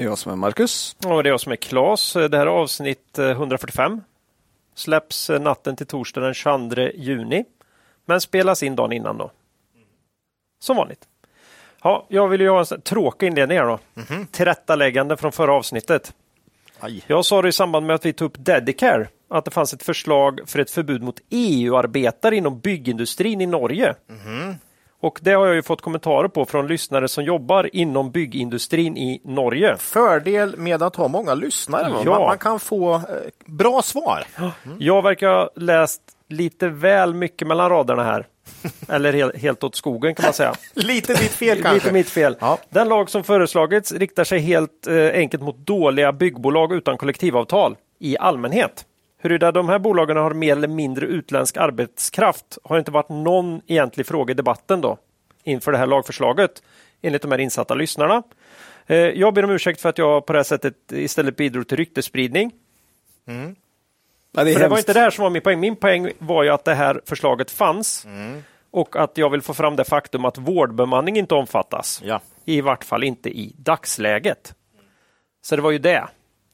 Det är jag som är Marcus. Och det är jag som är Klas. Det här är avsnitt eh, 145. Släpps eh, natten till torsdag den 22 juni. Men spelas in dagen innan då. Som vanligt. Ja, jag vill ju ha en tråkig inledning här då. Tillrättaläggande från förra avsnittet. Aj. Jag sa det i samband med att vi tog upp Dedicare att det fanns ett förslag för ett förbud mot EU-arbetare inom byggindustrin i Norge. Och det har jag ju fått kommentarer på från lyssnare som jobbar inom byggindustrin i Norge. Fördel med att ha många lyssnare. Ja. Man, man kan få eh, bra svar. Jag verkar ha läst lite väl mycket mellan raderna här. Eller helt, helt åt skogen kan man säga. Lite ditt fel kanske. Lite mitt fel. Ja. Den lag som föreslagits riktar sig helt eh, enkelt mot dåliga byggbolag utan kollektivavtal i allmänhet. Huruvida de här bolagen har mer eller mindre utländsk arbetskraft har inte varit någon egentlig fråga i debatten då inför det här lagförslaget enligt de här insatta lyssnarna. Eh, jag ber om ursäkt för att jag på det här sättet istället bidrog till ryktesspridning. Ja, det det var inte det här som var min poäng. Min poäng var ju att det här förslaget fanns och att jag vill få fram det faktum att vårdbemanning inte omfattas. Ja. I vart fall inte i dagsläget. Så det var ju det.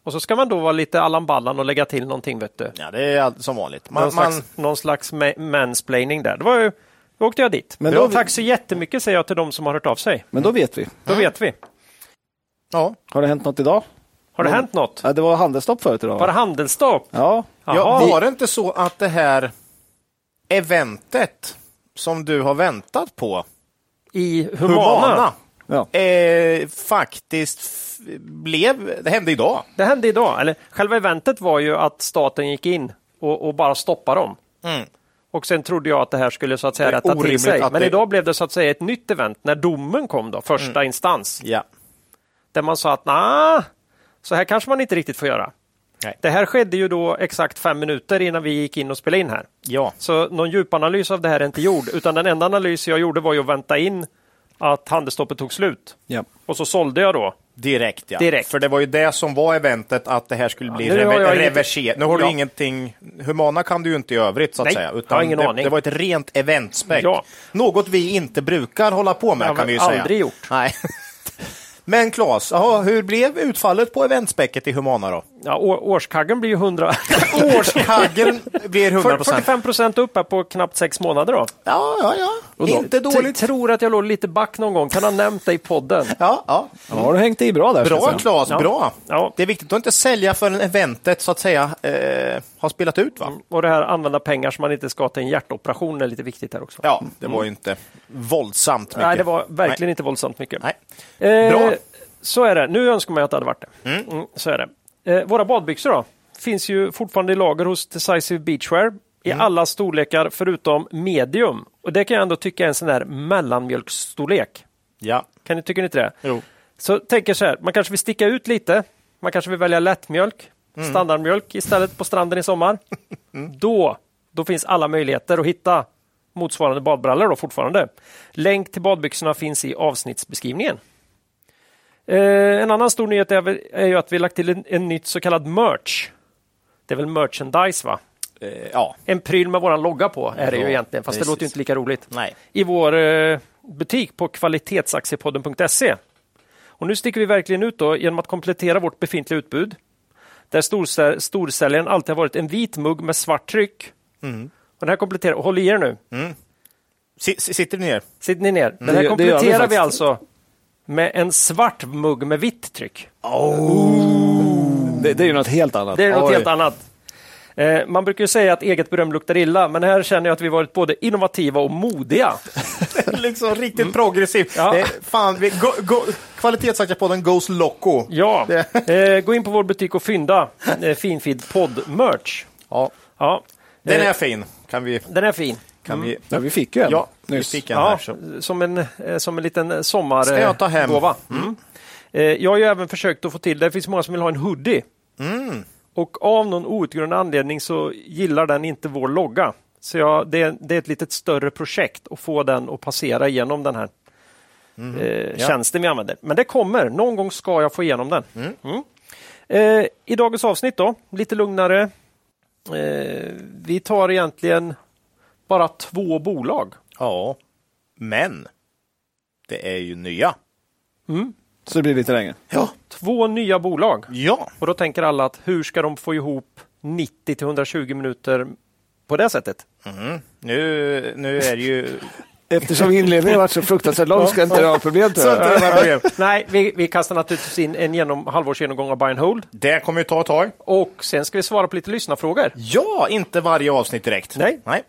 Och så ska man då vara lite Allan Ballan och lägga till någonting. Vet du. ja, det är som vanligt. någon, Man, man, slags, någon slags ma- mansplaining där. Det var ju, då åkte jag dit. Men då- Tack så jättemycket säger jag till de som har hört av sig. Men då vet vi. Då vet vi. ja. Har det hänt något idag? Har det hänt något? Ja, det var handelsstopp förut idag. Var det handelsstopp? Ja, Ja, var det inte så att det här eventet som du har väntat på, I Humana? Humana, ja. eh, faktiskt blev, det hände idag. Det hände idag. Eller, själva eventet var ju att staten gick in och, och bara stoppade dem. Mm. Och sen trodde jag att det här skulle så att säga rätta till sig. Men det- idag blev det så att säga ett nytt event när domen kom då, första Mm. instans. Ja. Där man sa att nej, så här kanske man inte riktigt får göra. Nej. Det här skedde ju då exakt fem minuter innan vi gick in och spelade in här. Ja. Så någon djupanalys av det här är inte gjord, utan den enda analys jag gjorde var ju att vänta in att handelsstoppet tog slut. ja. Och så sålde jag då. Direkt, ja. Direkt. För det var ju det som var eventet, att det här skulle bli rever- inget- reverserat. Nu har du Ja. ingenting, Humana kan du ju inte i övrigt så att Nej, säga. har ingen det, aning. det var ett rent eventspäck. Ja. Något vi inte brukar hålla på med kan vi ju säga. aldrig gjort. Nej. Men Claes, jaha, hur blev utfallet på eventspäcket i Humana då? Ja, å- årskaggen blir ju 100... Årskaggen blir 100 procent. 45 procent upp här på knappt sex månader då. Ja, ja, ja. Och då- Inte dåligt. Jag tror att jag låg lite back någon gång. Kan ha nämnt det i podden. Ja, ja. ja, har du hängt i bra där. Bra. Claes, Ja. bra. Ja. Det är viktigt att inte sälja förrän eventet så att säga eh, har spelat ut va? Och det här använda pengar som man inte ska till en hjärtoperation är lite viktigt här också. Ja, det var ju inte våldsamt mycket. Nej, det var verkligen inte våldsamt mycket. Nej. Eh, Bra. Så är det. Nu önskar man att det hade varit det. Mm, så är det. Eh, våra badbyxor då? Finns ju fortfarande i lager hos Decisive Beachwear i Mm. alla storlekar förutom medium. Och det kan jag ändå tycka är en sån där mellanmjölksstorlek. Ja. Kan ni, tycker ni inte det? Jo. Så tänker så här, man kanske vill sticka ut lite. Man kanske vill välja lättmjölk, Mm. standardmjölk istället på stranden i sommar. Då, då finns alla möjligheter att hitta motsvarande badbrallor då fortfarande. Länk till badbyxorna finns i avsnittsbeskrivningen. Eh, en annan stor nyhet är, är ju att vi lagt till en, en nytt så kallad merch. Det är väl merchandise va? Eh, ja. En pryl med våran logga på är det ju egentligen, fast precis. det låter ju inte lika roligt Nej. i vår eh, butik på kvalitetsaktiepodden.se. Och nu sticker vi verkligen ut då genom att komplettera vårt befintliga utbud. Där storsä- storsäljaren alltid har varit en vit mugg med svart tryck. Mm. Och den här kompletterar, och håll i er nu, si- Sitter ni ner? sitter ni ner. Den Det- här vi kompletterar vi, faktiskt. alltså med en svart mugg med vitt tryck. Det, det är ju något helt annat. Det är något Oj. helt annat. Eh, man brukar ju säga att eget beröm luktar illa, men här känner jag att vi varit både innovativa och modiga. liksom riktigt progressiv. Ja. Det är, fan, vi, go, go, Kvalitetsaktiepodden goes loco. Ja, eh, gå in på vår butik och fynda eh, Finfeed podd-merch. Ja. Ja, Den eh, är fin. Kan vi... den är fin. Kan vi Ja, vi fick ju en ja, vi nyss. fick en Ja, här. Som en, eh, som en liten sommar Ska jag ta hem? gåva. Mm. Eh, Jag har ju även försökt att få till, det finns många som vill ha en hoodie. Och av någon outgrundlig anledning så gillar den inte vår logga. Så jag, det, det är ett lite större projekt att få den att passera igenom den här eh, Ja. tjänsten vi använder. Men det kommer, någon gång ska jag få igenom den. Mm. Eh, I dagens avsnitt då, lite lugnare. Eh, vi tar egentligen bara två bolag. Ja, men det är ju nya. Så det blir lite längre. Ja. Två nya bolag. Ja, Och då tänker alla att hur ska de få ihop 90 till 120 minuter på det sättet? nu, nu är det ju... Eftersom inledningen varit så fruktansvärt lång ska inte det vara tror problem. Nej, vi, vi kastar naturligtvis in en genom, halvårsgenomgång av Buy and Hold det kommer ju ta ett tag. och sen ska vi svara på lite lyssnarfrågor. Ja, inte varje avsnitt direkt. Nej. Nej.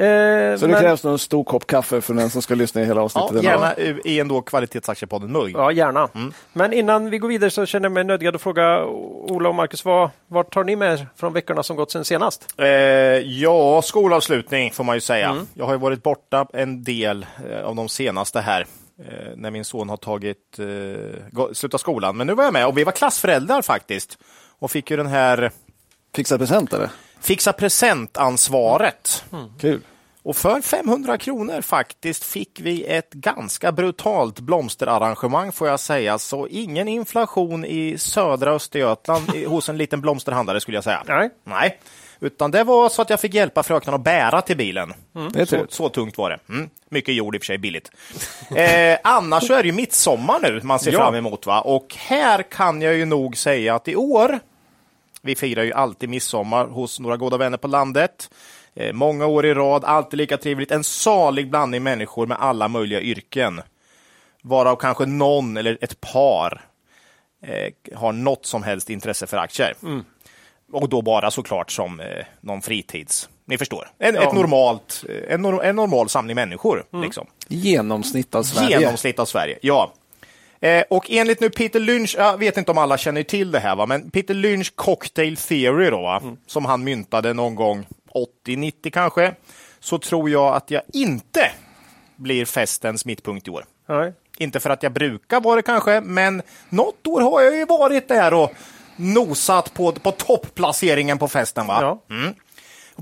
Eh, Så det men- krävs nog en stor kopp kaffe för den som ska lyssna i hela Ja, avsnittet. gärna i en då kvalitetsaktiepodden-mugg. Ja, gärna. Men innan vi går vidare så känner jag mig nödgad att fråga Ola och Marcus, vad, vad tar ni med er från veckorna som gått sen senast? Eh, ja, skolavslutning får man ju säga. Jag har ju varit borta en del eh, av de senaste här eh, när min son har tagit eh, slutat skolan. Men nu var jag med och vi var klassföräldrar faktiskt och fick ju den här Fixa present eller? Fixa presentansvaret. Kul. Och för 500 kronor faktiskt fick vi ett ganska brutalt blomsterarrangemang får jag säga. Så ingen inflation i södra Östergötland i- hos en liten blomsterhandlare skulle jag säga. Nej. Nej, utan det var så att jag fick hjälpa fröknarna att bära till bilen. Det är Så, så tungt var det. Mm. Mycket jord i och för sig, billigt. Eh, annars så är det ju midsommar nu man ser Ja. fram emot. Va? Och här kan jag ju nog säga att i år, vi firar ju alltid midsommar hos några goda vänner på landet. Eh, många år i rad, alltid lika trevligt. En salig blandning människor med alla möjliga yrken. Varav kanske någon eller ett par eh, har något som helst intresse för aktier. Och då bara såklart som eh, någon fritids... Ni förstår. En, ett normalt, eh, en, en normal samling människor. Liksom. Genomsnitt av Sverige. Genomsnitt av Sverige, ja. Eh, och enligt nu Peter Lynch, jag vet inte om alla känner till det här, va? men Peter Lynch cocktail theory då, va? som han myntade någon gång 80-90 kanske, så tror jag att jag inte blir festens mittpunkt i år. Nej. Inte för att jag brukar vara det kanske, men något år har jag ju varit där och nosat på, på topplaceringen på festen. va? Ja.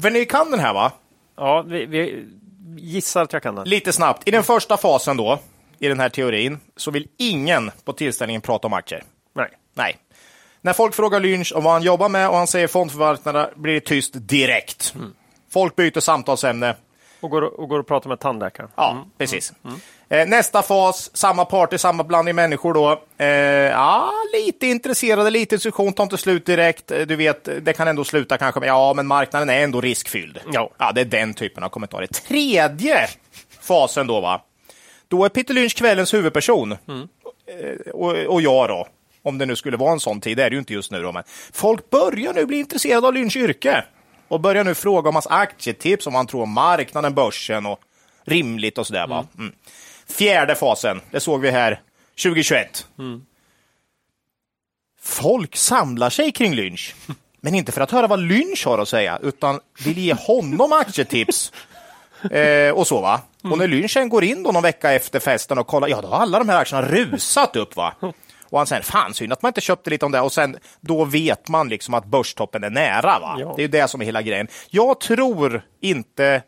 För ni kan den här va? Ja, vi, vi gissar att jag kan den. Lite snabbt. I den första fasen då, i den här teorin, så vill ingen på tillställningen prata om aktier. Nej. Nej. När folk frågar Lynch om vad han jobbar med och han säger fondförvaltarna blir det tyst direkt. Folk byter samtalsämne. Och går, och går och pratar med tandläkaren. Ja, precis. Eh, nästa fas, samma party, samma blandning människor då. Eh, ja, lite intresserade, lite diskussion, tar inte slut direkt. Eh, Du vet, det kan ändå sluta kanske med ja, men marknaden är ändå riskfylld. Ja. ja det är den typen av kommentarer. Tredje fasen då, va? Då är Peter Lynch kvällens huvudperson. Eh, och, och jag då. Om det nu skulle vara en sån tid, det är det ju inte just nu då, men folk börjar nu bli intresserade av Lynchs yrke. Och börjar nu fråga om hans aktietips, om han tror om marknaden, börsen och rimligt och sådär. Va? Mm. Fjärde fasen, det såg vi här 2021. Folk samlar sig kring Lynch. Men inte för att höra vad Lynch har att säga, utan vill ge honom aktietips. Eh, och så va. Och när Lynch sen går in då någon vecka efter festen och kollar, ja då har alla de här aktierna rusat upp va. Och han säger, fan synd att man inte köpte lite om det. Och sen, då vet man liksom att börstoppen är nära va. Ja. Det är ju det som är hela grejen. Jag tror inte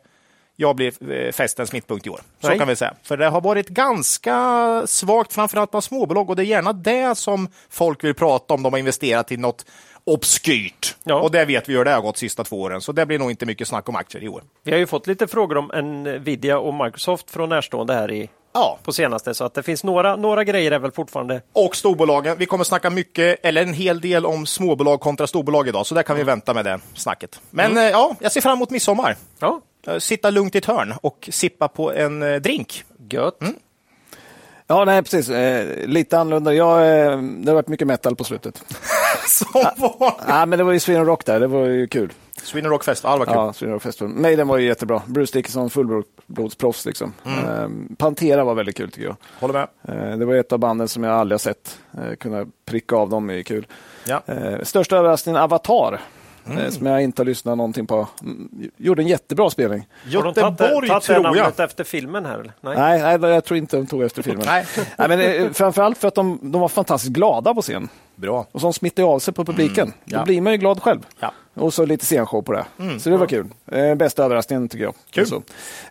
jag blir eh, festens mittpunkt i år. Så Nej. kan vi säga. För det har varit ganska svagt, framförallt på småbolag. Och det är gärna det som folk vill prata om. De har investerat i något obskyrt. Ja. Och det vet vi hur det har gått sista två åren. Så det blir nog inte mycket snack om aktier i år. Vi har ju fått lite frågor om Nvidia och Microsoft från närstående här i, Ja, på senaste. Så att det finns några, några grejer är väl fortfarande... och storbolagen. Vi kommer snacka mycket, eller en hel del om småbolag kontra storbolag idag. Så där kan vi vänta med det snacket. Men eh, ja, jag ser fram emot midsommar. Ja, Eh, Sitta lugnt i ett hörn och sippa på en eh, drink. gött. Ja, nej precis. Eh, lite annorlunda. Jag, eh, det har varit mycket metal på slutet. Som var Ja, men det var ju Sweden Rock där. Det var ju kul. Sweden Rock Festival, vad kul. Ja, Sweden Rock Festival. Maiden var ju jättebra. Bruce Dickinson, fullblodsproffs liksom. Eh, Pantera var väldigt kul tycker jag. Håller med. Eh, det var ett av banden som jag aldrig har sett. Eh, kunna pricka av dem är kul. Ja. Eh, största överraskningen Avatar. eh, Som jag inte har lyssnat någonting på. Mm, gjorde en jättebra spelning. Har de Göteborg, tagit det tror jag. namnet efter filmen här? Eller? Nej. Nej, nej, jag tror inte de tog efter filmen. Nej. Nej, men, eh, framförallt för att de, de var fantastiskt glada på scen. Bra. Och som smittar av sig på publiken. ja. Då blir man ju glad själv. Ja. Och så lite scenshow på det. Så det var kul. Eh, bästa överraskningen tycker jag. Kul. Så.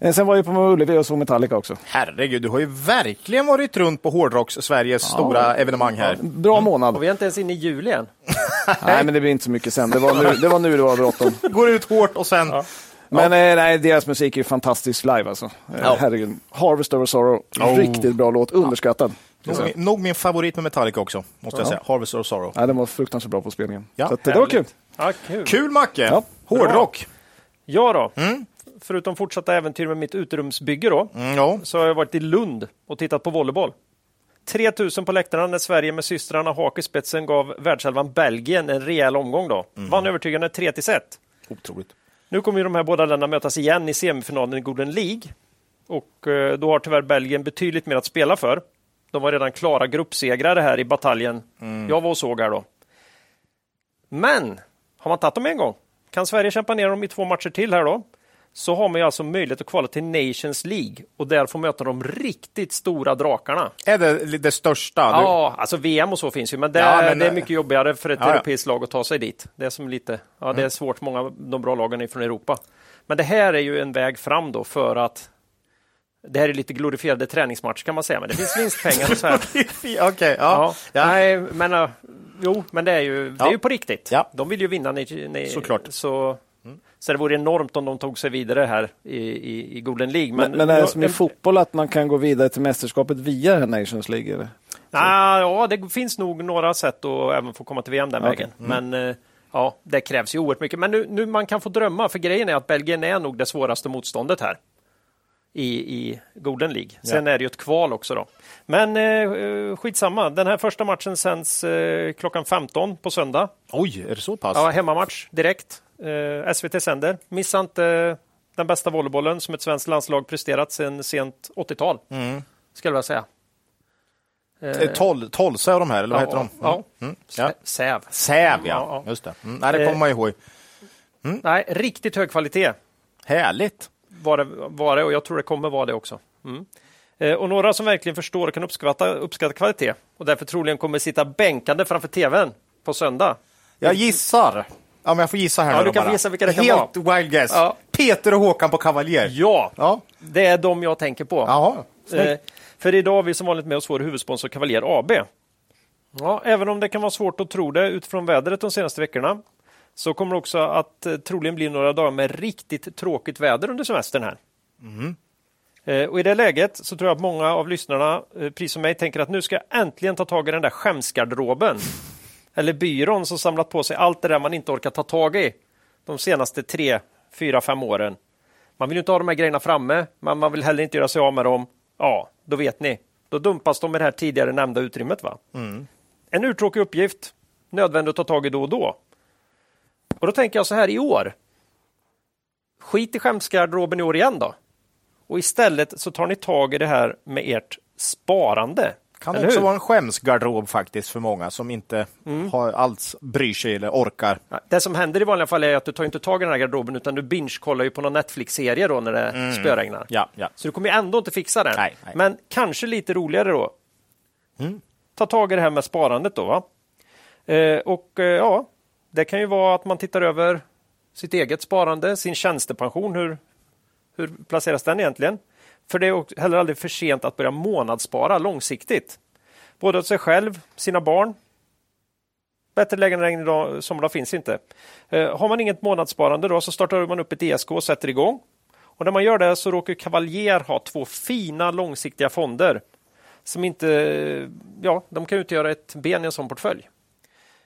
Eh, sen var jag på Ullevi och såg Metallica också. Herregud, du har ju verkligen varit runt på Hårdrocks, Sveriges stora evenemang här. Bra månad. Och vi är inte ens inne i juli än. Nej, men det blir inte så mycket sen. Det var nu det var, nu det var bråttom. Går ut hårt och sen... Men eh, nej, deras musik är fantastisk live alltså. Eh, Ja. Herregud. Harvest over Sorrow. Oh. Riktigt bra låt. Underskattad. Nog, min, nog min favorit med Metallica också, måste jag säga. Harvest of Sorrow. Ja, den var fruktansvärt bra på spelningen. Ja, så att, det var kul. Ja, kul. Kul Macke! Ja. Hårdrock! Ja då. Mm. Förutom fortsatta äventyr med mitt uterumsbygge då, Mm, ja. så har jag varit i Lund och tittat på volleyboll. 3000 på läktarna när Sverige med systrarna Haak i spetsen gav världselvan Belgien en rejäl omgång då. Mm. Vann övertygande 3 1. Otroligt. Nu kommer ju de här båda länderna mötas igen i semifinalen i Golden League. Och eh, då har tyvärr Belgien betydligt mer att spela för. De var redan klara gruppsegrare här i bataljen jag var och såg här då. Men har man tagit dem en gång, kan Sverige kämpa ner dem i två matcher till här då, så har man ju alltså möjlighet att kvala till Nations League och där få möta de riktigt stora drakarna. Är det det största? Du- Ja, alltså VM och så finns ju, men det, Ja, men, det är eh, mycket jobbigare för ett ja, europeiskt lag att ta sig dit. Det är som lite, ja, Mm. det är svårt. Många av de bra lagen är från Europa. Men det här är ju en väg fram då för att det här är lite glorifierade träningsmatcher kan man säga, men det finns vinstpengar och så här. Okej, ja. Ja, Ja. Nej, men uh, jo, men det är ju, det är ju på riktigt. Ja. De vill ju vinna. Ni, ni, Såklart. Så, så det vore enormt om de tog sig vidare här i, i, i Golden League. Men, men är det som i fotboll att man kan gå vidare till mästerskapet via Nations League? Eller? Ah, ja, det finns nog några sätt att även få komma till VM den Okej. vägen. Men eh, ja, det krävs ju oerhört mycket. Men nu, nu man kan få drömma, för grejen är att Belgien är nog det svåraste motståndet här i, i Golden League. Sen är det ju ett kval också då. Men eh, skitsamma, den här första matchen sänds eh, klockan 15 på söndag. Oj, är det så pass? Ja, hemmamatch direkt. Eh, SVT sänder. Missa inte eh, den bästa volleybollen som ett svenskt landslag presterat sedan sent 80-tal. Mm. Skulle jag säga. Eh, Tol, Tolsa och de här, eller vad heter de? Ja. Mm. ja. Säv. Säv, ja. Ja, ja. Just det. Mm. Nej, det kommer man ihåg. Nej, riktigt hög kvalitet Härligt. Var det, var det och jag tror det kommer vara det också. Mm. Eh, och några som verkligen förstår och kan uppskatta, uppskatta kvalitet och därför troligen kommer sitta bänkade framför tvn på söndag. Jag gissar. Ja, men jag får gissa här Ja, nu du kan bara. gissa vilka det kan Helt wild guess. Ja. Peter och Håkan på Kavaljer. Ja, Ja. det är de jag tänker på. Jaha. Eh, för idag har vi som vanligt med oss vår huvudsponsor Cavalier AB. Ja, även om det kan vara svårt att tro det utifrån vädret de senaste veckorna så kommer det också att eh, troligen bli några dagar med riktigt tråkigt väder under semestern här. Eh, och I det läget så tror jag att många av lyssnarna, eh, precis som mig, tänker att nu ska jag äntligen ta tag i den där skämsgarderoben. Eller byrån som samlat på sig allt det där man inte orkar ta tag i de senaste tre, fyra, fem åren. Man vill inte ha de här grejerna framme, men man vill heller inte göra sig av med dem. Ja, då vet ni. Då dumpas de i det här tidigare nämnda utrymmet. Va? En urtråkig uppgift, nödvändig att ta tag i då och då. Och då tänker jag så här i år. Skit i skämsgarderoben i år igen då. Och istället så tar ni tag i det här med ert sparande. Kan Eller också hur? vara en skämsgarderob faktiskt för många som inte har alls bryr sig eller orkar. Det som händer i vanliga fall är att du tar inte tag i den här garderoben utan du binge-kollar ju på någon Netflix-serie då när det spöregnar. Ja, ja. Så du kommer ändå inte fixa den. Nej, nej. Men kanske lite roligare då. Ta tag i det här med sparandet då. Va? Eh, och eh, ja, det kan ju vara att man tittar över sitt eget sparande, sin tjänstepension. Hur, hur placeras den egentligen? För det är heller aldrig för sent att börja månadsspara långsiktigt. Både åt sig själv, sina barn. Bättre lägen än idag, sommardag finns inte. Eh, har man inget månadssparande då så startar man upp ett ESK och sätter igång. Och när man gör det så råkar Cavalier ha två fina långsiktiga fonder som inte, ja, de kan utgöra ett ben i en sån portfölj.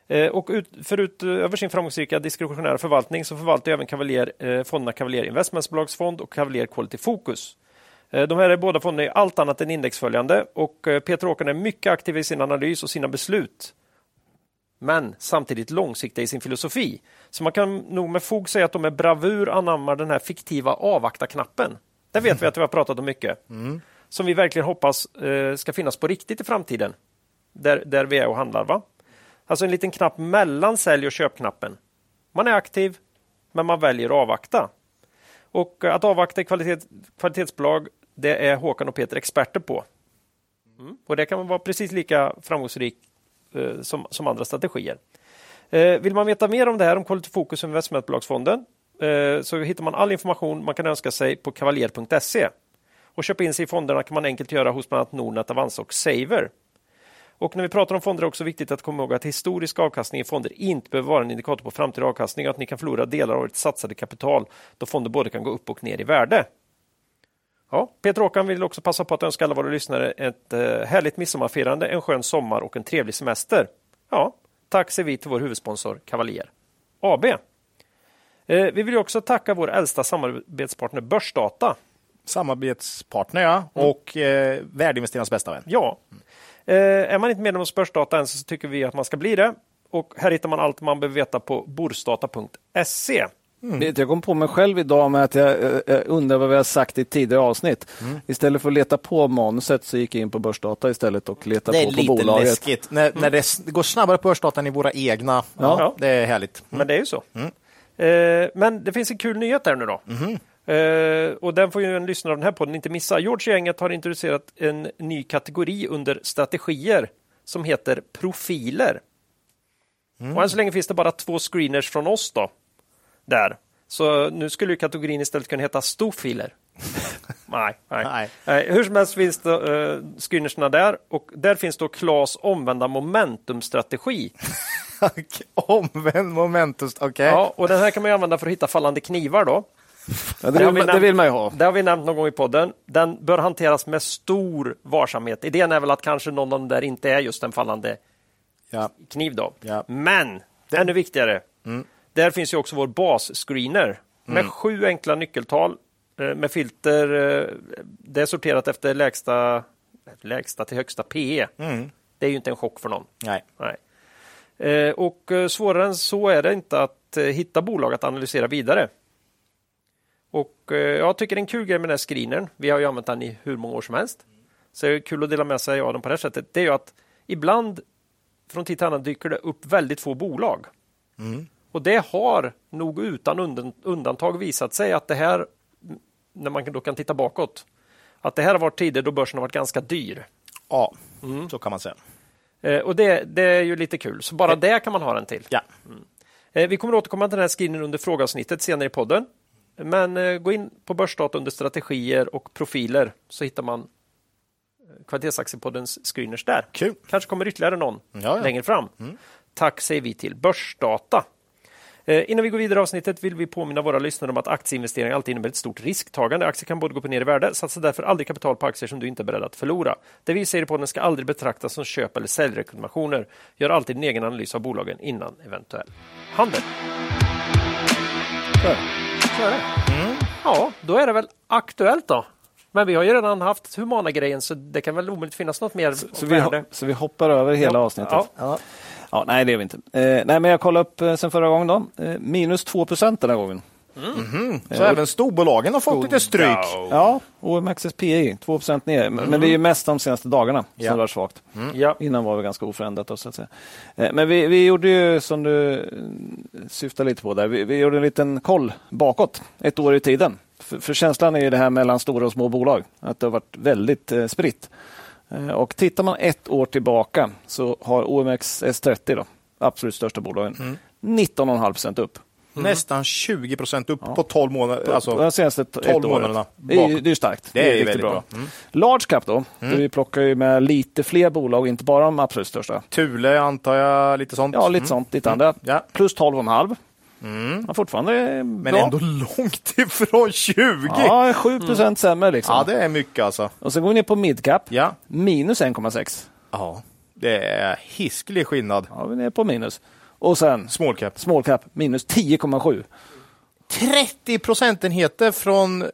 Eh, Och ut, förut över sin framgångsrika diskretionära förvaltning så förvaltar även Cavalier eh, fonderna Cavalier Investmentsbolagsfond och Cavalier Quality Focus. Eh, De här är båda fonderna är allt annat än indexföljande och eh, Peter Åkern är mycket aktiv i sin analys och sina beslut. Men samtidigt långsiktiga i sin filosofi. Så man kan nog med fog säga att de med bravur anammar den här fiktiva avvakta-knappen. Det vet vi att vi har pratat om mycket. Som vi verkligen hoppas eh, ska finnas på riktigt i framtiden. Där, där vi är och handlar. va? Alltså en liten knapp mellan sälj och köpknappen. Man är aktiv, men man väljer att avvakta. Och eh, att avvakta i kvalitet, kvalitetsbolag, det är Håkan och Peter experter på. Mm. Och det kan vara precis lika framgångsrikt eh, som, som andra strategier. Eh, vill man veta mer om det här, om Quality Focus och investmentbolagsfonden, eh, så hittar man all information man kan önska sig på kavaljer.se. Och köpa in sig i fonderna kan man enkelt göra hos bland annat Nordnet, Avanza och Saver. Och när vi pratar om fonder är det också viktigt att komma ihåg att historisk avkastning i fonder inte behöver vara en indikator på framtida avkastning och att ni kan förlora delar av ert satsade kapital då fonder både kan gå upp och ner i värde. Ja, Peter Håkan vill också passa på att önska alla våra lyssnare ett eh, härligt midsommarfirande, en skön sommar och en trevlig semester. Ja, tack säger vi till vår huvudsponsor Cavalier AB. Eh, vi vill också tacka vår äldsta samarbetspartner Börsdata. Samarbetspartner, ja. Och eh, värdeinvesterarnas bästa vän. Ja, eh, är man inte medlem hos Börsdata än så tycker vi att man ska bli det. Och här hittar man allt man behöver veta på borsdata.se. Mm. Jag kom på mig själv idag med att jag, jag undrar vad vi har sagt i tidigare avsnitt. Mm. Istället för att leta på manuset så gick jag in på Börsdata istället och letade på, på bolaget. Det är lite läskigt när, mm. när det går snabbare på Börsdata än i våra egna. Ja. ja det är härligt. Mm. Men det är ju så. Mm. Eh, men det finns en kul nyhet där nu då. Uh, och den får ju en lyssnare av den här podden inte missa. George Gänget har introducerat en ny kategori under strategier som heter profiler. Mm. Och än så länge finns det bara två screeners från oss då. Där. Så nu skulle kategorin istället kunna heta storfiler. nej, nej. nej. nej. Hur som helst finns det uh, screenersna där och där finns då Klas omvända momentumstrategi. Omvänd momentum, okej. Okay. Ja, och den här kan man använda för att hitta fallande knivar då. Ja, det, vill, det, vill, man ju ha. Det har vi nämnt någon gång i podden. Den bör hanteras med stor varsamhet. Idén är väl att kanske någon av dem där inte är just en fallande ja. kniv. Då. Ja. Men, det... ännu viktigare, mm. där finns ju också vår basscreener med mm. sju enkla nyckeltal eh, med filter. Eh, det är sorterat efter lägsta, lägsta till högsta PE. Mm. Det är ju inte en chock för någon. Nej. Nej. Eh, och svårare än så är det inte att hitta bolag att analysera vidare. Och eh, jag tycker det är en kul grej med den här screenern. Vi har ju använt den i hur många år som helst. Så det är kul att dela med sig av den på det här sättet. Det är ju att ibland från tid till annan dyker det upp väldigt få bolag. Mm. Och det har nog utan undantag visat sig att det här, när man då kan titta bakåt, att det här har varit tider då börsen har varit ganska dyr. Ja, mm. så kan man säga. Eh, och det, det, är ju lite kul, så bara det, det kan man ha den till. Ja. Mm. Eh, vi kommer återkomma till den här screenen under frågeavsnittet senare i podden. Men eh, gå in på Börsdata under strategier och profiler så hittar man eh, Kvalitetsaktiepoddens screeners där. Kul. Kanske kommer ytterligare någon ja, ja. längre fram. Mm. Tack säger vi till Börsdata. Eh, innan vi går vidare i avsnittet vill vi påminna våra lyssnare om att aktieinvestering alltid innebär ett stort risktagande. Aktier kan både gå upp och ner i värde. Satsa därför aldrig kapital på aktier som du inte är beredd att förlora. Det vi säger på den ska aldrig betraktas som köp eller säljrekommendationer. Gör alltid din egen analys av bolagen innan eventuell handel. Så. Så är det. Mm. Ja, då är det väl aktuellt då. Men vi har ju redan haft Humana-grejen så det kan väl omöjligt finnas något mer. Så, så, vi, så vi, hoppar över hela ja. avsnittet? Ja. ja. Ja. nej, det gör vi inte. Eh, nej, men jag kollade upp eh, sen förra gången. Då. Eh, minus 2 procent den här gången. Mm. Mm. Så eh, även storbolagen har fått lite stryk? Ja, OMXSPI 2 procent ner. Mm. Men det är mest de senaste dagarna ja. som det var svagt. Mm. Ja. Innan var det ganska oförändrat. Då, så att säga. Eh, men vi, vi gjorde ju som du eh, syftar lite på där. Vi, vi, gjorde en liten koll bakåt, ett år i tiden. För, för känslan är ju det här mellan stora och små bolag, att det har varit väldigt eh, spritt. Eh, och tittar man ett år tillbaka så har OMX S30, då, absolut största bolagen, mm. 19,5 procent upp. Mm. Nästan 20 procent upp ja. på 12 månader. Alltså, de senaste 12 månaderna. Det är, det är starkt. Det är, det är väldigt bra. bra. Mm. Large cap då, mm. vi plockar ju med lite fler bolag, inte bara de absolut största. Thule antar jag, lite sånt? Ja, lite mm. sånt. Lite andra. Ja. Plus 12,5. Mm. Ja, fortfarande Men bra. ändå långt ifrån 20. Ja, 7 procent mm. sämre. Liksom. Ja, det är mycket alltså. Och så går vi ner på midcap. Ja. Minus 1,6. Ja, det är hiskelig skillnad. Ja, vi är på minus. Och sen small cap, small cap minus 10,7. 30 procentenheter från,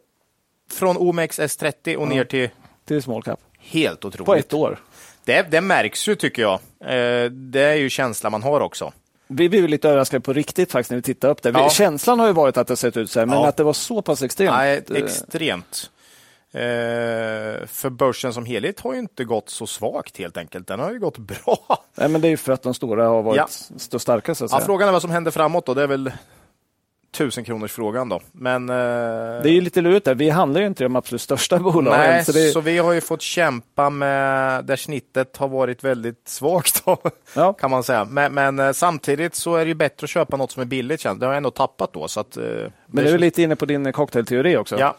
från OMX S30 och ja. ner till, till small cap. Helt otroligt. På ett år. Det, det märks ju tycker jag. Eh, det är ju känslan man har också. Vi blev lite överraskade på riktigt faktiskt när vi tittade upp det. Ja. Känslan har ju varit att det sett ut så här, men ja. att det var så pass extremt. Nej, extremt. Eh, för börsen som helhet har ju inte gått så svagt helt enkelt. Den har ju gått bra. Nej, men det är ju för att de stora har varit ja. starka. Så att säga. Ja, frågan är vad som händer framåt då. Det är väl tusen kronors frågan då. Men, eh... Det är ju lite lurigt där. Vi handlar ju inte i de absolut största bolagen. Nej, så, så, det... vi har ju fått kämpa med där snittet har varit väldigt svagt då, ja. kan man säga. Men, men, eh, samtidigt så är det ju bättre att köpa något som är billigt. Det har jag ändå tappat då. Så att, eh, men du är lite inne på din cocktailteori också. Ja,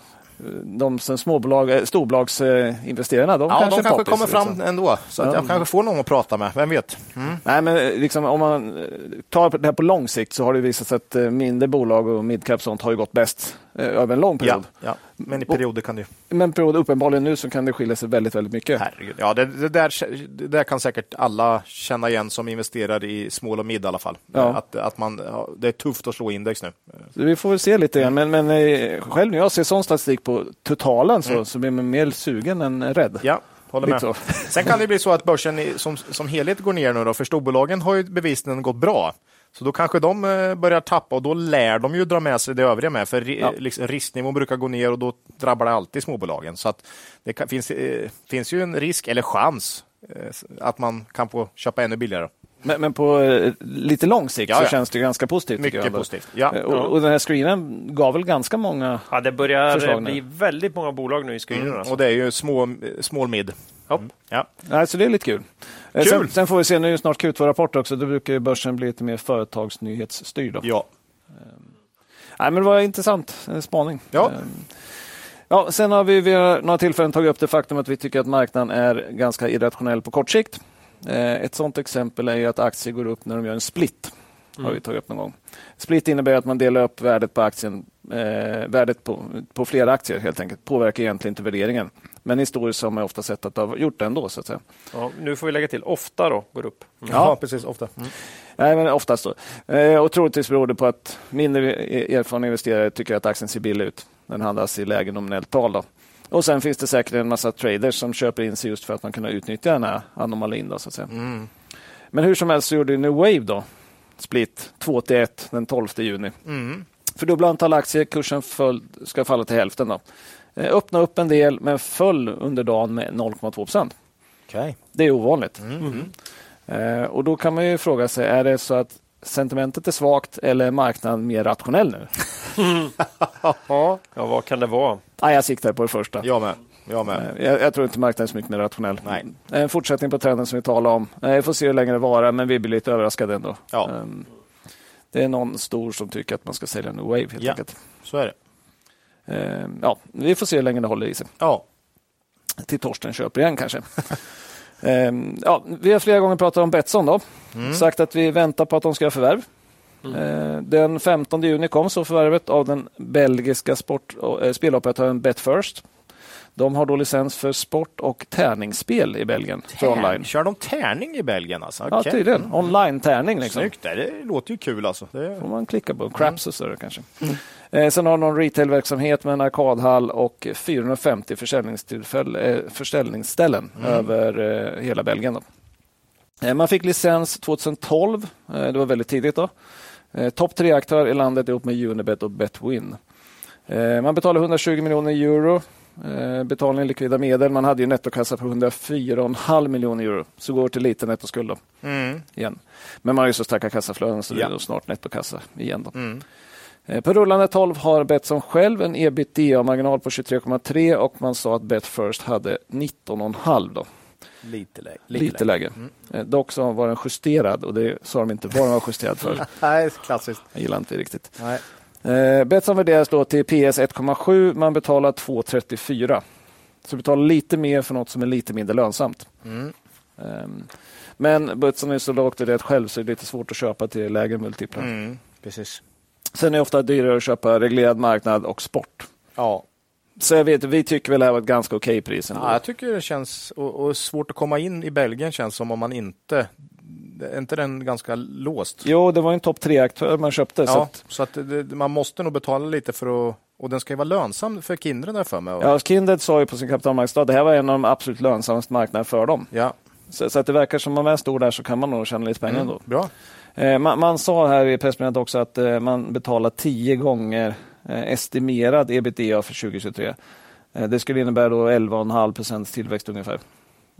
de som småbolag, eh, storbolagsinvesterarna, de ja, kanske, de kanske kommer liksom. fram ändå. Så ja. jag kanske får någon att prata med, vem vet? Mm. Nej, men liksom, om man tar det här på lång sikt så har det visat sig att eh, mindre bolag och midcap sånt har gått bäst eh, över en lång period. Ja, ja. men i perioder kan det Men period, uppenbarligen nu så kan det skilja sig väldigt, väldigt mycket. Herregud. Ja, det, det, där, det där kan säkert alla känna igen som investerar i small och mid i alla fall. Ja. Att, att man, det är tufft att slå index nu. Vi får väl se lite grann, men, men själv när jag ser sån statistik på totalen så, mm. så blir man mer sugen än rädd. Ja, håller med. Sen kan det bli så att börsen som, som helhet går ner nu då, för storbolagen har ju bevisligen gått bra. Så då kanske de eh, börjar tappa och då lär de ju dra med sig det övriga med. För ja. liksom, risknivån brukar gå ner och då drabbar det alltid småbolagen. Så att det kan, finns, eh, finns ju en risk, eller chans, eh, att man kan få köpa ännu billigare. Men, men på lite lång sikt ja, så ja. känns det ganska positivt. Mycket positivt. Ja. Och, och, den här screenen gav väl ganska många Ja, det börjar bli väldigt många bolag nu i screenen. Mm. Alltså. Och det är ju små, small mid. Mm. Ja. Alltså det är lite kul. Eh, kul. Sen, sen, får vi se, nu är det snart Q2-rapport också. Då brukar börsen bli lite mer företagsnyhetsstyrd. Ja. Nej, men det var intressant spaning. Ja. Ja, sen har vi vid några tillfällen tagit upp det faktum att vi tycker att marknaden är ganska irrationell på kort sikt. Eh, ett sådant exempel är att aktier går upp när de gör en split. Mm. har vi tagit upp någon gång. Split innebär att man delar upp värdet på aktien, eh, värdet på, på flera aktier helt enkelt. Påverkar egentligen inte värderingen. Men historiskt har man ofta sett att det har gjort det ändå. Så att säga. Ja, nu får vi lägga till ofta då, går upp. Mm. Ja, precis. Ofta. Mm. Nej, men oftast då. Eh, och troligtvis beror det på att mindre erfarna investerare tycker att aktien ser billig ut. Den handlas i lägre nominellt tal. Då. Och sen finns det säkert en massa traders som köper in sig just för att man kan utnyttja den här anomalin. Då, så att säga. Mm. Men hur som helst så gjorde New Wave då, split 2 till 1 den 12 juni. Mm. Fördubbla antal aktier, kursen föll, ska falla till hälften. Då. Eh, öppna upp en del men föll under dagen med 0,2 procent. Okay. Det är ovanligt. Mm. Eh, och då kan man ju fråga sig, är det så att sentimentet är svagt eller är marknaden mer rationell nu? ja, vad kan det vara? Ja, jag siktar på det första. Jag med. Jag, med. Eh, jag, jag tror inte marknaden är så mycket mer rationell. Nej. En fortsättning på trenden som vi talade om. Vi får se hur länge det varar, men vi blir lite överraskade ändå. Ja. Ehm, det är någon stor som tycker att man ska sälja New Wave helt ja, enkelt. Så är det. Ehm, ja, vi får se hur länge det håller i sig. Ja. Till Torsten köper igen kanske. Ehm, ja, vi har flera gånger pratat om Betsson. Då. Mm. Sagt att vi väntar på att de ska göra förvärv. Mm. Den 15 juni kom så förvärvet av den belgiska sport, äh, speloperatören Betfirst. De har då licens för sport och tärningsspel i Belgien. För online. Kör de tärning i Belgien? Alltså? Okay. Ja, tydligen. Mm. Online-tärning. Liksom. Snyggt, det låter ju kul. Alltså. Det får man klicka på. Craps och så kanske. Mm. Eh, sen har de någon retailverksamhet med en arkadhall och 450 eh, försäljningsställen mm. över eh, hela Belgien. Då. Man fick licens 2012. Eh, det var väldigt tidigt. då. Topp tre-aktör i landet ihop med Unibet och Betwin. Man betalade 120 miljoner euro Eh, betalning likvida medel. Man hade ju nettokassa på 104,5 miljoner euro. Så går till lite nettoskuld mm. igen. Men man har ju så starka kassaflöden så ja. det är snart nettokassa igen. Då. Mm. Eh, på rullande 12 har Betsson själv en ebitda-marginal på 23,3 och man sa att Betfirst hade 19,5. Lite läge. Lite, Lite läge. Mm. Eh, dock så var den justerad och det sa de inte vad den var justerad för. Nej, klassiskt. Jag gillar inte riktigt. Nej. Eh, Betsson värderas då till PS 1,7. Man betalar 2,34. Så betalar lite mer för något som är lite mindre lönsamt. Mm. Um, men Betsson är så lågt rätt själv så det är lite svårt att köpa till lägre multiplar. Mm, precis. Sen är det ofta dyrare att köpa reglerad marknad och sport. Ja. Så jag vet, vi tycker väl det här var ett ganska okej pris. Ja, jag tycker det känns och, och svårt att komma in i Belgien känns som om man inte är inte den ganska låst? Jo, det var en topp tre-aktör man köpte. Ja, så att, så att det, man måste nog betala lite för att och den ska ju vara lönsam för Kindred där för mig. Ja, Kindred sa ju på sin kapitalmarknadsdag det här var en av de absolut lönsammaste marknaderna för dem. Ja. Så, så, att det verkar som om man är stor där så kan man nog tjäna lite pengar mm, ändå. Bra. Eh, man, man, sa här i pressmeddelandet också att eh, man betalar tio gånger eh, estimerad ebitda för 2023. Eh, det skulle innebära då 11,5 procents tillväxt ungefär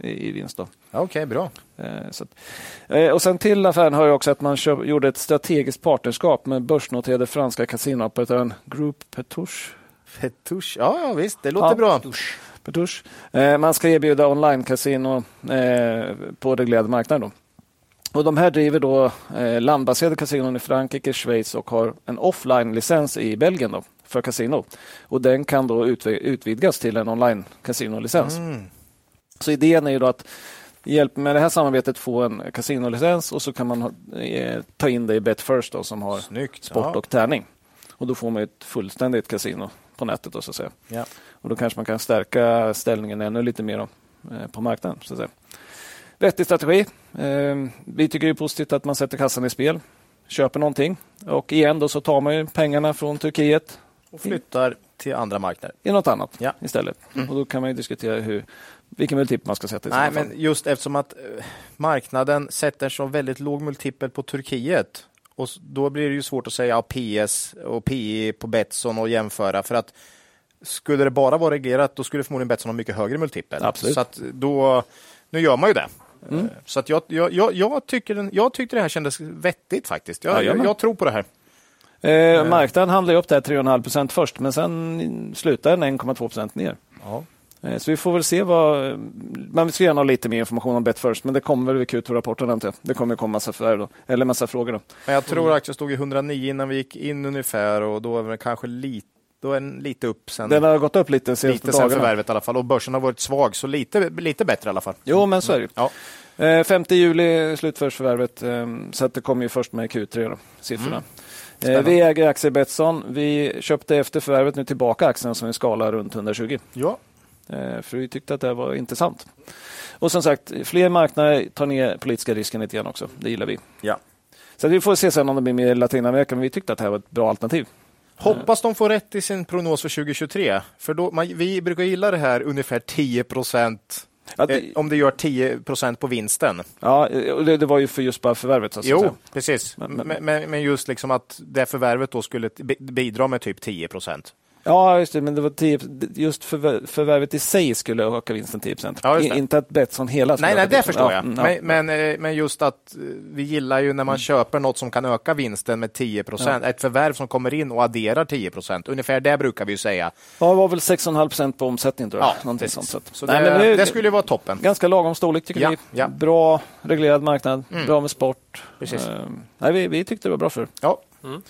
i, vinst. Okej, okay, bra. Eh, att, eh, och sen till affären hör jag också att man köp, gjorde ett strategiskt partnerskap med börsnoterade franska kasinooperatören Group Petouche. Petouche, ja, ja visst, det låter ja, bra. Petouche. Petouche. Eh, man ska erbjuda online-casino eh, på reglerad marknad. Då. Och de här driver då landbaserade kasinon i Frankrike, Schweiz och har en offline-licens i Belgien då, för kasino. Och den kan då utvidgas till en online-kasinolicens. Mm. Så idén är ju då att hjälp med det här samarbetet få en kasinolicens och så kan man ha, eh, ta in det i Betfirst då, som har Snyggt, sport ja. och tärning. Och då får man ett fullständigt kasino på nätet. Då, så att säga. Ja. Och då kanske man kan stärka ställningen ännu lite mer då, eh, på marknaden. Så att säga. Vettig strategi. Eh, vi tycker det är positivt att man sätter kassan i spel, köper någonting och igen då så tar man pengarna från Turkiet och flyttar till andra marknader. I något annat ja. istället. Mm. Och Då kan man diskutera hur, vilken multipel man ska sätta. I Nej, men just eftersom att eh, marknaden sätter så väldigt låg multipel på Turkiet och då blir det ju svårt att säga PS och PE på Betsson och jämföra för att skulle det bara vara reglerat då skulle förmodligen Betsson ha mycket högre multipel. Absolut. Så att då, nu gör man ju det. Mm. Så att jag, jag, jag, jag, tycker den, jag tyckte det här kändes vettigt faktiskt. Jag, jag, jag tror på det här. Eh, marknaden handlade upp det här 3,5 procent först, men sen slutade den 1,2 procent ner. Ja. Eh, så vi får väl se vad... Man ska gärna ha lite mer information om Betfirst, men det kommer väl vid Q2-rapporten. Det kommer komma massa förvärv då, eller massa frågor. Då. Men jag tror aktien stod i 109 innan vi gick in ungefär och då är det kanske lite då är den lite upp sen. Den har gått upp lite senaste lite sen förvärvet i alla fall och börsen har varit svag så lite, lite bättre i alla fall. Jo, men så är det. Ja. 5 eh, juli slutförs förvärvet så att det kommer ju först med Q3 då, siffrorna. Mm. Spännande. Vi äger aktier Betsson. Vi köpte efter förvärvet nu tillbaka aktien som vi skalar runt 120. Ja. Eh, för vi tyckte att det var intressant. Och som sagt, fler marknader tar ner politiska risken lite grann också. Det gillar vi. Ja. Så vi får se sen om det blir mer Latinamerika, men vi tyckte att det här var ett bra alternativ. Hoppas de får rätt i sin prognos för 2023. För då, man, vi brukar gilla det här ungefär 10 procent det... Eh, om det gör 10 procent på vinsten. Ja, det, det, var ju för just bara förvärvet. Så jo, säga. precis. Men, men, men, just liksom att det förvärvet då skulle bidra med typ 10 procent. Ja, just det, men det var 10, just förvär, förvärvet i sig skulle öka vinsten 10 ja, Inte att Betsson hela Nej, nej det förstår jag. Ja, men, men, eh, men, just att eh, vi gillar ju när man mm. köper något som kan öka vinsten med 10 procent. Ett förvärv som kommer in och adderar 10 procent. Ungefär det brukar vi ju säga. Ja, det var väl 6,5 procent på omsättningen tror jag. Ja, det, sånt, så nej, det, det, det, skulle vara toppen. Ganska lagom storlek tycker vi. Ja. Bra reglerad marknad, mm. bra med sport. Precis. Uh, nej, vi, vi tyckte det var bra för. Ja. Mm.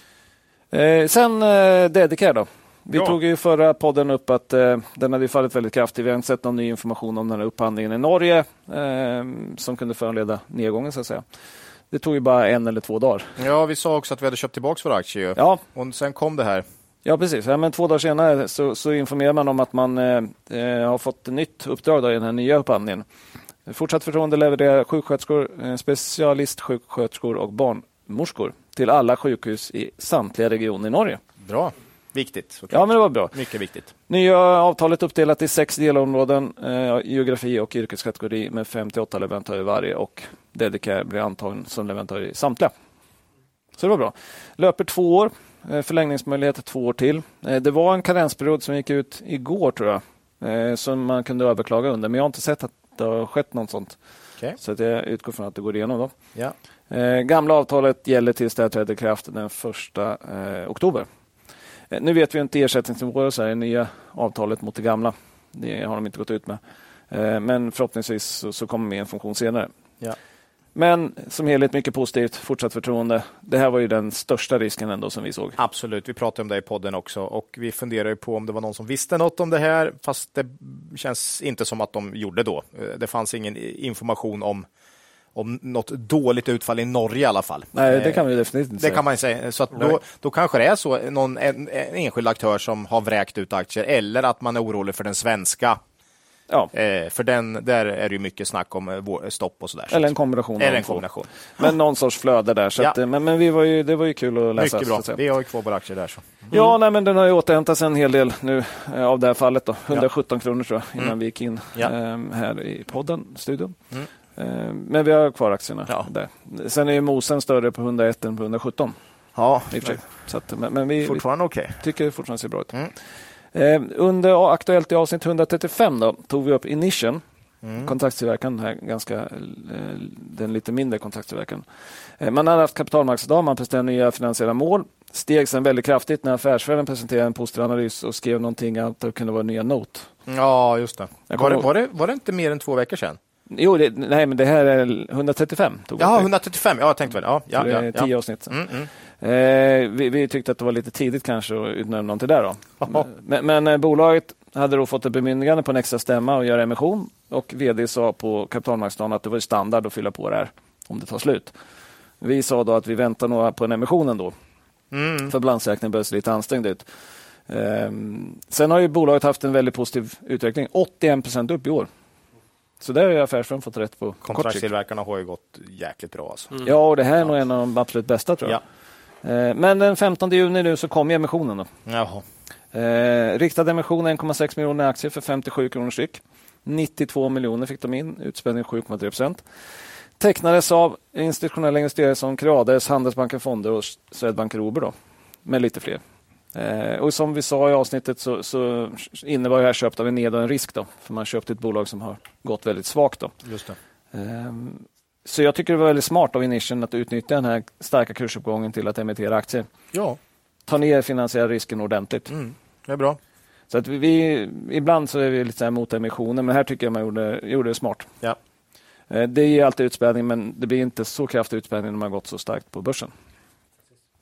Uh, sen uh, Dedicare då. Vi ja. tog i förra podden upp att eh, den hade fallit väldigt kraftigt. Vi har inte sett någon ny information om den här upphandlingen i Norge eh, som kunde föranleda nedgången. Så att säga. Det tog ju bara en eller två dagar. Ja, vi sa också att vi hade köpt tillbaka våra aktier. Ja. Och sen kom det här. Ja, precis. Ja, men två dagar senare så, så informerar man om att man eh, eh har fått ett nytt uppdrag då, i den här nya upphandlingen. Fortsatt förtroende levererar sjuksköterskor, eh, specialistsjuksköterskor och barnmorskor till alla sjukhus i samtliga regioner i Norge. Bra. Viktigt. Såklart. Ja, men det var bra. Mycket viktigt. Nya avtalet uppdelat i sex delområden, eh, geografi och yrkeskategori med 58 leverantörer varje och Dedicare blir antagen som leverantör i samtliga. Så det var bra. Löper två år, eh, förlängningsmöjlighet två år till. Eh, det var en karensperiod som gick ut igår tror jag, eh, som man kunde överklaga under, men jag har inte sett att det har skett något sånt. Okay. Så att jag utgår från att det går igenom. Då. Ja. Eh, gamla avtalet gäller tills det träder i kraft den första eh, oktober. Eh, nu vet vi inte ersättningsnivåer och så här, nya avtalet mot det gamla. Det har de inte gått ut med. Eh, men förhoppningsvis så, så kommer med en funktion senare. Ja. Men som helhet mycket positivt, fortsatt förtroende. Det här var ju den största risken ändå som vi såg. Absolut, vi pratade om det i podden också och vi funderade på om det var någon som visste något om det här, fast det känns inte som att de gjorde då. Eh, det fanns ingen information om om något dåligt utfall i Norge i alla fall. Nej, det kan vi definitivt inte det säga. kan man säga. Så då, då kanske det är så någon en, en enskild aktör som har vräkt ut aktier eller att man är orolig för den svenska Ja. Eh, för den, där är det mycket snack om eh, stopp och sådär. Eller en kombination. Eller en kombination. Men någon sorts flöde där. Så att, eh, men men vi var ju, det var ju kul att läsa. Mycket bra. Vi har ju kvar våra aktier där. Så. Mm. Ja, nej, men den har ju återhämtat en hel del nu eh, av det här fallet. Då. 117 ja. kronor tror jag innan mm. vi gick in ja. eh, här i podden, studion. Mm. Eh, men vi har kvar aktierna. Ja. Där. Sen är ju Mosen större på 101 än på 117. Ja, så att, men, men vi, fortfarande okej. Okay. tycker det fortfarande ser bra ut. Mm. Eh, under Aktuellt i avsnitt 135 då, tog vi upp Inition. Mm. Kontraktstillverkaren, här ganska, eh, den lite mindre kontraktstillverkaren. Eh, man har haft kapitalmarknadsdag, man presenterar nya finansiella mål. Steg sen väldigt kraftigt när affärsvärlden presenterade en positiv analys och skrev någonting att det kunde vara nya Note. Ja, just det. Var det, var det. var det inte mer än två veckor sedan? Jo, det, nej, men det här är 135. Tog ja, 135. Ja, jag tänkte väl. Ja, ja, ja, tio avsnitt. Mm, mm. Eh, vi, vi, tyckte att det var lite tidigt kanske att utnämna någon till det. Då. Men, men eh, bolaget hade då fått ett bemyndigande på en extra stämma att göra emission och vd sa på kapitalmarknadsdagen att det var standard att fylla på det här om det tar slut. Vi sa då att vi väntar nog på en emission ändå. Mm. För balansräkningen börjar se lite ansträngd ut. Um, sen har ju bolaget haft en väldigt positiv utveckling. 81 procent upp i år. Så där har ju affärsvärlden fått rätt på Kontraktstillverkarna har ju gått jäkligt bra. Alltså. Mm. Ja, och det här är ja. nog en av de absolut bästa tror jag. Ja. Uh, men den 15 juni nu så kom emissionen. Då. Jaha. Uh, riktad emission 1,6 miljoner aktier för 57 kronor styck. 92 miljoner fick de in, utspädning 7,3 procent. Tecknades av institutionella investerare som Creades, Handelsbanken Fonder och Swedbank Robur. Då, med lite fler. Eh, och som vi sa i avsnittet så, så innebar det här köpet av en en risk. Då, för man köpte ett bolag som har gått väldigt svagt. Då. Just. Eh, så jag tycker det var väldigt smart av Inition att utnyttja den här starka kursuppgången till att emittera aktier. Ja. Ta ner finansiella risken ordentligt. Mm, det är bra. Så att vi, ibland så är vi lite så här mot emissioner, men här tycker jag man gjorde, gjorde det smart. Ja. Eh, det ger alltid utspädning, men det blir inte så kraftig utspädning när man gått så starkt på börsen.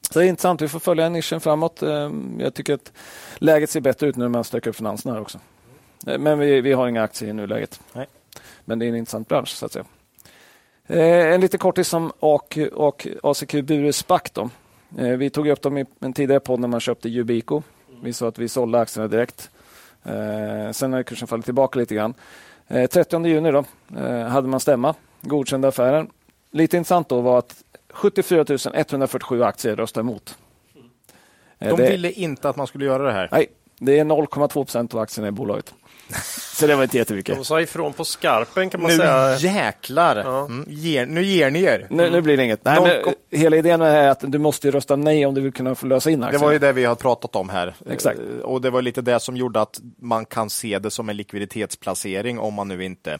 Så det är intressant. Vi får följa nischen framåt. Eh, jag tycker att läget ser bättre ut nu när man stökar upp finanserna här också. Eh, men vi, vi har inga aktier i nuläget. Nej. Men det är en intressant bransch så att säga. En lite kortis om AK och ACQ Bure SPAC. Då. Vi tog upp dem i en tidigare podd när man köpte Yubico. Vi sa att vi sålde aktierna direkt. Sen har kursen fallit tillbaka lite grann. 30 juni då, hade man stämma, godkände affären. Lite intressant då var att 74 147 aktier röstade emot. De det... ville inte att man skulle göra det här? Nej, det är 0,2 procent av aktierna i bolaget. Så det var inte jättemycket. De sa ifrån på skarpen kan man nu säga. jäklar! Ja. Mm, ger, nu ger ni er. Nu, nu blir det inget. Nej, men, hela idén är att du måste rösta nej om du vill kunna få lösa in aktierna. Det var ju det vi har pratat om här. Exakt. Och det var lite det som gjorde att man kan se det som en likviditetsplacering om man nu inte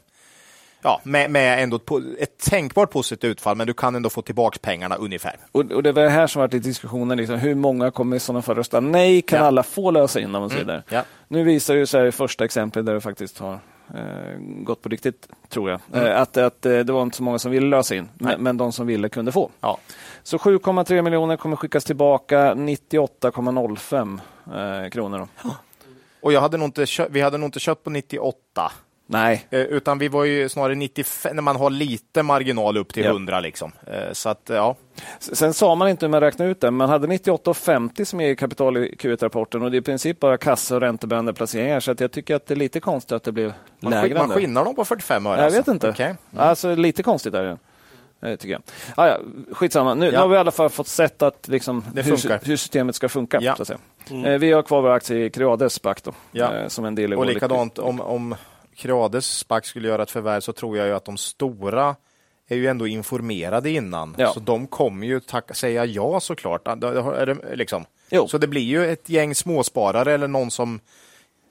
ja, med, med ändå ett, tänkbart positivt utfall, men du kan ändå få tillbaka pengarna ungefär. Och, och det var det här som varit i diskussionen, liksom, hur många kommer i sådana fall rösta nej? Kan ja. alla få lösa in? Och så mm. Ja. Nu visar det sig i första exemplet där det faktiskt har eh, gått på riktigt, tror jag. Mm. Eh, att, att eh, det var inte så många som ville lösa in, men, men, de som ville kunde få. Ja. Så 7,3 miljoner kommer skickas tillbaka, 98,05 eh, kronor. Då. Och jag hade nog inte vi hade nog inte köpt på 98 Nej. Eh, utan vi var ju snarare 95, när man har lite marginal upp till ja. 100. Liksom. Eh, så att, ja. Sen sa man inte hur man räknade ut det, man hade 98,50 som är kapital i Q1-rapporten och det är i princip bara kassa och räntebärande placeringar. Så att jag tycker att det är lite konstigt att det blev man lägre. Man skinnar dem på 45 öre? Jag alltså. vet inte. Okay. Mm. Alltså, lite konstigt är det. Eh, tycker jag. Ah, ja, skitsamma, nu, ja. nu har vi i alla fall fått sett att liksom, hur, hur, systemet ska funka. Ja. Så att säga. Mm. Vi har kvar våra aktier i Creades back då, ja. som en del i Och likadant om, om Creades SPAC skulle göra ett förvärv så tror jag ju att de stora är ju ändå informerade innan. Ja. Så de kommer ju tacka, säga ja såklart. Är det, liksom. Så det blir ju ett gäng småsparare eller någon som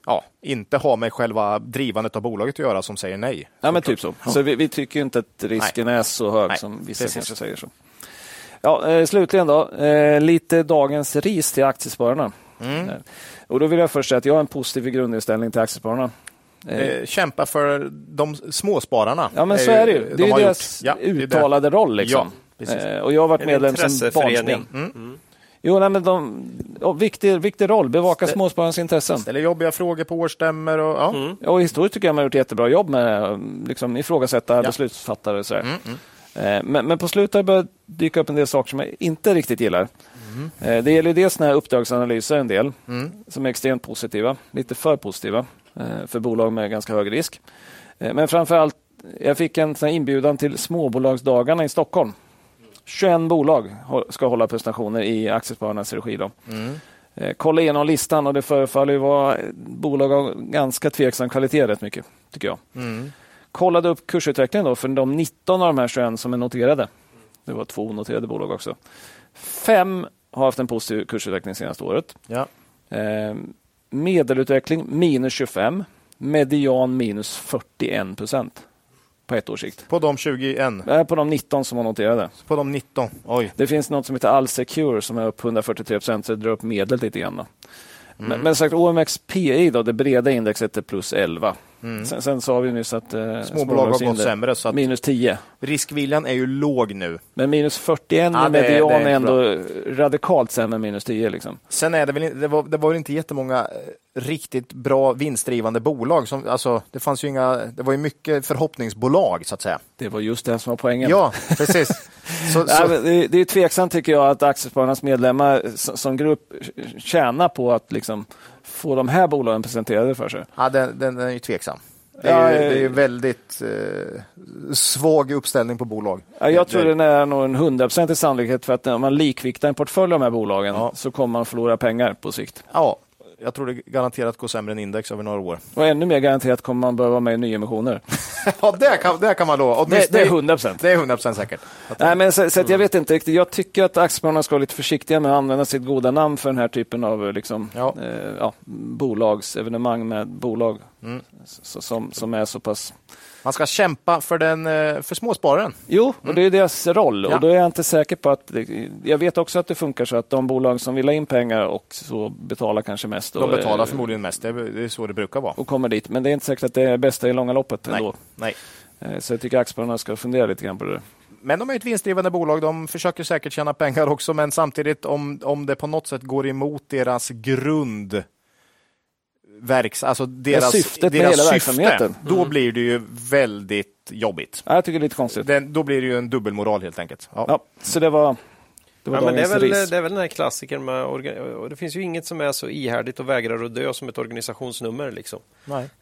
ja, inte har med själva drivandet av bolaget att göra som säger nej. Ja, men typ så. Så vi, vi, tycker inte att risken nej. är så hög nej. som vissa Precis. kanske säger så. Ja, eh, slutligen då, eh, lite dagens ris till aktiespararna. Mm. Eh, och då vill jag först säga att jag har en positiv grundinställning till aktiespararna. Eh, eh, kämpa för de småspararna. Ja, men så är det ju. Det är de deras ja, uttalade det. roll. Liksom. Ja, eh, och jag har varit medlem som barnsben. Mm. Mm. Jo, nej, men de, ja, viktig, viktig roll, bevaka Stä, småspararnas intressen. Ställer jobbiga frågor på årsstämmor. Och, ja. Mm. och historiskt tycker jag man har gjort jättebra jobb med liksom, ifrågasätta ja. beslutsfattare. Och så mm, mm. Eh, men, men, på slutet har det börjat dyka upp en del saker som jag inte riktigt gillar. Mm. Eh, det gäller dels när uppdragsanalyser en del, mm. som är extremt positiva, lite för positiva. Eh, för bolag med ganska hög risk. Eh, men framför allt, jag fick en inbjudan till småbolagsdagarna i Stockholm. 21 bolag ska hålla presentationer i Aktiespararnas regi. Då. Mm. Eh, kolla igenom listan och det förefaller vara bolag av ganska tveksam kvalitet rätt mycket, tycker jag. Mm. Kollade upp kursutvecklingen då för de 19 av de här 21 som är noterade. Det var två onoterade bolag också. Fem har haft en positiv kursutveckling senaste året. Ja. Medelutveckling minus 25. median minus 41 procent på ett års sikt. På de 21? Nej, på de 19 som var noterade. På de 19? Oj. Det finns något som heter Allsecure som är upp 143 procent, så det drar upp medlet lite grann. Mm. Men, men sagt, OMXPI, då, det breda indexet, är plus 11. Mm. Sen, sen sa vi nyss att eh, småbolag har gått sämre. Så att minus 10. Riskviljan är ju låg nu. Men minus 41 ja, i median är, är ändå bra. radikalt sämre än minus 10. Liksom. Sen är det väl det var, det var inte jättemånga eh, riktigt bra vinstdrivande bolag. Som, alltså, det, fanns ju inga, det var ju mycket förhoppningsbolag så att säga. Det var just det som var poängen. Ja, precis. Så, så. det, det är tveksamt tycker jag att Aktiespararnas medlemmar som grupp tjänar på att liksom få de här bolagen presenterade för sig? Ja, den, den, den är ju tveksam. Det är, ja, det är väldigt eh, svag uppställning på bolag. Ja, jag tror det är nog en hundraprocentig sannolikhet för att om man likviktar en portfölj av de här bolagen ja. så kommer man förlora pengar på sikt. Ja, jag tror det garanterat går sämre än index över några år. Och ännu mer garanterat kommer man behöva vara med i nyemissioner. ja, det kan, det kan man lova. Det, det, är 100 procent. Det är 100 procent säkert. Nej, men så, så jag vet inte riktigt. Jag tycker att aktiespararna ska vara lite försiktiga med att använda sitt goda namn för den här typen av liksom, ja. Eh, ja, bolagsevenemang med bolag mm. som, som är så pass man ska kämpa för, den, eh, för småspararen. Jo, och det är deras roll. Ja. Och då är jag inte säker på att... Jag vet också att det funkar så att de bolag som vill ha in pengar och så betalar kanske mest. De betalar förmodligen mest. Det är så det brukar vara. Och kommer dit. Men det är inte säkert att det är bästa i långa loppet Nej. ändå. Nej. Eh, så jag tycker aktiespararna ska fundera lite grann på det. Men de är ett vinstdrivande bolag. De försöker säkert tjäna pengar också, men samtidigt om, om det på något sätt går emot deras grund verks, alltså deras, syftet deras med hela syfte, verksamheten. Då mm. blir det ju väldigt jobbigt. Ja, jag tycker det är lite konstigt. Den, då blir det ju en dubbelmoral helt enkelt. Ja. ja så det var det, ja, men det, är väl, det är väl den här klassikern med och det finns ju inget som är så ihärdigt och vägrar att dö som ett organisationsnummer. Liksom.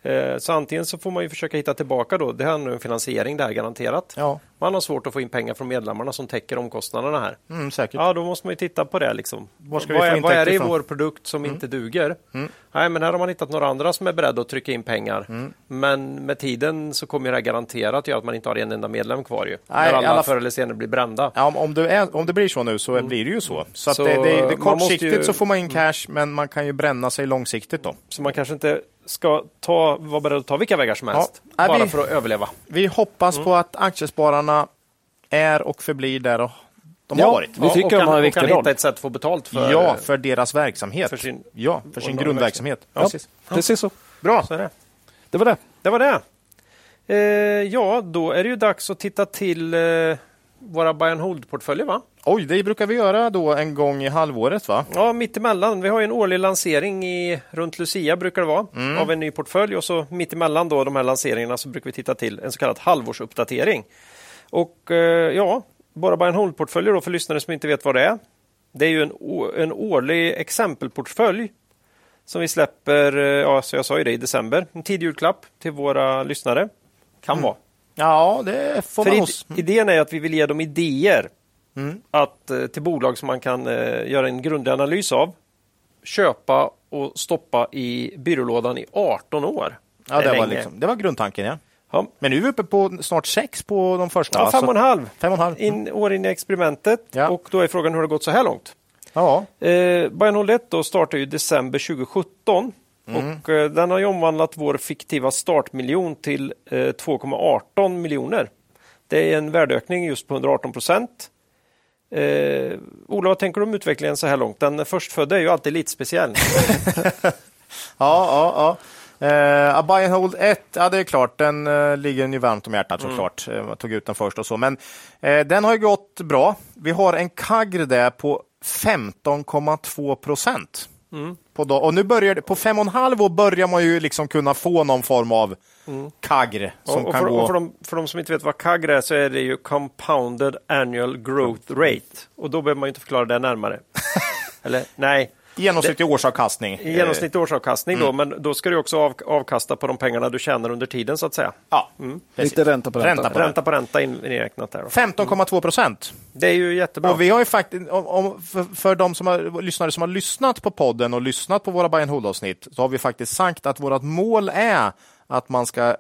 Eh, så antingen så får man ju försöka hitta tillbaka då. Det handlar om finansiering det här garanterat. Ja. Man har svårt att få in pengar från medlemmarna som täcker omkostnaderna här. Mm, säkert. Ja, då måste man ju titta på det. Liksom. vad, är, vad är det i vår produkt som mm. inte duger? Mm. Nej, men här har man hittat några andra som är beredda att trycka in pengar. Mm. Men med tiden så kommer det här garanterat göra att man inte har en enda medlem kvar. Ju, Nej, när alla, alla förr eller senare blir brända. Ja, om, det är, om det blir så nu så mm. blir det ju så. Så, så det, det, det, kortsiktigt ju... så får man in cash, men man kan ju bränna sig långsiktigt då. Så man kanske inte ska ta, vara beredd att ta vilka vägar som helst, ja, bara vi, för att överleva. Vi hoppas mm. på att aktiespararna är och förblir där de ja, har varit. Vi tycker och kan, de har en viktig roll. hitta ett sätt att få betalt för, ja, för deras verksamhet. För sin, ja, för sin grundverksamhet. Ja, precis. Ja. precis så. Bra. Så det. det var det. Det var det. Eh, ja, då är det ju dags att titta till eh, våra buy and hold-portföljer, va? Oj, det brukar vi göra då en gång i halvåret, va? Ja, mittemellan. Vi har en årlig lansering i, runt Lucia, brukar det vara, mm. av en ny portfölj och så mittemellan då de här lanseringarna så brukar vi titta till en så kallad halvårsuppdatering. Och eh, ja, bara buy and hold-portföljer då för lyssnare som inte vet vad det är. Det är ju en, en årlig exempelportfölj som vi släpper, eh, ja, så jag sa ju det, i december. En tidig julklapp till våra lyssnare. Kan mm. vara. Ja, det får För man id mm. Idén är att vi vill ge dem idéer mm. att, eh, till bolag som man kan eh, göra en grundlig analys av, köpa och stoppa i byrålådan i 18 år. Ja, det, det var, liksom, det var grundtanken. Ja. Ja. Men nu är vi uppe på snart sex på de första. Ja, fem och en halv, fem och en halv. In, år in i experimentet. Ja. Och då är frågan hur det har gått så här långt. Ja. Eh, Bayern 01 då startade i december 2017 mm. och eh, den har ju omvandlat vår fiktiva startmiljon till eh, 2,18 miljoner. Det är en värdeökning just på 118 procent. Eh, Ola, vad tänker du om utvecklingen så här långt? Den förstfödda är ju alltid lite speciell. ja, ja, ja. Uh, buy and hold 1, ja det är klart, den uh, ligger ju varmt om hjärtat mm. såklart. Uh, tog ut den först och så, men uh, den har ju gått bra. Vi har en kagr där på 15,2 procent. Mm. På och nu börjar det, på fem och en halv år börjar man ju liksom kunna få någon form av mm. kagr. Som och, och kan för, gå... och för, de, för de som inte vet vad kagr är så är det ju compounded annual growth rate. Och då behöver man inte förklara det närmare. Eller nej, Genomsnittlig årsavkastning. Genomsnittlig årsavkastning mm. då, men då ska du också av, avkasta på de pengarna du tjänar under tiden så att säga. Ja, mm. Lite ränta på ränta. Ränta på ränta, på ränta inräknat. 15,2 procent. Det är ju jättebra. Och vi har ju faktiskt, om, om, för, för de som har, lyssnare som har lyssnat på podden och lyssnat på våra buy and hold-avsnitt så har vi faktiskt sagt att vårt mål är att man ska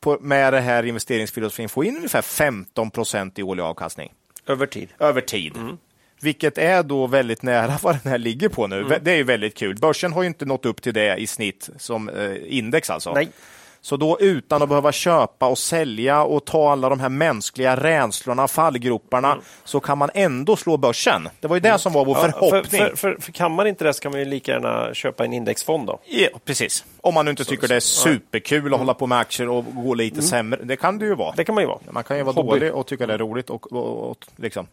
på, med det här investeringsfilosofin få in ungefär 15 procent i årlig avkastning. Över tid. Över tid. Mm. Vilket är då väldigt nära vad den här ligger på nu. Mm. Det är ju väldigt kul. Börsen har ju inte nått upp till det i snitt som eh, index alltså. Nej. Så då utan att behöva köpa och sälja och ta alla de här mänskliga rädslorna, fallgroparna, mm. så kan man ändå slå börsen. Det var ju det mm. som var vår ja, förhoppning. För, för, för, kan man inte det så kan man ju lika gärna köpa en indexfond då. Ja, precis. Om man nu inte så, tycker så, det är superkul att mm. hålla på med aktier och gå lite mm. sämre. Det kan det ju vara. Det kan man ju vara. Man kan ju vara Hobby. dålig och tycka det är roligt. Och, och, och, liksom.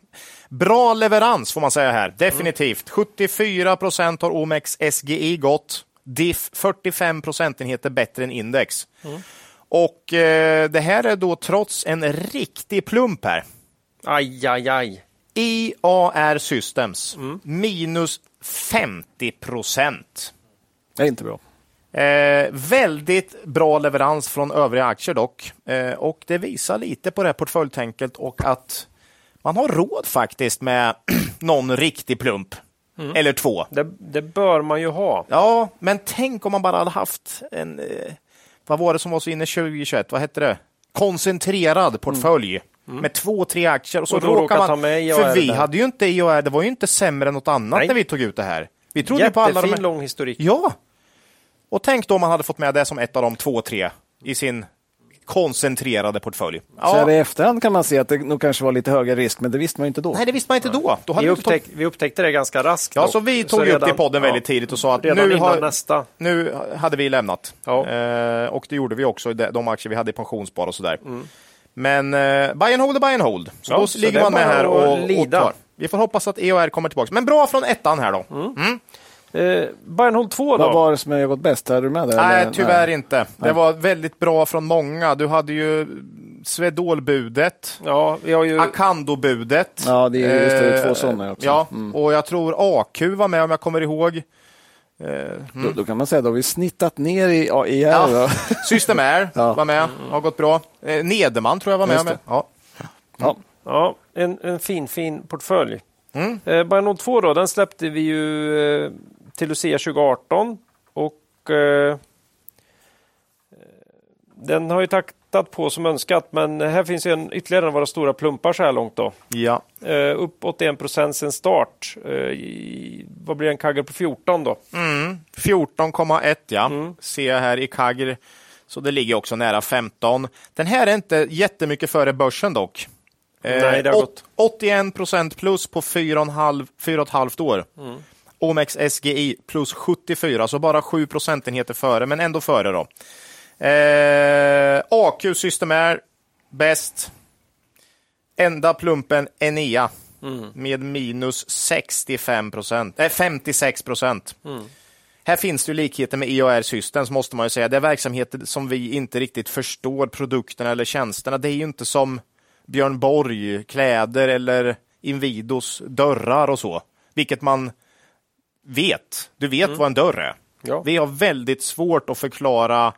Bra leverans får man säga här, definitivt. 74 procent har Omex SGI gått. DIF 45 procentenheter bättre än index. Mm. Och eh, det här är då trots en riktig plump här. Aj, aj, aj. IAR Systems, mm. minus 50 procent. Det är inte bra. Eh, väldigt bra leverans från övriga aktier dock. Eh, och det visar lite på det här portföljtänket och att man har råd faktiskt med någon riktig plump. Mm. Eller två. Det, det, bör man ju ha. Ja, men tänk om man bara hade haft en... Eh, vad var det som var så inne 2021? Vad hette det? Koncentrerad portfölj. Mm. Mm. med två, tre aktier och så och råkar man... Med för vi där. hade ju inte IOR, det var ju inte sämre än något annat Nej. när vi tog ut det här. Vi trodde Jättefin på alla de här... lång historik. Ja! Och tänk då om man hade fått med det som ett av de två, tre i sin koncentrerade portfölj. Ja. Så här i efterhand kan man se att det nog kanske var lite högre risk, men det visste man inte då. Nej, det visste man inte då. då vi, upptäck, vi upptäckte det ganska raskt. Ja, så vi tog så upp det i podden väldigt tidigt och sa att nu, har, nästa. nu hade vi lämnat. Ja. Eh, och det gjorde vi också, de aktier vi hade i pensionsspar och sådär. Mm. Men eh, buy and hold är buy and hold. Så ja, då så ligger man med här och, och tar. Vi får hoppas att EOR kommer tillbaka. Men bra från ettan här då. Mm. Mm. Eh, Bayern Hold 2 då? Vad var det som har gått bäst? Är du med där? Nej, tyvärr Nej. inte. Det var väldigt bra från många. Du hade ju Swedol-budet, ja, vi har ju... Acando-budet. Ja, det är just det, två eh, sådana också. Ja, mm. och jag tror AQ var med om jag kommer ihåg. Mm. Då, då, kan man säga att vi snittat ner i AIR. Ja. System Air ja. var med, har gått bra. Eh, Nederman tror jag var med. med. Ja. Ja. ja, en, en fin, fin portfölj. Mm. Eh, Bayanod 2 då, den släppte vi ju eh, till Lucia 2018 och eh, den har ju taktat på som önskat, men här finns en, ytterligare en av våra stora plumpar så här långt. Då. Ja. Eh, upp 81 procent sen start. Eh, i, vad blir en kagger på 14 då? Mm. 14,1 ja, mm. ser jag här i kagger. Så det ligger också nära 15. Den här är inte jättemycket före börsen dock. Nej, det har gått. 81 procent plus på 4,5 år. Mm. OMX SGI plus 74, så bara 7 procentenheter före, men ändå före då. Eh, AQ System är bäst. Enda plumpen Enea mm. med minus 65 procent, äh, 56 procent. Mm. Här finns det likheter med EOR Systems måste man ju säga. Det är verksamheter som vi inte riktigt förstår produkterna eller tjänsterna. Det är ju inte som Björn Borg, kläder eller Invidos dörrar och så, vilket man vet. Du vet mm. vad en dörr är. Ja. Vi har väldigt svårt att förklara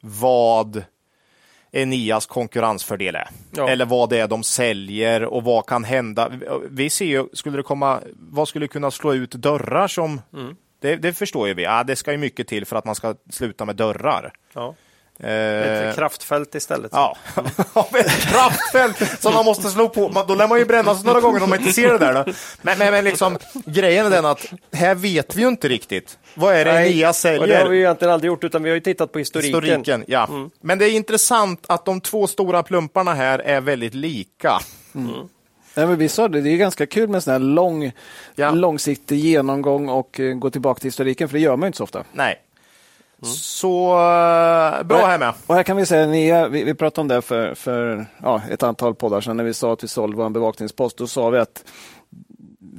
vad Enias konkurrensfördel är. Ja. Eller vad det är de säljer och vad kan hända. Vi ser ju, skulle det komma, vad skulle kunna slå ut dörrar som mm. det, det, förstår ju vi. Ja, det ska ju mycket till för att man ska sluta med dörrar. Ja. Ett eh, kraftfält istället. Ja, ett kraftfält som man måste slå på. Då lär man ju brännas några gånger om man inte ser det där. Då. Men, men, men liksom, grejen är den att här vet vi ju inte riktigt. Vad är det Nej, nya säljer? Och det har vi ju egentligen aldrig gjort, utan vi har ju tittat på historiken. historiken ja. Mm. Men det är intressant att de två stora plumparna här är väldigt lika. Mm. Nej, men vi sa det, det är ganska kul med sån här lång, ja. långsiktig genomgång och uh, gå tillbaka till historiken, för det gör man inte så ofta. Nej, Mm. Så uh, bra här med. Och här kan vi säga, ni, vi, vi pratade om det för, för ja, ett antal poddar sedan när vi sa att vi sålde vår bevakningspost. Då sa vi att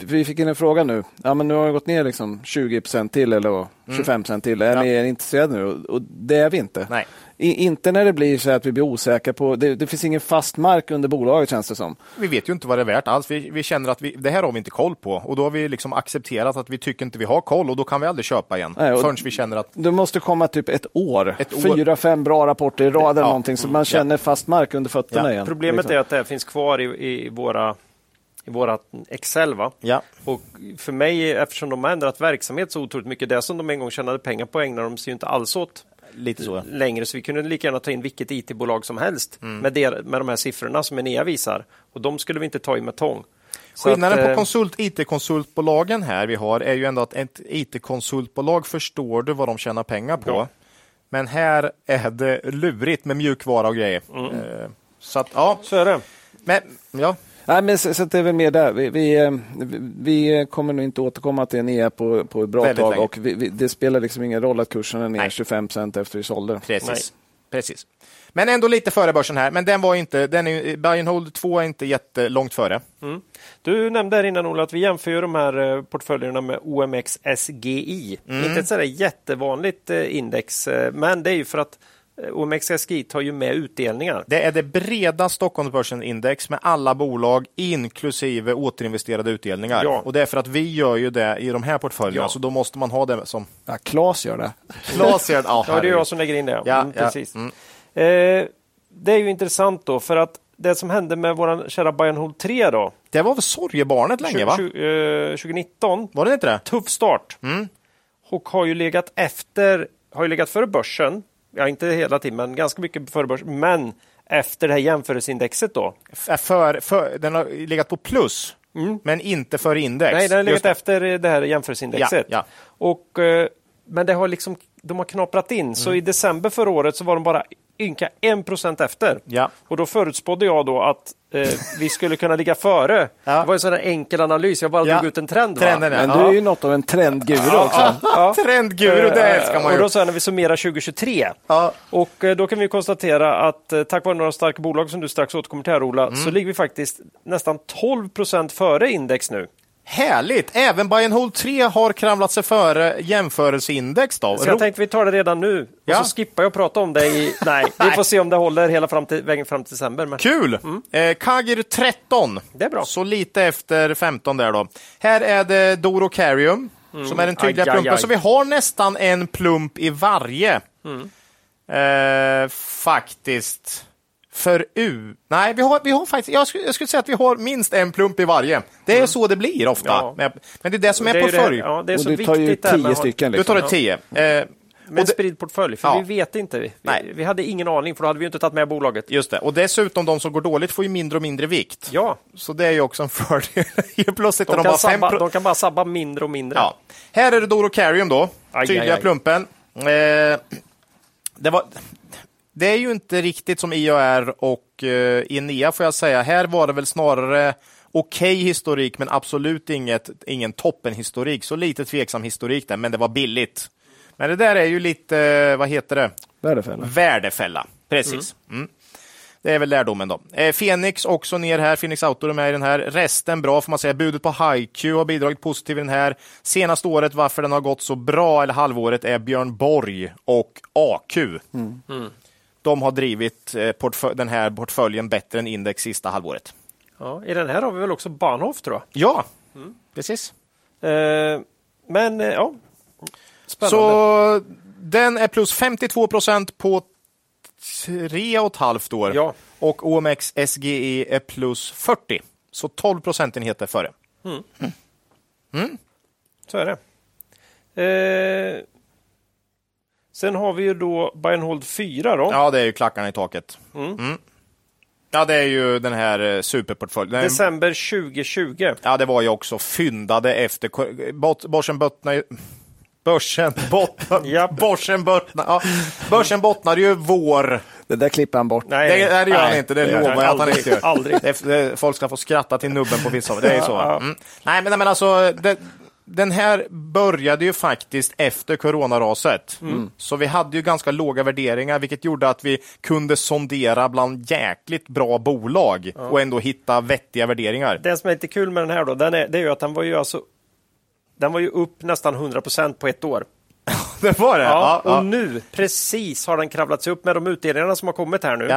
vi fick in en fråga nu. Ja, men nu har det gått ner liksom 20% till eller 25 mm. till. Är ja. ni intresserade nu? Och det är vi inte. Nej. I, inte när det blir så att vi blir osäkra på... Det, det, finns ingen fast mark under bolaget känns det som. Vi vet ju inte vad det är värt alls. Vi, vi känner att vi, det här har vi inte koll på och då har vi liksom accepterat att vi tycker inte vi har koll och då kan vi aldrig köpa igen Nej, förrän vi känner att... Det måste komma typ ett år. Ett år. Fyra, fem bra rapporter i rad eller ja. någonting så man känner fast mark under fötterna ja. igen. Problemet liksom. är att det finns kvar i, i våra i vårat Excel. Va? Ja. Och för mig, eftersom de har ändrat verksamhet så otroligt mycket, det som de en gång tjänade pengar på ägnar de sig inte alls åt Lite så. längre. Så vi kunde lika gärna ta in vilket IT-bolag som helst mm. med, det, med de här siffrorna som Enea visar. Och de skulle vi inte ta i med tång. Skillnaden att, på eh, konsult, IT-konsultbolagen här vi har är ju ändå att ett IT-konsultbolag förstår du vad de tjänar pengar på. Ja. Men här är det lurigt med mjukvara och grejer. Mm. Eh, så att, ja. Så är det. Men, ja. Nej, men så, så det är väl mer där. Vi, vi, eh, vi, kommer nog inte återkomma till NEA på, på ett bra Väldigt tag länge. och vi, det spelar liksom ingen roll att kursen är ner Nej. 25 procent efter vi sålde. Precis. Precis. Men ändå lite före börsen här. Men den var inte, den är, buy and hold 2 är inte jättelångt före. Mm. Du nämnde här innan Ola att vi jämför de här eh, portföljerna med OMX SGI. Mm. Inte ett sådär jättevanligt eh, index, men det är ju för att OMX SGI tar ju med utdelningar. Det är det breda Stockholmsbörsen index med alla bolag inklusive återinvesterade utdelningar. Ja. Och det är för att vi gör ju det i de här portföljerna, ja. så då måste man ha det som... Ja, Klas gör det. Klas gör det. Ja, ja, det är jag som lägger in det. Ja, mm, precis. Mm. Eh, det är ju intressant då, för att det som hände med vår kära Bayern Hold 3 då. Det var väl sorgebarnet länge va? 20, 2019. Var det inte det? Tuff start. Mm. Och har ju legat efter, har ju legat före börsen. Ja, inte hela tiden, men ganska mycket före börsen. Men efter det här jämförelseindexet då. För, för, den har legat på plus, mm. men inte för index. Nej, den har legat efter det här jämförelseindexet. Ja, ja. Och, eh, men det har liksom, de har knaprat in, mm. så i december förra året så var de bara ynka 1 procent efter. Ja. Och då förutspådde jag då att eh, vi skulle kunna ligga före. Ja. Det var en sån enkel analys, jag bara ja. drog ut en trend. Trenden, Men du är ju något av en trendguru också. Ja. Trendguru, det älskar man ju. Och då sa jag när vi summerar 2023. Och eh, då kan vi konstatera att eh, tack vare några starka bolag som du strax återkommer till här Ola, mm. så ligger vi faktiskt nästan 12 procent före index nu. Härligt! Även buy and hold 3 har kravlat sig före jämförelseindex. Då. Så jag tänkte vi tar det redan nu. Ja. Och så skippar jag att prata om det i... Nej, vi får se om det håller hela fram till, vägen fram till december. Men... Kul! Mm. Eh, Kagir 13. Det är bra. Så lite efter 15 där då. Här är det Doro Carium mm. som är den tydliga aj, plumpen. Aj, aj. Så vi har nästan en plump i varje. Mm. Eh, faktiskt för U. Nej, vi har, vi har faktiskt, jag skulle, jag skulle säga att vi har minst en plump i varje. Det är mm. så det blir ofta. Ja. Men, men, det är det som är, är portfölj. Ja, det är så du tar ju tio stycken. Liksom. Du tar tio. Eh, med en spridd portfölj, för ja. vi vet inte. Vi, Nej. vi hade ingen aning, för då hade vi inte tagit med bolaget. Just det, och dessutom de som går dåligt får ju mindre och mindre vikt. Ja. Så det är ju också en fördel. Plötsligt de, de, kan sabba, de kan bara sabba mindre och mindre. Ja. Här är det Doro Carium då, aj, tydliga aj, aj. plumpen. Eh, det var, det är ju inte riktigt som IAR och eh, Enea får jag säga. Här var det väl snarare okej okay historik, men absolut inget, ingen toppenhistorik. Så lite tveksam historik där, men det var billigt. Men det där är ju lite, vad heter det? Värdefälla. Värdefälla, precis. Mm. Mm. Det är väl lärdomen då. Eh, Fenix också ner här. Fenix Auto är med i den här. Resten bra får man säga. Budet på HiQ har bidragit positivt i den här. Senaste året, varför den har gått så bra, eller halvåret, är Björn Borg och AQ. Mm. Mm de har drivit eh, den här portföljen bättre än index sista halvåret. Ja, I den här har vi väl också Bahnhof tror jag? Ja, mm. precis. Eh, men eh, ja, Spännande. Så den är plus 52 procent på tre och ett halvt år. Ja. Och OMX SGE är plus 40. Så 12 procentenheter före. Mm. Mm. Så är det. Eh, Sen har vi ju då Buy and Hold 4 då. Ja, det är ju klackarna i taket. Mm. Mm. Ja, det är ju den här eh, superportföljen. December 2020. Ja, det var ju också fyndade efter börsen bottnade Börsen bottnar, ja. börsen bottnar, ja. börsen bottnade ju vår det där klipper han bort. Nej, det, det gör han inte, det lovar jag att han inte gör. Aldrig. Det, folk ska få skratta till nubben på vissa Det är så. Mm. Nej, men, men alltså, det, den här började ju faktiskt efter coronaraset. Mm. Så vi hade ju ganska låga värderingar, vilket gjorde att vi kunde sondera bland jäkligt bra bolag ja. och ändå hitta vettiga värderingar. Det som är lite kul med den här då, den är, det är ju att den var ju alltså den var ju upp nästan 100% på ett år. det var det? Ja, ja och ja. nu precis har den kravlat sig upp med de utdelningarna som har kommit här nu.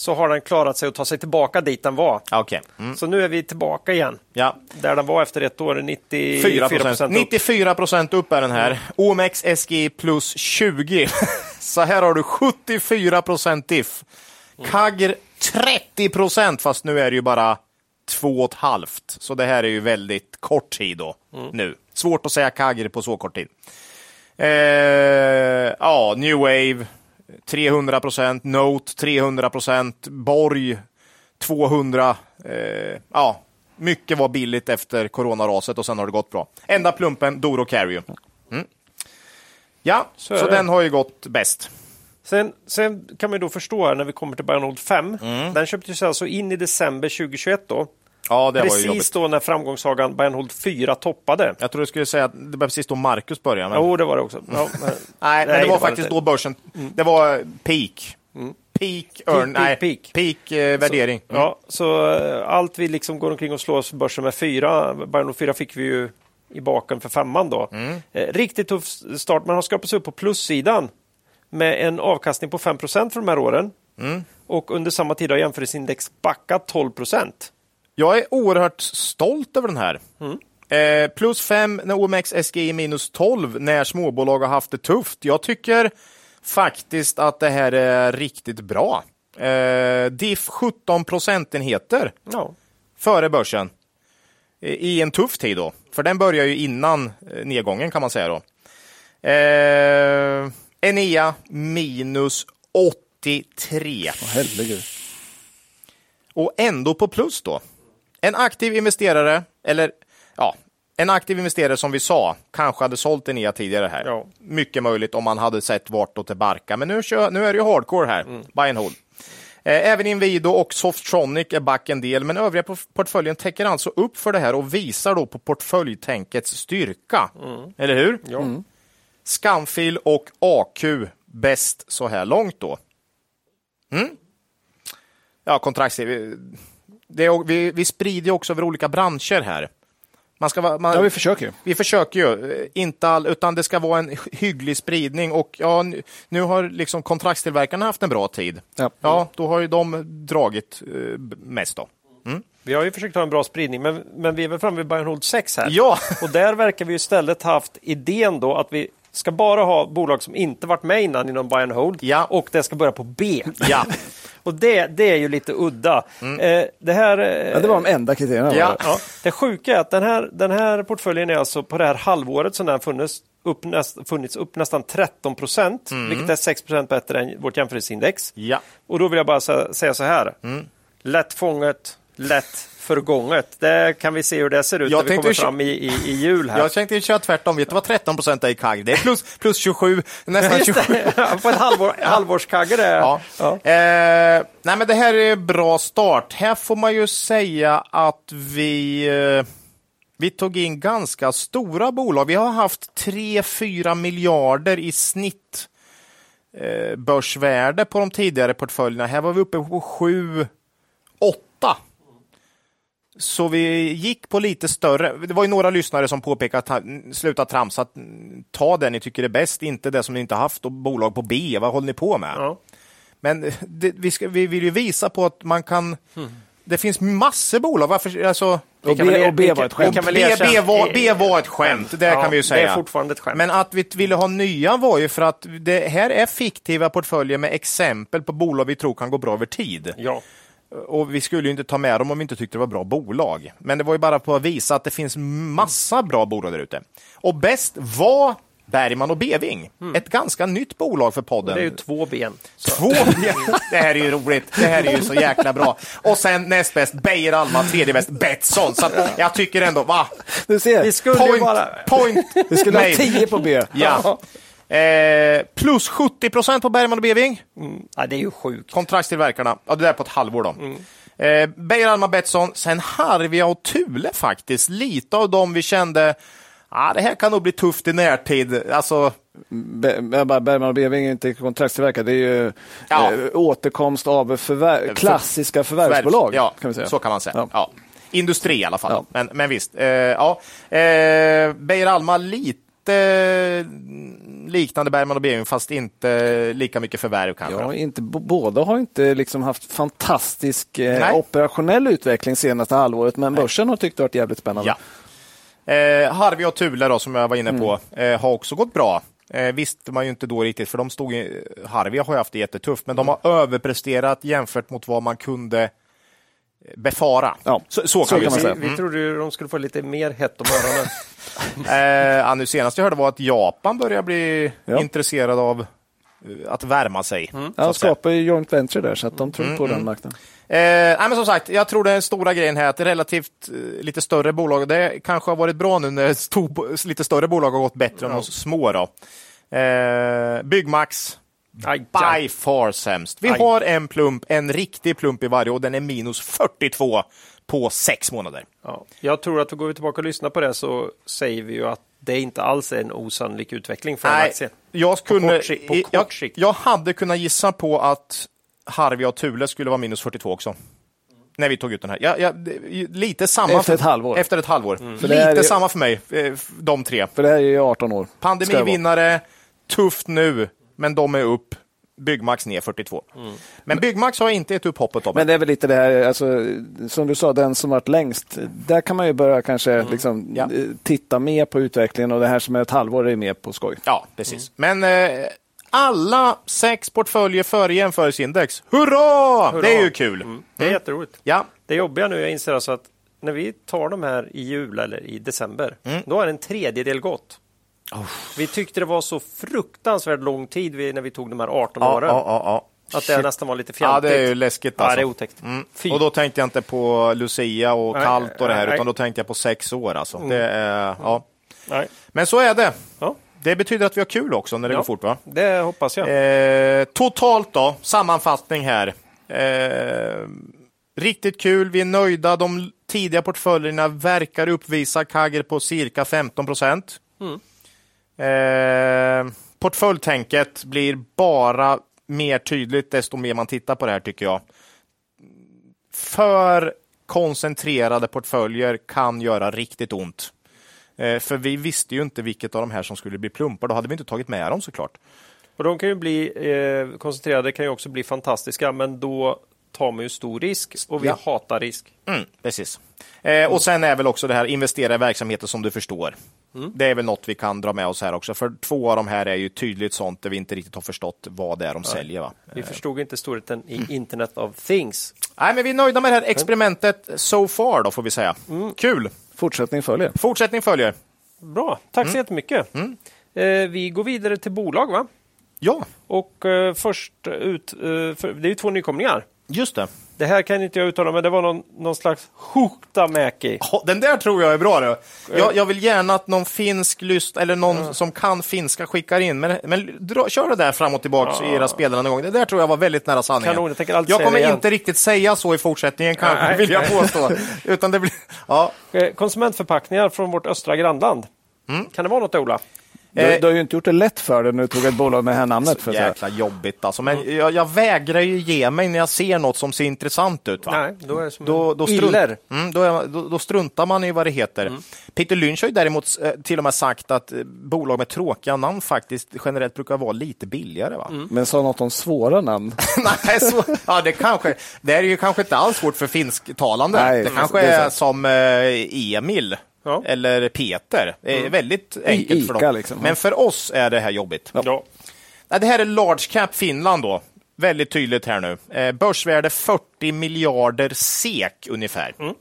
Så har den klarat sig att ta sig tillbaka dit den var. Okay. Mm. Så nu är vi tillbaka igen. Ja. Där den var efter ett år, 94 procent 94 procent upp är den här. OMX SG plus 20. så här har du 74 procent diff. Kagr 30 procent, fast nu är det ju bara två och ett halvt. Så det här är ju väldigt kort tid då, mm. nu. Svårt att säga Kagr på så kort tid. Eh, ja, New Wave 300 procent, Note 300 procent, Borg 200. Eh, ja, Mycket var billigt efter coronaraset och sen har det gått bra. Enda plumpen, Doro Carry. Mm. Ja, så, så den har ju gått bäst. Sen, sen kan man då förstå här när vi kommer till Bionode 5. Mm. Den köptes alltså in i december 2021 då. Ja, det precis var då när framgångssagan Bionhold 4 toppade. Jag tror du skulle säga att det var precis då Marcus började. Men... Jo, det var det också. Ja, men... nej, men det var det faktiskt var då börsen, mm. det var peak. Mm. Peak, earn, peak, peak, peak. peak eh, värdering. Så, mm. Ja, så uh, allt vi liksom går omkring och slår oss börsen med fyra, Bionhold 4 fick vi ju i baken för femman då. Mm. Eh, riktigt tuff start. Man har skapat sig upp på plussidan med en avkastning på 5 för de här åren. Mm. Och under samma tid har jämförelseindex backat 12 Jag är oerhört stolt över den här. Mm. Eh, plus 5 när OMX SGI minus 12 när småbolag har haft det tufft. Jag tycker faktiskt att det här är riktigt bra. Eh, DIF 17 procentenheter ja. före börsen i en tuff tid då. För den börjar ju innan eh, nedgången kan man säga då. Eh, Enea minus 83. Oh, herregud. Och ändå på plus då. En aktiv investerare, eller ja, en aktiv investerare som vi sa, kanske hade sålt Enea tidigare här. Ja. Mycket möjligt om man hade sett vartåt det barkar. Men nu, kör, nu är det ju hardcore här, mm. buy and hold. Eh, även Inwido och Softronic är back en del, men övriga portföljen täcker alltså upp för det här och visar då på portföljtänkets styrka. Mm. Eller hur? Ja. Mm. Scanfil och AQ bäst så här långt då. Mm? Ja, kontrakts... Det vi, vi sprider också över olika branscher här. Man ska, man, ja, vi försöker Vi försöker ju, inte all, utan det ska vara en hygglig spridning och ja, nu, nu har liksom kontraktstillverkarna haft en bra tid. Ja, ja då har ju de dragit eh, mest då. Mm. Vi har ju försökt ha en bra spridning, men, men vi är väl framme vid Hold 6 här. Ja. och där verkar vi istället haft idén då att vi ska bara ha bolag som inte varit med innan inom Buy and Hold ja. och det ska börja på B. Ja. och det, det är ju lite udda. Mm. Eh, det, här, eh, ja, det var de enda kriterierna. Ja. ja. Det sjuka är att den här, den här portföljen är alltså på det här halvåret som den funnits upp, näst, funnits upp nästan 13 procent, mm. vilket är 6 procent bättre än vårt jämförelseindex. Ja. Och då vill jag bara säga så här. Mm. Lätt fånget, lätt förgånget. Det kan vi se hur det ser ut jag när vi kommer fram i, i, i jul. Här. Jag tänkte köra tvärtom. Vet du vad 13 procent är i kagg? Det är plus, plus 27, nästan 27. På ett halvår, halvårskagge det. Ja. ja. Eh, nej, men det här är bra start. Här får man ju säga att vi eh, vi tog in ganska stora bolag. Vi har haft 3-4 miljarder i snitt eh, börsvärde på de tidigare portföljerna. Här var vi uppe på 7 8 så vi gick på lite större. Det var ju några lyssnare som påpekade att sluta tramsa, ta det ni tycker är bäst, inte det som ni inte haft och bolag på B. Vad håller ni på med? Ja. Men det, vi, ska, vi vill ju visa på att man kan hmm. Det finns massor bolag. Varför, alltså, och, B, och B var ett skämt. B, B, var, B var ett skämt, det ja, kan vi ju säga. Det är fortfarande ett skämt. Men att vi ville ha nya var ju för att det här är fiktiva portföljer med exempel på bolag vi tror kan gå bra över tid. Ja. Och vi skulle ju inte ta med dem om vi inte tyckte det var bra bolag. Men det var ju bara på att visa att det finns massa bra bolag där ute. Och bäst var Bergman och Beving. Mm. Ett ganska nytt bolag för podden. Det är ju två ben. Så. Två ben! Det här är ju roligt. Det här är ju så jäkla bra. Och sen näst bäst Beijer Alma, tredje bäst Betsson. Så jag tycker ändå, va? Du ser, vi skulle point, bara... point Vi skulle ha tio på B. Ja. Eh, plus 70 procent på Bergman och Beving. Mm. Ja, det är ju sjukt. Kontraktstillverkarna. Ja, det där på ett halvår då. Mm. Eh, Beijer Alma Betsson, sen Harvia och Thule faktiskt. Lite av dem vi kände, ah, det här kan nog bli tufft i närtid. Alltså, Bergman och Beving är inte kontraktstillverkare, det är ju ja. äh, återkomst av förvär klassiska förvärvsbolag. Ja, kan vi säga. så kan man säga. Ja. ja. Industri i alla fall. Ja. Men, men visst, eh, ja. Eh, Beijer Alma lite liknande Bergman och Beving fast inte lika mycket förvärv kanske. Ja, inte, båda har inte liksom haft fantastisk eh, operationell utveckling senaste halvåret men Nej. börsen har tyckt det varit jävligt spännande. Ja. Eh, Harvey och Thule då, som jag var inne på mm. eh, har också gått bra. Eh, visste man ju inte då riktigt, för de stod i, Harvey har ju haft det jättetufft, men de har överpresterat jämfört mot vad man kunde befara. Ja, så, så, kan, så man säga. Vi, vi trodde de skulle få lite mer hett om öronen. eh, ja, nu senast jag hörde var att Japan börjar bli ja. intresserad av eh, att värma sig. Ja, att säga. skapar ju joint venture där, så att de tror på den marknaden. Eh, nej, men som sagt, jag tror den stora grejen här är att det är relativt eh, lite större bolag. Det kanske har varit bra nu när stor, lite större bolag har gått bättre än de små. Då. Eh, Byggmax. By far sämst. Vi Aj. har en plump, en riktig plump i varje och den är minus 42 på sex månader. Ja. Jag tror att går vi tillbaka och lyssnar på det så säger vi ju att det inte alls är en osannolik utveckling för Nej, aktie. jag, kunde, kort sikt- på kort jag, sikt. jag hade kunnat gissa på att Harvia och Thule skulle vara minus 42 också. När vi tog ut den här. Jag, jag, lite samma Efter ett halvår. Efter ett halvår. Här Lite är- samma för mig, eh, de tre. För det här är ju 18 år. Pandemivinnare, tufft nu, men de är upp. Byggmax ner 42. Men Byggmax har inte gett upp hoppet om Men det är väl lite det här, alltså, som du sa, den som varit längst. Där kan man ju börja kanske liksom, Ja. eh, titta mer på utvecklingen och det här som är ett halvår är mer på skoj. Ja, precis. Men eh, alla sex portföljer före jämförelseindex. Hurra! Hurra! Det är ju kul. Mm. Det är jätteroligt. Ja, Det jobbiga nu, jag inser alltså att när vi tar de här i jul eller i december, Mm. då har en tredjedel gått. Vi tyckte det var så fruktansvärt lång tid vi, när vi tog de här 18 ja, åren. ja, ja, ja. Att det Shit. nästan var lite Ja, fjantigt. det är ju läskigt Ja, alltså. det är otäckt. Mm. Och då tänkte jag inte på Lucia och Nej, kallt och det här, nej. utan då tänkte jag på sex år alltså. Det är, ja. Nej. Men så är det. Ja, Det betyder att vi har kul också när det Ja. går fort va? det hoppas jag. Eh, totalt då, sammanfattning här. Eh, riktigt kul, vi är nöjda. De tidiga portföljerna verkar uppvisa kagger på cirka 15 procent. Eh, portföljtänket blir bara mer tydligt desto mer man tittar på det här tycker jag. För koncentrerade portföljer kan göra riktigt ont. Eh, för vi visste ju inte vilket av de här som skulle bli plumpar. Då hade vi inte tagit med dem såklart. Och de kan ju bli eh, koncentrerade, kan ju också bli fantastiska, men då tar man ju stor risk och vi Ja. hatar risk. Mm, precis. Eh, och sen är väl också det här investera i verksamheter som du förstår. Det är väl något vi kan dra med oss här också. För två av de här är ju tydligt sånt där vi inte riktigt har förstått vad det är de säljer. Va? Vi förstod inte storheten i Internet of Things. Nej, men vi är nöjda med det här experimentet so far då får vi säga. Kul! Fortsättning följer. Fortsättning följer. Bra, tack Mm. så jättemycket. Eh, vi går vidare till bolag, va? Ja, Och eh, först ut, eh, för, det är ju två nykomlingar. Just det. Det här kan inte jag uttala, men det var någon, någon slags Huhtamäki. Ja, Den där tror jag är bra. Då. Jag, jag vill gärna att någon finsk lyst eller någon som kan finska skickar in. Men, men dra, kör det där fram och tillbaka i era spelare någon gång. Det där tror jag var väldigt nära sanningen. Kanon, jag tänker säga kommer det igen. inte riktigt säga så i fortsättningen kanske, Nej. vill jag påstå. Utan det blir... Ja. Eh, konsumentförpackningar från vårt östra grannland. Mm. Kan det vara något, Ola? Du, Eh, du har ju inte gjort det lätt för dig när du tog ett bolag med det här namnet. För att säga. Jäkla jobbigt alltså. Men jag, jag vägrar ju ge mig när jag ser något som ser intressant ut. Va? Nej, då är det som Då, då, strunt, iller. mm, då, är, då, då struntar man i vad det heter. Mm. Peter Lynch har ju däremot eh, till och med sagt att eh, bolag med tråkiga namn faktiskt generellt brukar vara lite billigare. Va? Mm. Men sa något om svåra namn. Nej, så, ja, det, kanske, det är ju kanske inte alls svårt för finsktalande. Nej, det kanske det är är, som eh, Emil Ja. eller Peter. Det är väldigt enkelt för Ica, dem. liksom. Men för oss är det här jobbigt. Ja. Det här är large cap Finland då. Väldigt tydligt här nu. Eh, börsvärde 40 miljarder SEK ungefär. Mm.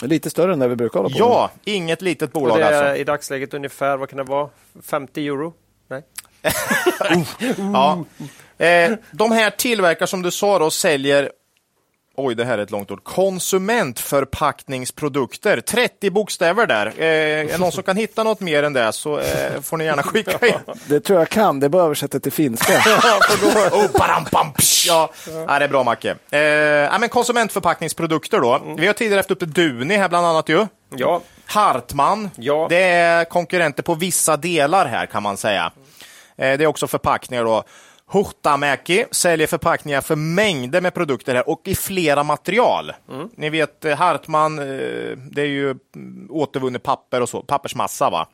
Lite större än det vi brukar hålla på Ja, inget litet Och bolag det är alltså. i dagsläget ungefär, vad kan det vara? 50 euro? Nej. Ja. Eh, de här tillverkar som du sa då säljer Oj, det här är ett långt ord. Konsumentförpackningsprodukter. 30 bokstäver där. Eh, är det någon som kan hitta något mer än det så eh, får ni gärna skicka in. Det tror jag kan. Det är bara att översätta till finska. Oh, badam, bam, ja. ja, det är bra Macke. Eh, ja, men konsumentförpackningsprodukter då. Vi har tidigare haft uppe Duni här bland annat ju. Ja, Hartman. Ja. Det är konkurrenter på vissa delar här kan man säga. Eh, Det är också förpackningar då. Huhtamäki säljer förpackningar för mängder med produkter här och i flera material. Ni vet eh, Hartman, eh, det är ju mm, återvunnet papper och så, pappersmassa va.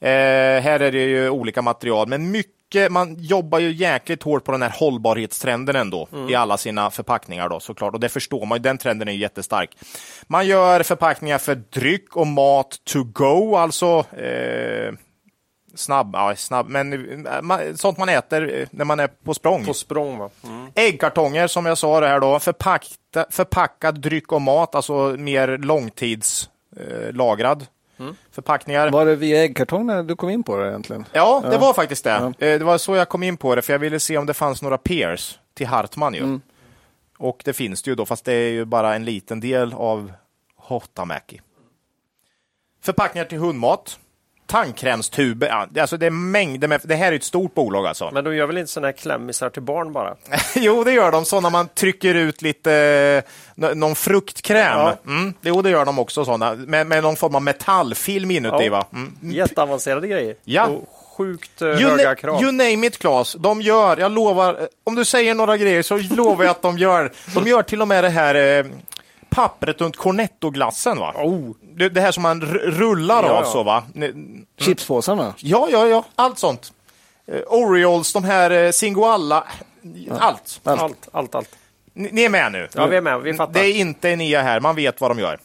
Eh, här är det ju olika material, men mycket, man jobbar ju jäkligt hårt på den här hållbarhetstrenden ändå i alla sina förpackningar då såklart. Och det förstår man ju, den trenden är ju jättestark. Man gör förpackningar för dryck och mat to go, alltså eh, snabb, ja, snabb, men eh, sånt man äter eh, när man är på språng. på språng va? Mm. Äggkartonger som jag sa det här då, förpackta, förpackad dryck och mat, alltså mer långtidslagrad. Eh, lagrad. förpackningar. Var det via äggkartong när du kom in på det egentligen? Ja, det var faktiskt det. Eh, Det var så jag kom in på det, för jag ville se om det fanns några peers till Hartman. Ju. Och det finns det ju då, fast det är ju bara en liten del av Hotamäki. Förpackningar till hundmat. Tandkrämstuber. Ja, alltså det är mängder med... Det här är ett stort bolag alltså. Men de gör väl inte sådana här klämmisar till barn bara? jo, det gör de. Sådana man trycker ut lite... eh, Någon fruktkräm. Ja. Mm, jo, det gör de också sådana. Med, med någon form av metallfilm inuti, Ja. va? Mm. Jätteavancerade grejer. Ja. Och sjukt eh, You, höga krav. you name it, Claes. De gör, jag lovar, eh, om du säger några grejer så lovar jag att de gör. De gör till och med det här eh, pappret runt cornettoglassen. Va? Oh. Det, det här som man rullar Ja, av ja. så va? Chipspåsarna? Ja, ja, ja, allt sånt. Eh, Oreos, de här eh, Singoalla, allt. Allt, allt, allt. Ni, ni är med nu? Ja, vi är med. Vi fattar. Det är inte nya här, man vet vad de gör.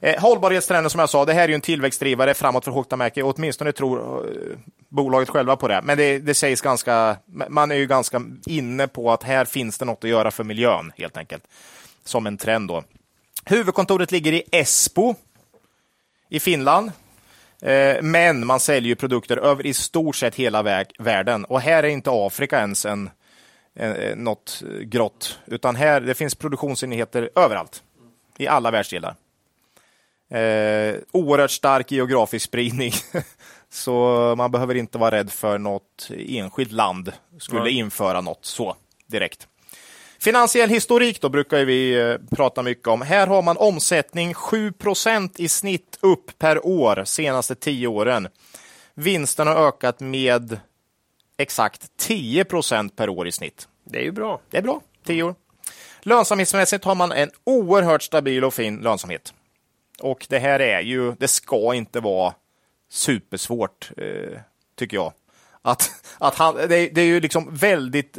Eh, hållbarhetstrenden som jag sa, det här är ju en tillväxtdrivare framåt för Huhtamäki. Åtminstone tror eh, bolaget själva på det. Men det, det sägs ganska, man är ju ganska inne på att här finns det något att göra för miljön helt enkelt. Som en trend då. Huvudkontoret ligger i Esbo i Finland. Eh, men man säljer produkter över i stort sett hela väg, världen. Och här är inte Afrika ens en, eh, något grått, utan här det finns produktionsenheter överallt i alla världsdelar. Eh, oerhört stark geografisk spridning, så man behöver inte vara rädd för något enskilt land skulle Nej. införa något så direkt. Finansiell historik då brukar vi eh, prata mycket om. Här har man omsättning 7% i snitt upp per år senaste 10 åren. Vinsten har ökat med exakt 10% per år i snitt. Det är ju bra. Det är bra. 10 år. Lönsamhetsmässigt har man en oerhört stabil och fin lönsamhet. Och det här är ju, det ska inte vara supersvårt, eh, tycker jag. Att, att han, det, är- det är ju liksom väldigt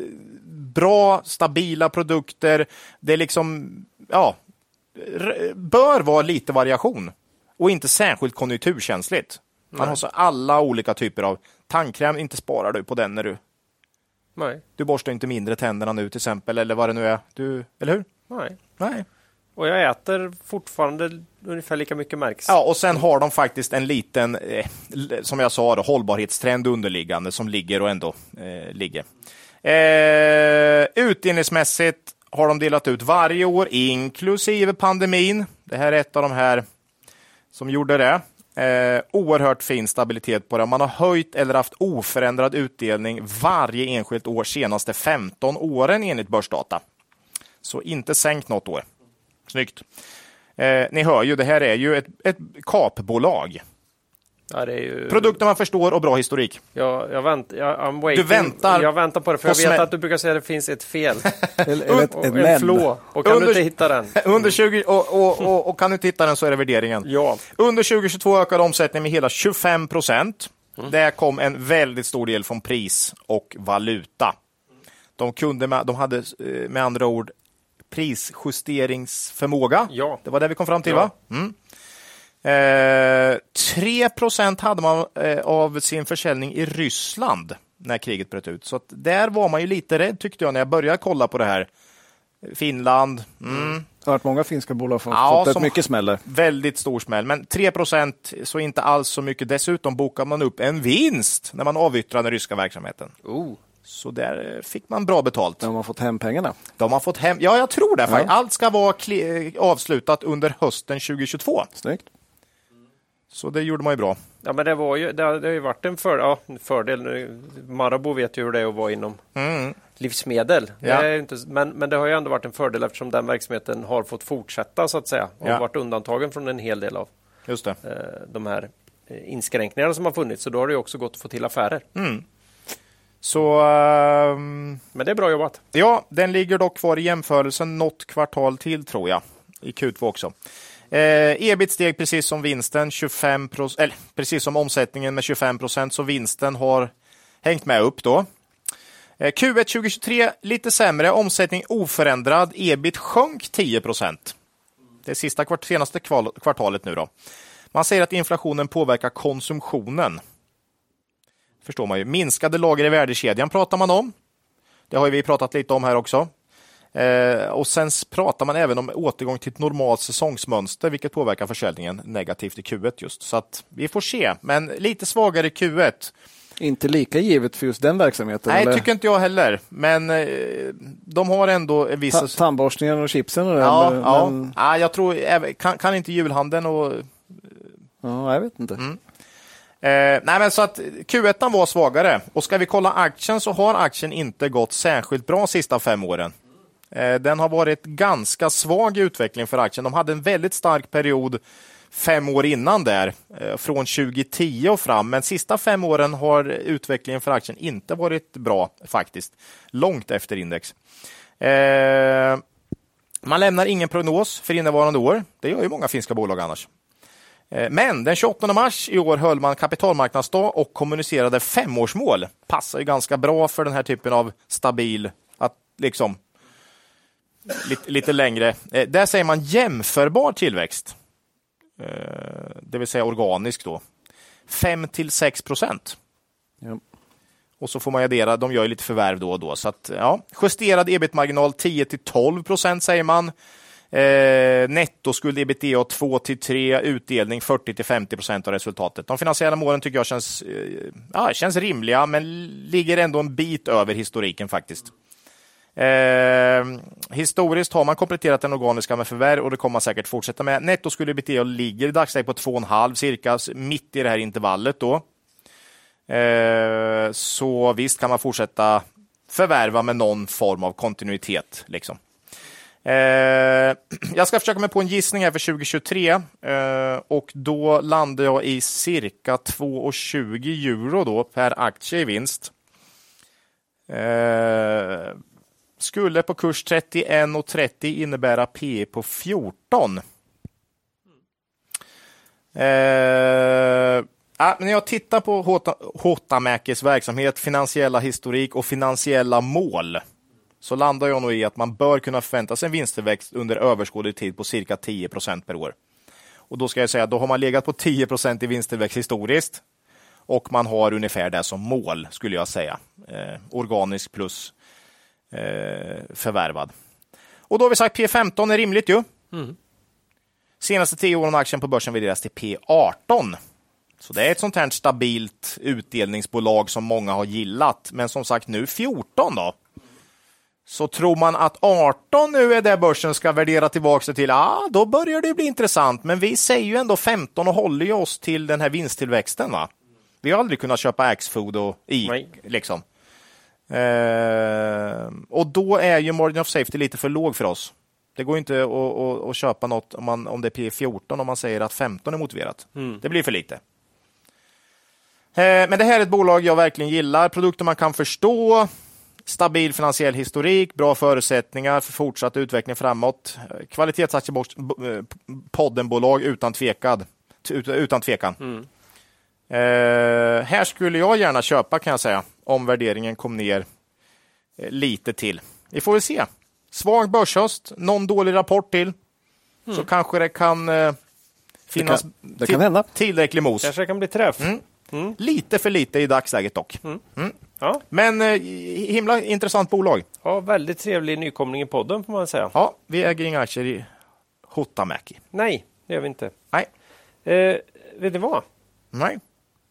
bra, stabila produkter. Det är liksom, ja, bör vara lite variation och inte särskilt konjunkturkänsligt. Man har så alla olika typer av tandkräm, inte sparar du på den när du Nej. du borstar inte mindre tänderna nu till exempel, eller vad det nu är. Du, eller hur? Nej. Nej. Och jag äter fortfarande ungefär lika mycket märks. Ja, och sen har de faktiskt en liten, eh, som jag sa, då, hållbarhetstrend underliggande som ligger och ändå eh, ligger. Eh, utdelningsmässigt har de delat ut varje år, inklusive pandemin. Det här är ett av de här som gjorde det. Eh, oerhört fin stabilitet på det. Man har höjt eller haft oförändrad utdelning varje enskilt år senaste 15 åren enligt börsdata. Så inte sänkt något år. Snyggt. Eh, ni hör ju, det här är ju ett, ett kapbolag. Ja, det är ju... Produkter man förstår och bra historik. Jag, jag, vänt, jag. Du väntar Jag väntar på det, för jag vet att du brukar säga att det finns ett fel. Eller, eller ett, Och ett en flå. Och kan Under- du inte hitta den? Under 20, och, och, och, och kan du inte hitta den så är det värderingen. Ja. Under 2022 ökade omsättningen med hela 25 procent. Mm. Det kom en väldigt stor del från pris och valuta. De, kunde med, de hade eh, med andra ord prisjusteringsförmåga. Ja. Det var det vi kom fram till, Ja. va? Mm. Eh, 3 procent hade man eh, av sin försäljning i Ryssland när kriget bröt ut. Så där var man ju lite rädd tyckte jag när jag började kolla på det här. Finland, mm. Jag har hört många finska bolag som Ja, fått ett mycket smäll där. Väldigt stor smäll, men 3 procent så inte alls så mycket. Dessutom bokar man upp en vinst när man avyttrar den ryska verksamheten. Oh. Så där eh, fick man bra betalt. De har fått hem pengarna. De har fått hem, ja jag tror det. faktiskt. Ja. Allt ska vara kli- avslutat under hösten 2022. Snyggt. Så det gjorde man ju bra. Ja, men det, var ju, det, har, det har ju varit en för, ja, fördel. Marabou vet ju hur det är att vara inom Mm. livsmedel. Det Ja. är ju inte, men, men det har ju ändå varit en fördel eftersom den verksamheten har fått fortsätta så att säga. Och Ja. varit undantagen från en hel del av Just det. eh, de här eh, inskränkningarna som har funnits. Så då har det ju också gått att få till affärer. Så ehm, Men det är bra jobbat. ja, den ligger dock kvar i jämförelsen något kvartal till tror jag. I Q2 också. Eh, ebit steg precis som vinsten 25 eller precis som omsättningen med 25 procent, så vinsten har hängt med upp då. Eh, Q1 2023 lite sämre, omsättning oförändrad, ebit sjönk 10 procent. Det sista kvart, senaste kval, kvartalet nu då. Man säger att inflationen påverkar konsumtionen. Förstår man ju. Minskade lager i värdekedjan pratar man om. Det har vi pratat lite om här också. Eh, och sen pratar man även om återgång till ett normalt säsongsmönster, vilket påverkar försäljningen negativt i Q1 just. Så att vi får se, men lite svagare i Q1. Inte lika givet för just den verksamheten? Nej, eller? tycker inte jag heller. Men eh, de har ändå en viss... Ta tandborstningen och chipsen? Och ja, eller, ja. Men... ja, jag tror... Kan, kan inte julhandeln och... Ja, jag vet inte. Mm. Eh, nej, men så att Q1 var svagare och ska vi kolla aktien så har aktien inte gått särskilt bra de sista fem åren. Eh, den har varit ganska svag i utveckling för aktien. De hade en väldigt stark period fem år innan där, eh, från 2010 och fram. Men sista fem åren har utvecklingen för aktien inte varit bra faktiskt. Långt efter index. Eh, man lämnar ingen prognos för innevarande år. Det gör ju många finska bolag annars. Eh, men den 28 mars i år höll man kapitalmarknadsdag och kommunicerade femårsmål. Passar ju ganska bra för den här typen av stabil, att liksom lite, lite längre. Eh, där säger man jämförbar tillväxt. Eh, det vill säga organisk då. 5 till 6 procent. Ja. Och så får man addera, de gör ju lite förvärv då och då. Så att, ja, justerad ebit-marginal 10 till 12 procent säger man. Eh, nettoskuld ebitda 2 till 3, utdelning 40 till 50 procent av resultatet. De finansiella målen tycker jag känns, eh, ja, känns rimliga, men ligger ändå en bit över historiken faktiskt. Eh, historiskt har man kompletterat den organiska med förvärv och det kommer man säkert fortsätta med. Nettoskuld ebitda ligger i dagsläget på 2,5 cirka, mitt i det här intervallet då. Eh, så visst kan man fortsätta förvärva med någon form av kontinuitet. Liksom. Eh, jag ska försöka mig på en gissning här för 2023 eh, och då landar jag i cirka 2,20 euro då per aktie i vinst. Eh, skulle på kurs 31,30 innebära P på 14. Eh, ah, Ja, när jag tittar på Hotamäkis verksamhet, finansiella historik och finansiella mål så landar jag nog i att man bör kunna förvänta sig en vinsttillväxt under överskådlig tid på cirka 10 procent per år. Och då ska jag säga, då har man legat på 10 procent i vinsttillväxt historiskt och man har ungefär det som mål, skulle jag säga. Eh, organisk plus eh, förvärvad. Och då har vi sagt P15 är rimligt ju. Mm. Senaste tio åren har aktien på börsen värderas till P18. Så det är ett sånt här stabilt utdelningsbolag som många har gillat. Men som sagt nu 14 då. Så tror man att 18 nu är det börsen ska värdera tillbaka sig till, ja, då börjar det bli intressant. Men vi säger ju ändå 15 och håller ju oss till den här vinsttillväxten. Va? Vi har aldrig kunnat köpa Axfood och i, liksom. Eh, och då är ju margin of safety lite för låg för oss. Det går inte att, att, att köpa något om, man, om det är P14 om man säger att 15 är motiverat. Mm. Det blir för lite. Eh, men det här är ett bolag jag verkligen gillar. Produkter man kan förstå, stabil finansiell historik, bra förutsättningar för fortsatt utveckling framåt. Eh, Kvalitetsaktiepoddenbolag utan tvekad. Utan tvekan. Mm. Eh, här skulle jag gärna köpa kan jag säga, om värderingen kom ner eh, lite till. Vi får väl se. Svag börshöst, någon dålig rapport till, mm. så kanske det kan eh, finnas det kan, det kan hända. tillräcklig mos. Kanske det kan bli träff. Mm. Mm. Lite för lite i dagsläget dock. Ja. Men eh, himla intressant bolag. Ja, väldigt trevlig nykomling i podden får man säga. Ja, vi äger inga aktier i Hotamäki. Nej, det gör vi inte. Nej. Eh, vet ni vad? Nej.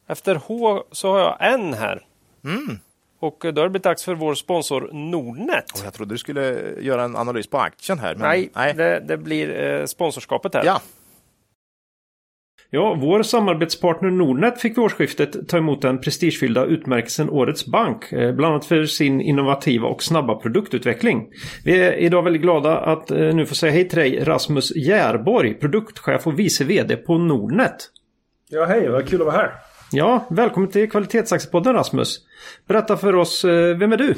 Efter H så har jag en här. Mm. Och då har det blivit dags för vår sponsor Nordnet. Oh, jag trodde du skulle göra en analys på aktien här. Men nej, nej. Det, det, blir eh, sponsorskapet här. Ja. Ja, vår samarbetspartner Nordnet fick vid årsskiftet ta emot den prestigefyllda utmärkelsen Årets Bank. Eh, bland annat för sin innovativa och snabba produktutveckling. Vi är idag väldigt glada att eh, nu få säga hej till dig Rasmus Järborg, produktchef och vice VD på Nordnet. Ja, hej, vad kul att vara här. Ja, välkommen till Kvalitetsaktiepodden Rasmus. Berätta för oss, eh, vem är du?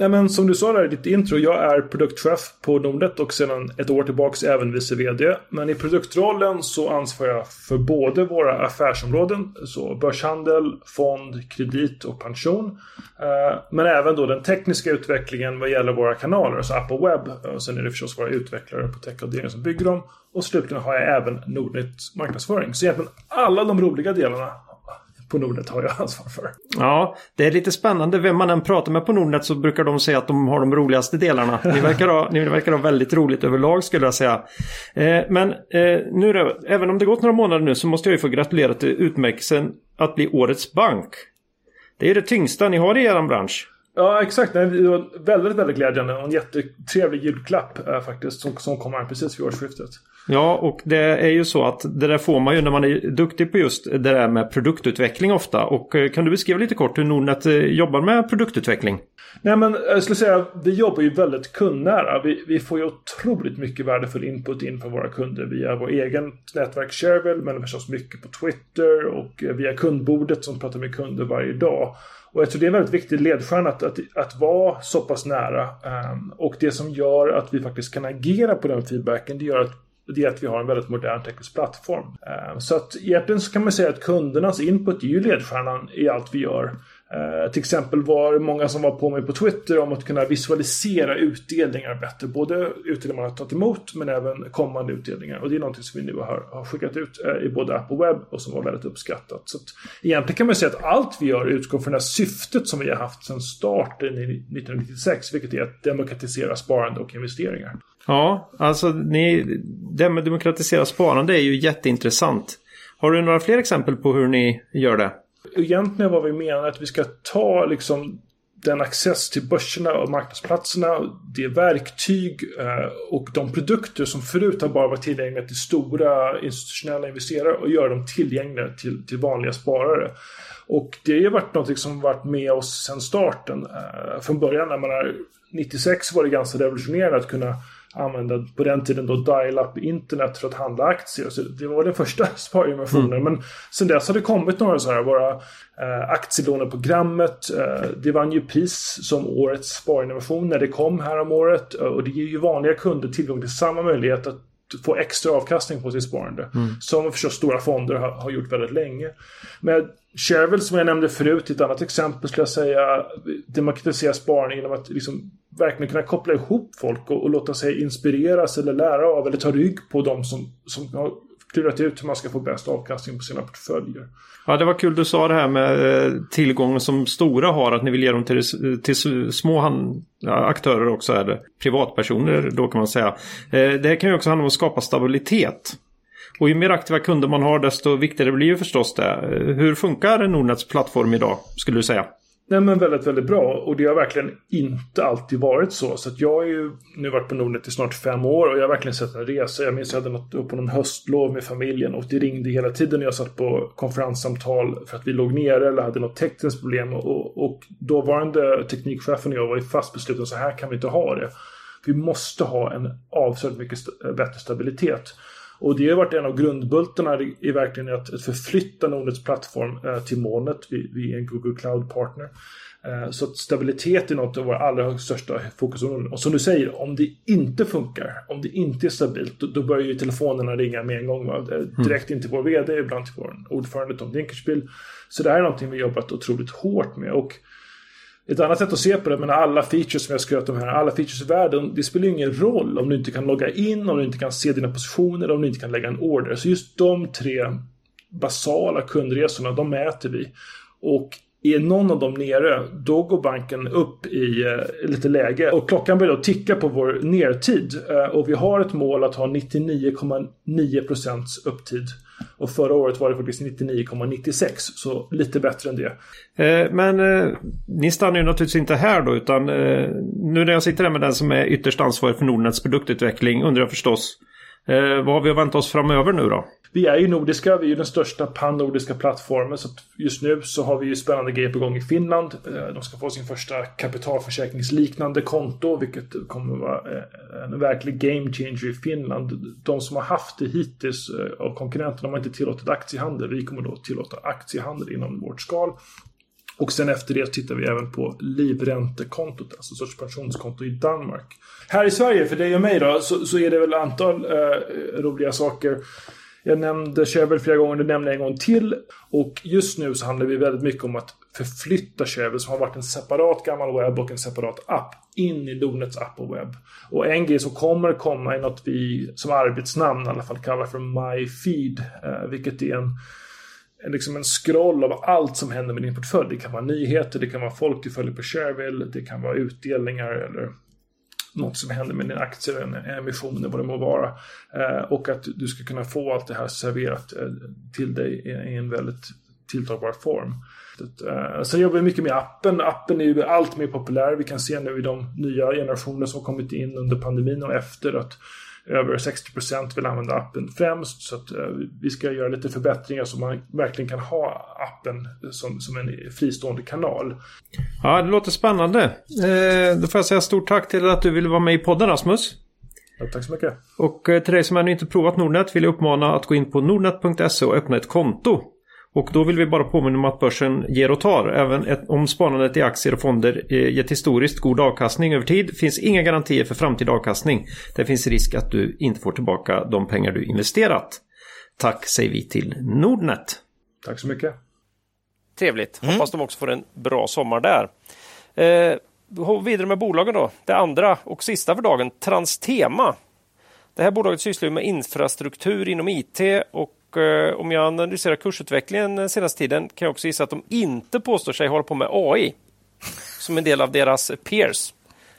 Ja, men som du sa där i ditt intro, jag är produktchef på Nordnet och sedan ett år tillbaks även vice VD. Men i produktrollen så ansvarar jag för både våra affärsområden, så börshandel, fond, kredit och pension. Eh, men även då den tekniska utvecklingen vad gäller våra kanaler, alltså app och webb. Eh, och sen är det förstås våra utvecklare på techavdelningen som bygger dem. Och slutligen har jag även Nordnet marknadsföring. Så egentligen alla de roliga delarna på Nordnet har jag ansvar för. Ja, det är lite spännande. Vem man än pratar med på Nordnet så brukar de säga att de har de roligaste delarna. Ni verkar ha, ni verkar ha väldigt roligt överlag skulle jag säga. Eh, men eh, nu då, även om det gått några månader nu så måste jag ju få gratulera till utmärkelsen att bli Årets Bank. Det är det tyngsta ni har i er bransch. Ja, exakt. Det var väldigt, väldigt glädjande och en jättetrevlig julklapp äh, faktiskt som, som kom här precis vid årsskiftet. Ja, och det är ju så att det där får man ju när man är duktig på just det där med produktutveckling ofta. Och eh, kan du beskriva lite kort hur Nordnet eh, jobbar med produktutveckling? Nej, men jag skulle säga vi jobbar ju väldigt kundnära. Vi, vi får ju otroligt mycket värdefull input in från våra kunder via vår egen nätverk Shareville, men förstås mycket på Twitter och eh, via kundbordet som pratar med kunder varje dag. Och jag tror det är en väldigt viktig ledstjärna att, att, att vara så pass nära. Um, och det som gör att vi faktiskt kan agera på den feedbacken, det gör att det är att vi har en väldigt modern teknisk plattform. Um, så att egentligen så kan man säga att kundernas input är ju ledstjärnan i allt vi gör. Uh, till exempel var det många som var på mig på Twitter om att kunna visualisera utdelningar bättre. Både utdelningar man har tagit emot men även kommande utdelningar. Och det är någonting som vi nu har, har skickat ut uh, i både app och webb och som var väldigt uppskattat. Så att, egentligen kan man säga att allt vi gör utgår från det här syftet som vi har haft sedan starten i 1996. Vilket är att demokratisera sparande och investeringar. Ja, alltså ni, det med demokratisera sparande är ju jätteintressant. Har du några fler exempel på hur ni gör det? Egentligen vad vi menar är att vi ska ta liksom den access till börserna och marknadsplatserna, det verktyg eh, och de produkter som förut har bara varit tillgängliga till stora institutionella investerare och göra dem tillgängliga till, till vanliga sparare. Och det har varit något som varit med oss sedan starten. Eh, från början när man är 96 var det ganska revolutionerande att kunna använda på den tiden då dial-up internet för att handla aktier. Så det var den första sparemissionen. Mm. Men sen dess har det kommit några så här, våra eh, aktielåneprogrammet. Eh, det vann ju pris som årets sparinnovation när det kom här om året. Och det ger ju vanliga kunder tillgång till samma möjlighet att få extra avkastning på sitt sparande. Mm. Som förstås stora fonder har, har gjort väldigt länge. Men Shareville som jag nämnde förut, ett annat exempel skulle jag säga, demokratisera sparande genom att liksom verkligen kunna koppla ihop folk och, och, låta sig inspireras eller lära av eller ta rygg på de som, som har klurat ut hur man ska få bäst avkastning på sina portföljer. Ja, det var kul du sa det här med eh, tillgången som stora har, att ni vill ge dem till, till små hand, aktörer också, eller privatpersoner då kan man säga. Eh, det här kan ju också handla om att skapa stabilitet. Och ju mer aktiva kunder man har desto viktigare blir ju förstås det. Eh, hur funkar Nordnets plattform idag, skulle du säga? Nej men väldigt, väldigt bra. Och det har verkligen inte alltid varit så. Så att jag har ju nu varit på Nordnet i snart fem år och jag har verkligen sett en resa. Jag minns att jag hade något upp på någon höstlov med familjen och det ringde hela tiden när jag satt på konferenssamtal för att vi låg nere eller hade något tekniskt problem. Och, och dåvarande teknikchefen och jag var ju fast beslutna så här kan vi inte ha det. Vi måste ha en avsevärt mycket st bättre stabilitet. Och det har varit en av grundbultarna i verkligen att, förflytta Nordnets plattform eh, till molnet. Vi, vi, är en Google Cloud-partner. Eh, så stabilitet är något av våra allra största fokusområden. Och som du säger, om det inte funkar, om det inte är stabilt, då, då börjar ju telefonerna ringa med en gång. Va? Mm. Direkt in till vår VD, ibland till vår ordförande Tom Dinkelspiel. Så det här är någonting vi jobbat otroligt hårt med. Och ett annat sätt att se på det, men alla features som jag skröt om här, alla features i världen, det spelar ingen roll om du inte kan logga in, om du inte kan se dina positioner, om du inte kan lägga en order. Så just de tre basala kundresorna, de mäter vi. Och är någon av dem nere, då går banken upp i eh, lite läge. Och klockan börjar då ticka på vår nertid. Eh, och vi har ett mål att ha 99,9% upptid. Och förra året var det faktiskt 99,96 så lite bättre än det. Eh, men eh, ni stannar ju naturligtvis inte här då utan eh, nu när jag sitter här med den som är ytterst ansvarig för Nordnets produktutveckling undrar jag förstås Eh, vad har vi att vänta oss framöver nu då? Vi är ju nordiska, vi är ju den största pan-nordiska plattformen. Så just nu så har vi ju spännande grejer på gång i Finland. Eh, de ska få sin första kapitalförsäkringsliknande konto, vilket kommer att vara eh, en verklig game changer i Finland. De som har haft det hittills av konkurrenterna har inte tillåtit aktiehandel. Vi kommer då tillåta aktiehandel inom vårt skal. Och sen efter det tittar vi även på livräntekontot, alltså sorts pensionskonto i Danmark. Här i Sverige, för dig och mig då, så, så är det väl ett antal eh, roliga saker. Jag nämnde Chevel flera gånger, det nämner jag en gång till. Och just nu så handlar vi väldigt mycket om att förflytta Chevel som har varit en separat gammal webb och en separat app in i Donets app och webb. Och en grej som kommer komma är något vi som arbetsnamn i alla fall kallar för MyFeed. Eh, vilket är en liksom en scroll av allt som händer med din portfölj. Det kan vara nyheter, det kan vara folk du följer på Shareville, det kan vara utdelningar eller något som händer med dina aktier, en emission eller vad det må vara. Eh, och att du ska kunna få allt det här serverat eh, till dig i, i en väldigt tilltagbar form. Eh, sen jobbar vi mycket med appen. Appen är ju allt mer populär. Vi kan se nu i de nya generationer som kommit in under pandemin och efter att över 60 procent vill använda appen främst. Så att, uh, vi ska göra lite förbättringar så man verkligen kan ha appen som, som en fristående kanal. Ja, det låter spännande. Eh, då får jag säga stort tack till att du ville vara med i podden Rasmus. Ja, tack så mycket. Och eh, till dig som ännu inte provat Nordnet vill jag uppmana att gå in på nordnet.se och öppna ett konto. Och då vill vi bara påminna om att börsen ger och tar. Även ett, om sparandet i aktier och fonder eh, gett historiskt god avkastning över tid finns inga garantier för framtida avkastning. Det finns risk att du inte får tillbaka de pengar du investerat. Tack säger vi till Nordnet. Tack så mycket. Trevligt. Mm. Hoppas de också får en bra sommar där. Eh, vidare med bolagen då. Det andra och sista för dagen, Transtema. Det här bolaget sysslar med infrastruktur inom IT och om jag analyserar kursutvecklingen den senaste tiden kan jag också gissa att de inte påstår sig hålla på med AI som en del av deras peers.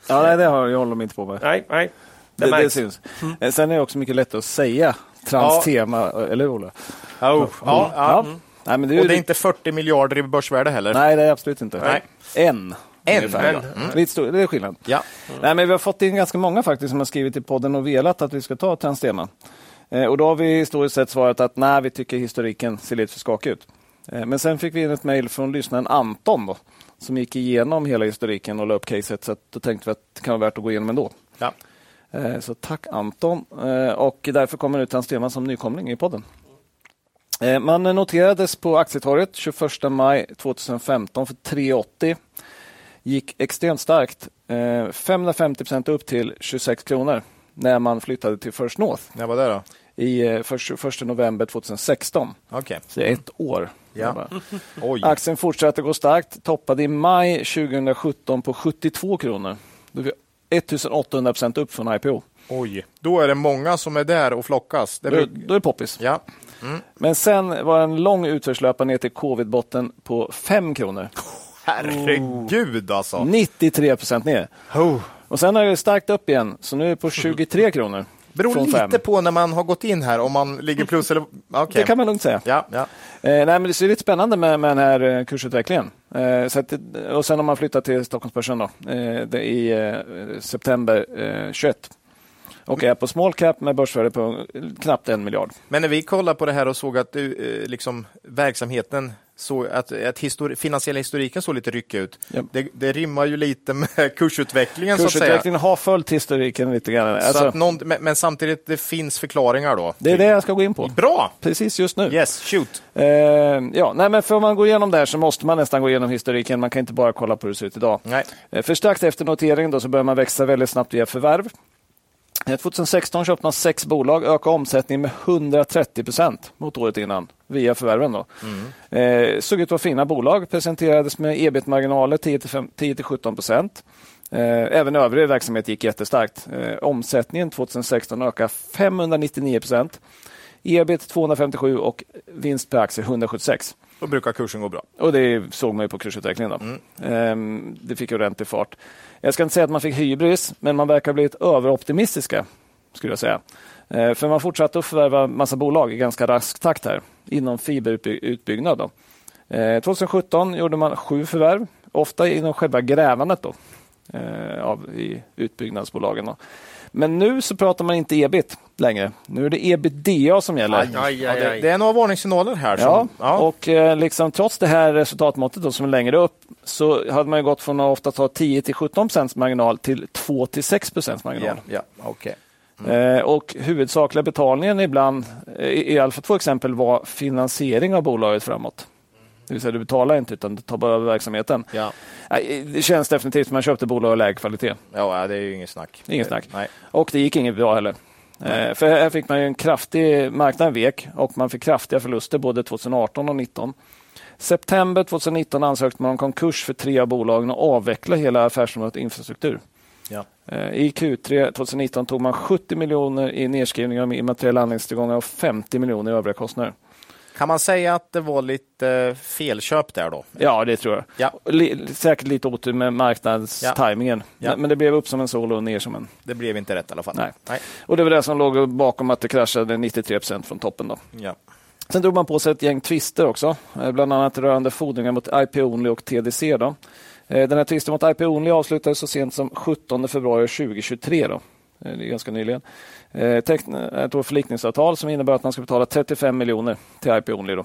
Ja, nej, det håller de inte på med. Nej, nej. Det, det, det syns. Mm. Eh, sen är det också mycket lättare att säga Transtema, ja. eller hur Ola? Oh. Ja, ja, ja. Mm. Nej, men det, och det är inte 40 miljarder i börsvärde heller? Nej, det är absolut inte. Nej. En. En? Ungefär, mm. Lite stor, det är skillnad. Ja. Mm. Nej, men vi har fått in ganska många faktiskt som har skrivit i podden och velat att vi ska ta Transtema. Eh, och då har vi historiskt sett svarat att nej, vi tycker historiken ser lite för skakig ut. Eh, men sen fick vi in ett mejl från lyssnaren Anton då, som gick igenom hela historiken och la upp caset. Så då tänkte vi att det kan vara värt att gå igenom ändå. Ja. Eh, så tack Anton. Och därför kommer nu Transtema som nykomling i podden. Man noterades på Aktietorget 21 maj 2015 för 3,80. Gick extremt starkt. 550 procent upp till 26 kronor när man flyttade till First North. När var det då? I eh, första november 2016. Okay. Så det är ett år. Ja. Aktien fortsatte gå starkt. Toppade i maj 2017 på 72 kronor. Då är vi 1800 procent upp från IPO. Oj, då är det många som är där och flockas. Det då, då är det poppis. Ja. Mm. Men sen var det en lång utförslöpa ner till covid-botten på 5 kronor. Herregud alltså! 93 procent ner. Oh. Och sen har det starkt upp igen, så nu är det på 23 kronor. Beror lite fem. på när man har gått in här, om man ligger plus eller... Okay. Det kan man lugnt säga. Ja, ja. Eh, nej, men det är lite spännande med, med den här eh, kursutvecklingen. Eh, så att, och sen har man flyttat till Stockholmsbörsen då, eh, i eh, september 21 och är på small cap med börsvärde på knappt en miljard. Men när vi kollade på det här och såg att eh, liksom, verksamheten så att, att histori finansiella historiken såg lite ryckig ut. Yep. Det, det, rimmar ju lite med kursutvecklingen. Kursutvecklingen har följt historiken lite grann. Alltså, någon, men, men, samtidigt, det finns förklaringar då? Det är det jag ska gå in på. Bra! Precis just nu. Yes, shoot. Eh, ja, nej, men för man går igenom det här så måste man nästan gå igenom historiken. Man kan inte bara kolla på hur det ser ut idag. Nej. Eh, för strax efter noteringen då så börjar man växa väldigt snabbt via förvärv. 2016 köpte man sex bolag, ökade omsättningen med 130 procent mot året innan via förvärven. Då. Mm. Eh, såg ut att vara fina bolag, presenterades med ebit-marginaler 10-17 procent. Eh, även övrig verksamhet gick jättestarkt. Eh, omsättningen 2016 ökade 599 procent. Ebit 257 och vinst per aktie 176. Då brukar kursen gå bra. Och det såg man ju på kursutvecklingen. Mm. Eh, det fick ordentlig fart. Jag ska inte säga att man fick hybris, men man verkar ha blivit överoptimistiska. skulle jag säga. Eh, för man fortsatte att förvärva massa bolag i ganska rask takt här inom fiberutbyggnad. Då. 2017 eh, gjorde man sju förvärv, ofta inom själva grävandet då, av, i utbyggnadsbolagen. Då. Men nu så pratar man inte ebit längre. Nu är det ebitda som gäller. Aj, aj, aj, det, det, är några varningssignaler här. Som, ja, ja, och eh, liksom, trots det här resultatmåttet då, som är längre upp så hade man gått från att ofta ta 10 till 17 procents marginal till 2 till 6 procents marginal. Ja, ja, okay. Mm. Eh, och huvudsakliga betalningen ibland, eh, i, i alla fall två exempel, var finansiering av bolaget framåt. Det vill säga du betalar inte utan du tar bara över verksamheten. Ja. Det känns definitivt som att man köpte bolag av lägre kvalitet. Ja, det är ju inget snack. Inget snack. Nej. Och det gick inget bra heller. Nej. För här fick man en kraftig, marknaden vek och man fick kraftiga förluster både 2018 och 2019. September 2019 ansökte man om konkurs för tre av bolagen och avveckla hela affärsområdet infrastruktur. Ja. Eh, I Q3 2019 tog man 70 miljoner i nedskrivningar av immateriella anläggningstillgångar och 50 miljoner i övriga kostnader. Kan man säga att det var lite felköp där då? Ja, det tror jag. Ja. Säkert lite otur med marknadstajmingen. Ja. Men det blev upp som en sol och ner som en... Det blev inte rätt i alla fall. Nej. Nej. Och det var det som låg bakom att det kraschade 93 procent från toppen. Då. Ja. Sen drog man på sig ett gäng tvister också, eh, bland annat rörande fordringar mot IP-Only och TDC. Då. Eh, Den här tvisten mot IP-Only avslutades så sent som 17 februari 2023. Då. Eh, Det är ganska nyligen. Eh, Teckna ett förlikningsavtal som innebär att man ska betala 35 miljoner till IP-Only. Då.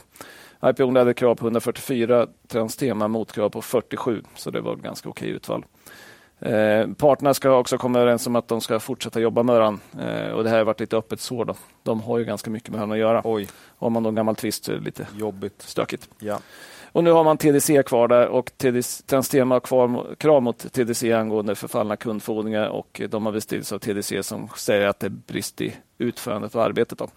IP-Only hade krav på 144, Transtema motkrav på 47, så det var ett ganska okej utfall. Eh, parterna ska också komma överens om att de ska fortsätta jobba med varandra. Eh, och det här har varit lite öppet sår. Då. De har ju ganska mycket med varandra att göra. Oj, Har man då en gammal tvist så är det lite jobbigt. stökigt. Ja. Och nu har man TDC kvar där och Transtema har kvar krav mot TDC angående förfallna kundfordringar och de har bestritts av TDC som säger att det är brist i utförandet av arbetet. Då.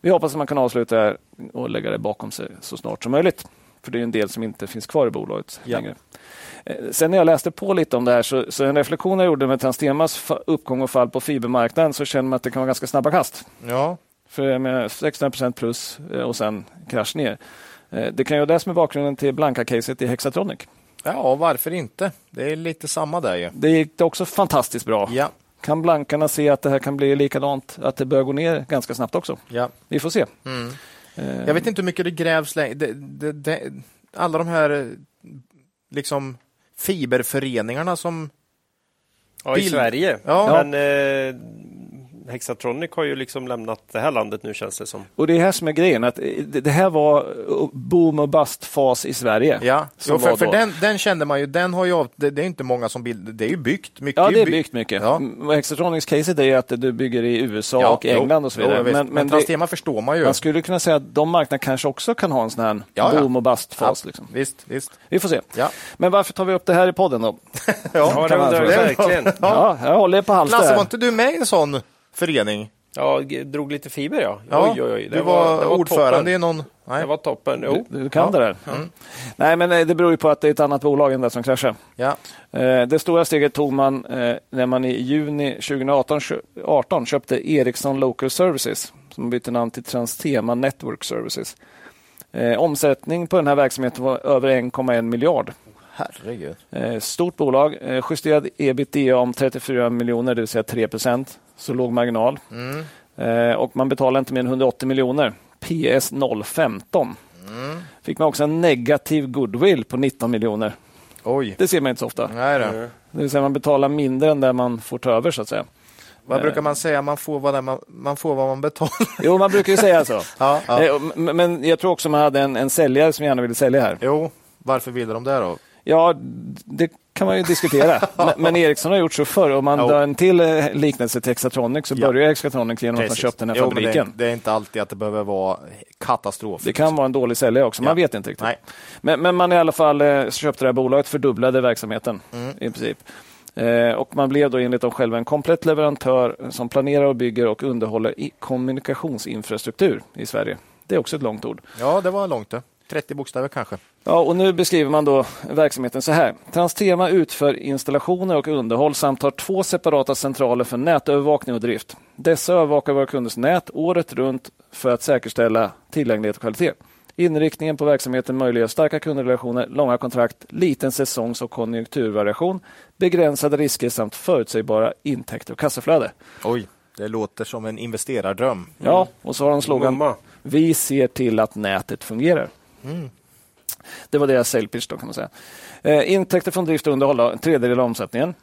Vi hoppas att man kan avsluta det här och lägga det bakom sig så snart som möjligt. För det är en del som inte finns kvar i bolaget Ja. längre. Eh, Sen när jag läste på lite om det här så, så en reflektion jag gjorde med Transtemas uppgång och fall på fibermarknaden så känner man att det kan vara ganska snabba kast. ja, För med 16 procent plus eh, och sen krasch ner. Eh, Det kan ju vara det som är bakgrunden till Blanka-caset i Hexatronic. ja, varför inte? Det är lite samma där ju. Det gick också fantastiskt bra. Ja, Kan blankarna se att det här kan bli likadant, att det börjar gå ner ganska snabbt också? ja. Vi får se. Mm. Eh, Jag vet inte hur mycket det grävs längre. Det, det, det, alla de här liksom fiberföreningarna som... Ja, i Bil- Sverige. Ja. Men eh, Hexatronic har ju liksom lämnat det här landet nu känns det som. Och det är här som är grejen, att eh, det här var eh, boom och bust-fas i Sverige. Ja, jo, för, för den, den kände man ju. Den har ju, av- det, det är inte många som bildar. Det är ju byggt. Mycket Ja, det är by- byggt mycket. Ja. Mm, Hexatronics-caset är ju att du bygger i USA Ja, och England och så vidare. Jo, men men men Transtema förstår man ju. man skulle kunna säga att de marknaderna kanske också kan ha en sån här Ja, ja. boom och bust-fas. Ja, Liksom. Visst, visst. Vi får se. Ja. Men varför tar vi upp det här i podden då? Ja, det undrar fråga. verkligen. Ja, jag håller på halster. Lasse, var inte du med i en sån förening? Ja, drog lite fiber ja. Ja, oj, oj, oj. du var, ordförande toppen. i någon... Nej. Det var toppen. Jo. Du, du kan Ja. det där. Nej, men eh, det beror ju på att det är ett annat bolag än det som kraschade. Ja. Eh, Det stora steget tog man eh, när man i juni 2018 kö- 18 köpte Ericsson Local Services som bytte namn till Transtema Network Services. Omsättning på den här verksamheten var över 1,1 miljard. Herregud. Stort bolag. Justerad ebitda om 34 miljoner, det vill säga 3 procent. Så låg marginal. Mm. Eh, Och man betalade inte mer än 180 miljoner. PS 015. Mm. Fick man också en negativ goodwill på 19 miljoner. Oj. Det ser man inte så ofta. Nej då. Det vill säga man betalar mindre än det man får ta över så att säga. Vad brukar man säga? Man får vad, man, man, får vad man betalar. Jo, man brukar ju säga så. ja, ja. Eh, Men jag tror också man hade en, en säljare som gärna ville sälja här. Jo, varför ville de det då? Ja, det kan man ju diskutera. men, men Ericsson har gjort så förr. Om man Jo. drar en till eh, liknelse till Hexatronic så Ja. börjar Hexatronic genom att man Precis. köpte den här Jo, fabriken. Det, det är inte alltid att det behöver vara katastrof. Det kan vara en dålig säljare också, man Ja. vet inte riktigt. Nej. Men, men man i alla fall eh, köpte det här bolaget, fördubblade verksamheten Mm. i princip. Eh, och man blev då enligt dem själva en komplett leverantör som planerar och bygger och underhåller kommunikationsinfrastruktur i Sverige. Det är också ett långt ord. Ja, det var långt det. 30 bokstäver kanske. Ja, och nu beskriver man då verksamheten så här. Transtema utför installationer och underhåll samt har två separata centraler för nätövervakning och drift. Dessa övervakar våra kunders nät året runt för att säkerställa tillgänglighet och kvalitet. Inriktningen på verksamheten möjliggör starka kundrelationer, långa kontrakt, liten säsongs och konjunkturvariation, begränsade risker samt förutsägbara intäkter och kassaflöde. Oj, det låter som en investerardröm. Ja, och så har de slogan Mamma. Vi ser till att nätet fungerar. Mm. Det var deras sale pitch då kan man säga. Eh, intäkter från drift och underhåll, en tredjedel av omsättningen.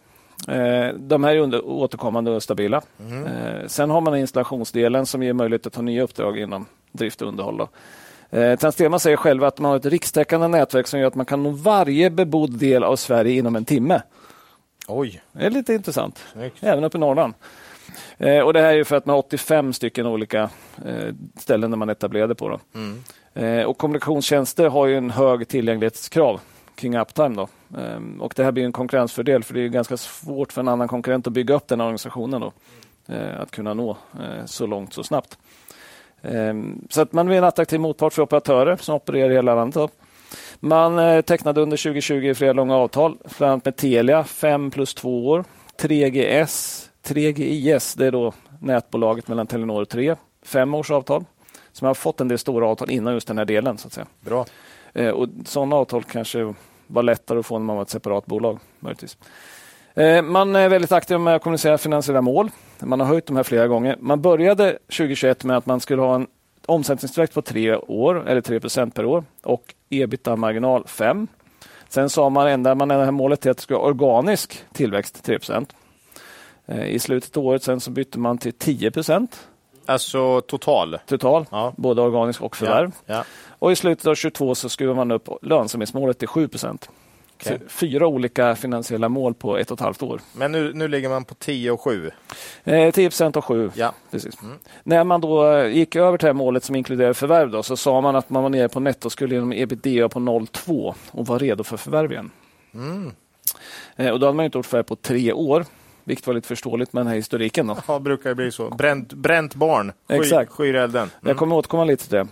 Eh, de här är under, återkommande och stabila. Mm. Eh, sen har man installationsdelen som ger möjlighet att ta nya uppdrag inom drift och underhåll. Då. Eh, Transtema säger själva att man har ett rikstäckande nätverk som gör att man kan nå varje bebodd del av Sverige inom en timme. Oj, Det är lite intressant. snyggt. Även uppe i Norrland. Eh, och det här är ju för att man har 85 stycken olika eh, ställen där man etablerade på. Då. Mm. Eh, och kommunikationstjänster har ju en hög tillgänglighetskrav kring uptime. Då. Ehm, och det här blir en konkurrensfördel för det är ganska svårt för en annan konkurrent att bygga upp den här organisationen. Då. Eh, att kunna nå eh, så långt så snabbt. Ehm, så att man blir en attraktiv motpart för operatörer som opererar i hela landet. Då. Man tecknade under 2020 flera långa avtal, bland annat med Telia, 5 plus 2 år. 3GS, 3GIS, det är då nätbolaget mellan Telenor och 3, fem års avtal. Så man har fått en del stora avtal innan just den här delen. så att säga. Bra. Eh, och sådana avtal kanske var lättare att få när man var ett separat bolag. Möjligtvis. Eh, man är väldigt aktiv med att kommunicera finansiella mål. Man har höjt de här flera gånger. Man började 2021 med att man skulle ha en omsättningstillväxt på tre år, eller 3 procent per år och ebitda-marginal 5. Sen sa man, ändrade man det här målet till att det skulle vara organisk tillväxt 3 procent. Eh, I slutet av året sen så bytte man till 10 procent. Alltså total? Total, ja. både organisk och förvärv. Ja. Ja. Och I slutet av 2022 så skruvar man upp lönsamhetsmålet till 7 procent. Okay. Fyra olika finansiella mål på ett och ett halvt år. Men nu, nu ligger man på 10 och 7? Eh, 10 procent och 7. Ja. Precis. Mm. När man då eh, gick över till det här målet som inkluderar förvärv då, så sa man att man var nere på nettoskuld genom ebitda på 0,2 och var redo för förvärv igen. Mm. Eh, och då hade man inte gjort förvärv på tre år vilket var lite förståeligt med den här historiken. Då. Ja, brukar det bli så. Bränt, bränt barn sky, Exakt. skyr elden. Mm. Jag kommer återkomma lite till det.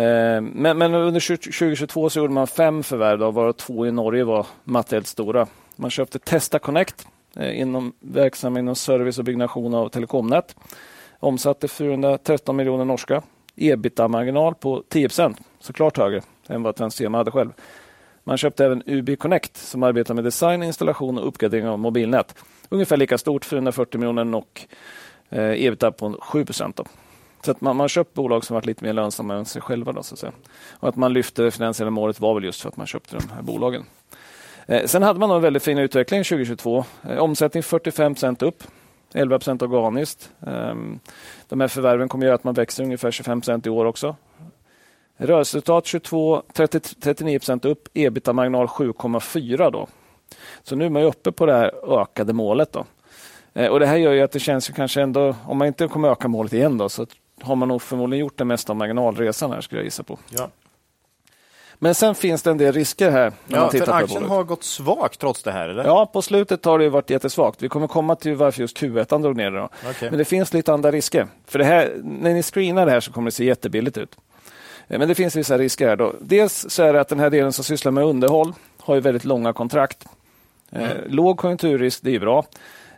Eh, men, men, under 2022 så gjorde man fem förvärv, då, varav två i Norge var materiellt stora. Man köpte Testa Connect, eh, inom, verksam inom service och byggnation av telekomnät. Omsatte 413 miljoner norska. Ebitda-marginal på 10 procent, såklart högre än vad Transema hade själv. Man köpte även UB Connect som arbetar med design, installation och uppgradering av mobilnät. Ungefär lika stort, 440 miljoner och eh, ebitda på 7 procent. Så att man, har köpt bolag som varit lite mer lönsamma än sig själva. Då, så att säga. Och att man lyfte finansiella målet var väl just för att man köpte de här bolagen. Eh, sen hade man en väldigt fin utveckling 2022. Eh, omsättning 45 procent upp. 11 procent organiskt. Eh, de här förvärven kommer att göra att man växer ungefär 25 procent i år också. Rörelseresultat 22, 30, 39 procent upp, ebitda-marginal 7,4 då. Så nu är man uppe på det här ökade målet. Då. Eh, och Det här gör ju att det känns ju kanske ändå, om man inte kommer öka målet igen då, så har man nog förmodligen gjort det mesta av marginalresan här skulle jag gissa på. Ja. Men sen finns det en del risker här. När ja, man tittar för aktien har gått svagt trots det här? Eller? Ja, på slutet har det varit jättesvagt. Vi kommer komma till varför just Q1 drog ner det. Okay. Men det finns lite andra risker. För det här, när ni screenar det här så kommer det se jättebilligt ut. Eh, men det finns vissa risker här. Då. Dels så är det att den här delen som sysslar med underhåll har ju väldigt långa kontrakt. Eh, mm. Låg konjunkturrisk, det är bra.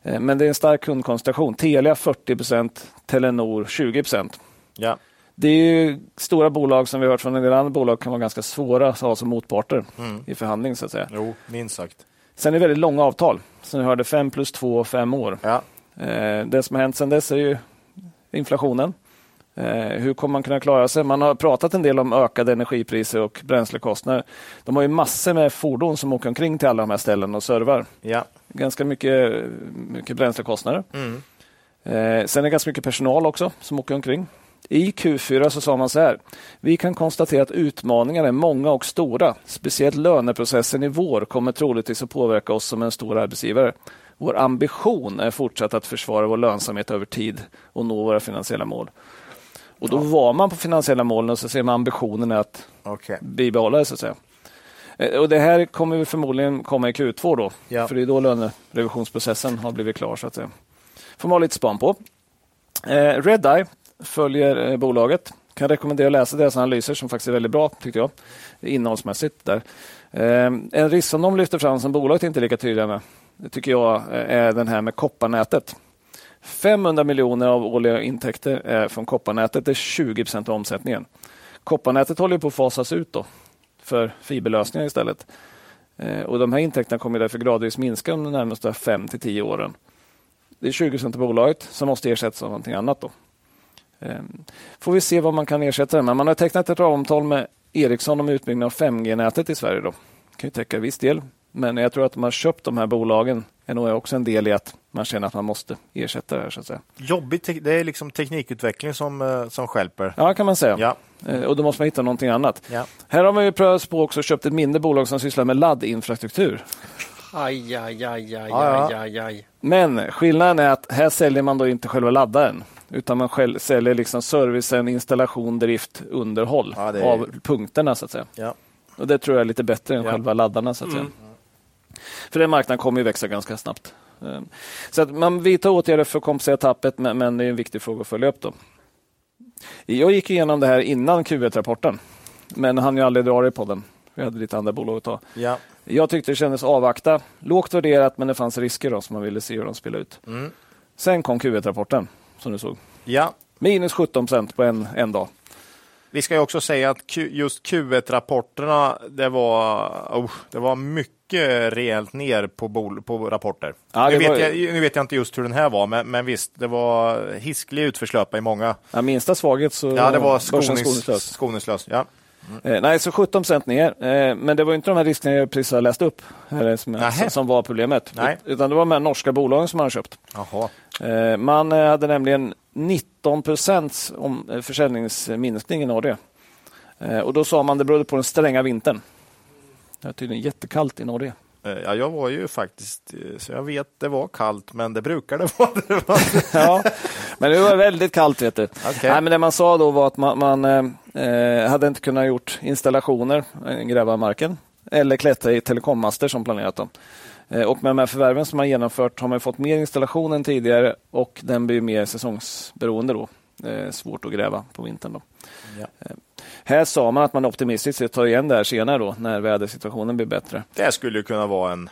Eh, men det är en stark kundkoncentration. Telia 40 procent, Telenor 20 procent. Ja. Det är stora bolag som vi har hört från en del andra bolag kan vara ganska svåra att ha som motparter mm. i förhandling. så att säga. Jo, minst sagt. Sen är det väldigt långa avtal. Som vi hörde, 5 plus 2 och 5 år. Ja. Det som har hänt sen dess är ju inflationen. Eh, hur kommer man kunna klara sig? Man har pratat en del om ökade energipriser och bränslekostnader. De har ju massor med fordon som åker omkring till alla de här ställena och servar. Ja. Ganska mycket, mycket bränslekostnader. Mm. Eh, sen är det ganska mycket personal också som åker omkring. I Q4 så sa man så här. Vi kan konstatera att utmaningarna är många och stora. Speciellt löneprocessen i vår kommer troligtvis att påverka oss som en stor arbetsgivare. Vår ambition är fortsatt att försvara vår lönsamhet över tid och nå våra finansiella mål. Och då ja. var man på finansiella målen och så ser man ambitionen att okay. bibehålla det. Så att säga. Eh, och det här kommer vi förmodligen komma i Q2 då. Ja. För det är då lönerevisionsprocessen har blivit klar. Så att säga. får man ha lite span på. Eh, Redeye följer eh, bolaget. Kan rekommendera att läsa deras analyser som faktiskt är väldigt bra tyckte jag. Innehållsmässigt. Där. Eh, en risk som de lyfter fram som bolaget inte är lika tydliga med. Det tycker jag eh, är den här med kopparnätet. 500 miljoner av årliga intäkter är eh, från kopparnätet. Det är 20 procent av omsättningen. Kopparnätet håller på att fasas ut då för fiberlösningar istället. Eh, och De här intäkterna kommer därför gradvis minska de närmaste 5 till 10 åren. Det är 20 procent av bolaget som måste ersättas av någonting annat. Då. Eh, får vi se vad man kan ersätta det med. Man har tecknat ett avtal med Ericsson om utbyggnad av 5G-nätet i Sverige. Då. Det kan ju täcka viss del. Men jag tror att har köpt de här bolagen är nog också en del i att man känner att man måste ersätta det här. Så att säga. Jobbigt, det är liksom teknikutveckling som, eh, som skälper. Ja, kan man säga. Ja. Eh, och då måste man hitta någonting annat. Ja. Här har man ju prövat på också köpt ett mindre bolag som sysslar med laddinfrastruktur. Aj, aj, aj, aj, aj, aj, aj. Men skillnaden är att här säljer man då inte själva laddaren utan man själv säljer liksom servicen, installation, drift, underhåll ja, är... av punkterna så att säga. Ja. Och Det tror jag är lite bättre än själva laddarna. så att säga. Mm. För den marknaden kommer ju växa ganska snabbt. Ehm, så att man vidtar åtgärder för att kompensera tappet, men det är en viktig fråga att följa upp. Då. Jag gick igenom det här innan Q1-rapporten, men han ju aldrig dra det i podden. Vi hade lite andra bolag att ta. Ja. Jag tyckte det kändes avvakta. Lågt värderat, men det fanns risker då, som man ville se hur de spelade ut. Mm. Sen kom Q1-rapporten, som du såg. Ja. Minus 17 procent på en, en dag. Vi ska ju också säga att just Q1-rapporterna, det var, oh, det var mycket rejält ner på, bol, på rapporter. Ja, nu, vet var- jag, nu vet jag inte just hur den här var, men, men visst, det var hisklig utförslöpa i många. Ja, minsta svaghet så Ja, det var skoningslös. skoningslös. Ja. Eh, nej, så 17 procent ner. Eh, men det var inte de här riskerna jag precis har läst upp som, som var problemet. Nej. Ut- Utan det var de här norska bolagen som man har köpt. Eh, man hade nämligen 19 procents försäljningsminskning i Norge. Och då sa man det berodde på den stränga vintern. Det är tydligen jättekallt i Norge. Eh, Ja, jag var ju faktiskt, eh, så jag vet det var kallt, men det brukar det vara. Ja, men det var väldigt kallt. Vet du. Okej. Nej, men det man sa då var att man, man eh, eh, hade inte kunnat gjort installationer, gräva marken eller klättra i telekommaster som planerat. Dem. Eh, och med de här förvärven som man genomfört har man fått mer installation än tidigare och den blir mer säsongsberoende då. Eh, svårt att gräva på vintern. Då. Ja. Här sa man att man optimistiskt sett tar igen det här senare då när vädersituationen blir bättre. Det skulle ju kunna vara en,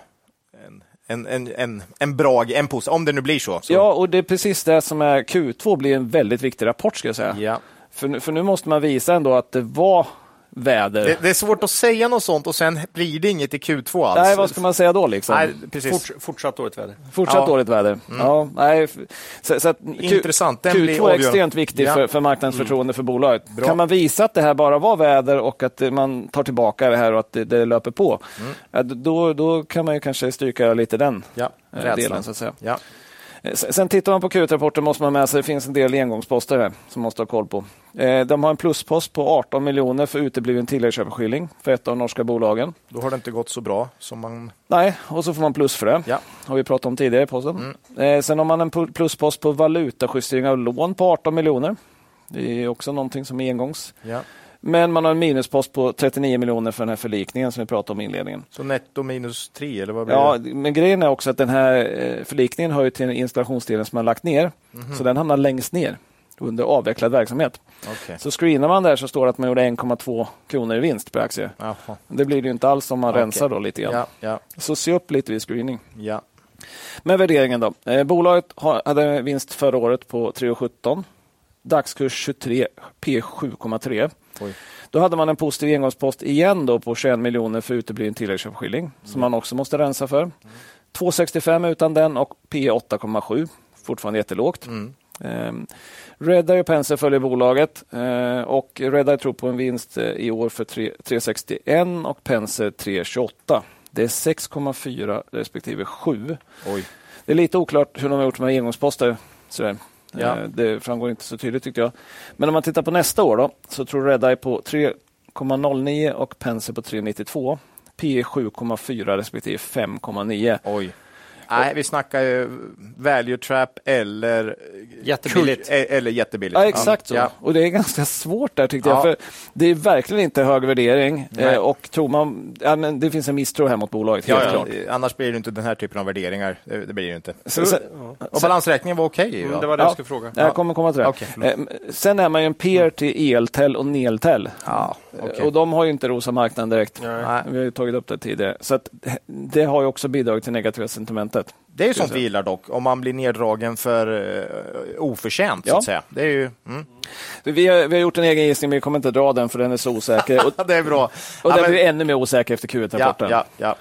en, en, en, en, en bra, en pos, om det nu blir så. så. Ja, och det är precis det som är Q2 blir en väldigt viktig rapport ska jag säga. Ja. För, för nu måste man visa ändå att det var väder. Det, det är svårt att säga något sånt och sen blir det inget i Q2 alls. Nej, vad ska man säga då? Liksom? Nej, precis. Fort, fortsatt dåligt väder. Fortsatt Ja. dåligt väder. Ja, nej, så, så att Q- Intressant. Den blir Q2 är extremt viktig Ja. för, för marknadens förtroende för bolaget. Bra. Kan man visa att det här bara var väder och att man tar tillbaka det här och att det, det löper på, ja, då, då kan man ju kanske stryka lite den Ja, eh, delen. Så att säga. Ja. Eh, Sen tittar man på Q1-rapporten måste man med sig, det finns en del engångsposter här som man måste ha koll på. Eh, De har en pluspost på 18 miljoner för utebliven tilläggsköpeskilling för ett av de norska bolagen. Då har det inte gått så bra som man... Nej, och så får man plus för det. Ja. har vi pratat om tidigare i podden. Eh, sen har man en pluspost på valutajustering av lån på 18 miljoner. Det är också någonting som är engångs. Ja. Men man har en minuspost på 39 miljoner för den här förlikningen som vi pratade om i inledningen. Så netto minus tre, eller vad blir Ja, det? men grejen är också att den här eh, förlikningen hör ju till installationsdelen som man lagt ner. Så den hamnar längst ner under avvecklad verksamhet. Okej. Så screenar man där så står det att man gjorde 1,2 kronor i vinst per aktie. Jaha. Det blir det ju inte alls om man Okej. rensar då lite grann. Ja, ja, Så se upp lite vid screening. ja. Men värderingen då. Eh, bolaget hade vinst förra året på 3,17. Dagskurs 23, P 7,3. Oj. Då hade man en positiv engångspost igen då på 21 miljoner för utebliven tilläggsköpeskilling som man också måste rensa för. 2,65 utan den och P 8,7. Fortfarande jättelågt. Um, Redeye och Penser följer bolaget eh, och Redeye tror på en vinst eh, i år för 3 3,61 och Penser 3,28. Det är 6,4 respektive 7. Oj. Det är lite oklart hur de har gjort med engångsposter. Sådär. Ja. Eh, Det framgår inte så tydligt tyckte jag. Men om man tittar på nästa år då, så tror Redeye på 3,09 och Penser på 3,92. P 7,4 respektive 5,9. Nej, vi snackar ju value trap eller Jättebilligt. kurs- eller jättebilligt. Ja, exakt så. Ja. Och det är ganska svårt där tyckte Ja. jag. För det är verkligen inte hög värdering. Nej. Eh, och tror man, ja, men det finns en misstro här mot bolaget, helt Ja, klart. Annars blir det inte den här typen av värderingar. Det, det blir det ju inte. Så, så, Och balansräkningen var okej. ju, Mm, det var det Ja. jag skulle fråga. jag kommer komma till det. Förlåt. Eh, sen är man ju en peer till Eltel och Neltel. Ja, okej. Och de har ju inte rosa marknaden direkt. Nej. Vi har tagit upp det tidigare. Så det har ju också bidragit till negativa sentimentet. Det är ju sånt vi gillar dock, om man blir neddragen för uh, oförtjänt, så Ja. att säga. Det är ju... Mm. Vi har, vi har gjort en egen gissning, men vi kommer inte dra den för den är så osäker. Och, det är bra. och Ja, den men- blir ännu mer osäker efter ja, Q1-rapporten. ja, ja.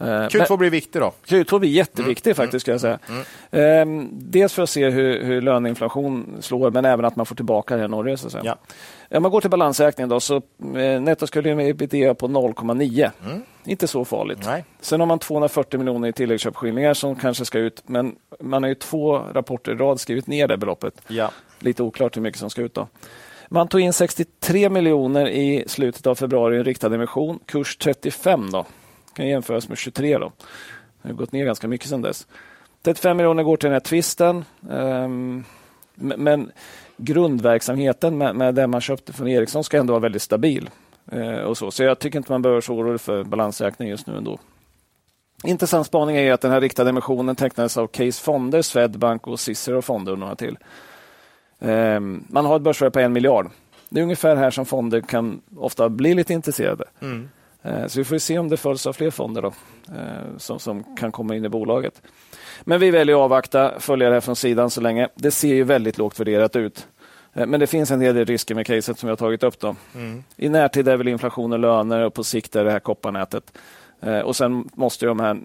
Eh, Q2 blir viktig då. Q2 blir jätteviktig Mm. faktiskt, ska jag säga. Ehm, dels för att se hur, hur löneinflation slår, men även att man får tillbaka det. Så säga. Ja. Om man går till balansräkningen då, så eh, nettoskulden med ebitda på 0,9. Inte så farligt. Nej. Sen har man 240 miljoner i tilläggsköpeskillingar som kanske ska ut, men man har ju två rapporter i rad skrivit ner det beloppet. Ja. Lite oklart hur mycket som ska ut. då. Man tog in 63 miljoner i slutet av februari i en riktad emission. Kurs 35 då. Kan jämföras med 23 då. Det har gått ner ganska mycket sedan dess. 35 miljoner går till den här twisten. Ehm, men- men grundverksamheten med, med det man köpte från Ericsson ska ändå vara väldigt stabil. Eh, och så. så jag tycker inte man behöver så orolig för balansräkning just nu ändå. Intressant spaning är att den här riktade emissionen tecknades av Case Fonder, Swedbank och Cicero Fonder och några till. Ehm, man har ett börsvärde på en miljard. Det är ungefär här som fonder kan ofta bli lite intresserade. Mm. Eh, Så vi får se om det följs av fler fonder då, eh, som, som kan komma in i bolaget. Men vi väljer att avvakta, följa det här från sidan så länge. Det ser ju väldigt lågt värderat ut. Eh, Men det finns en hel del risker med caset som jag har tagit upp. Då. I närtid är väl inflation och löner och på sikt är det här kopparnätet. Eh, Och sen måste de här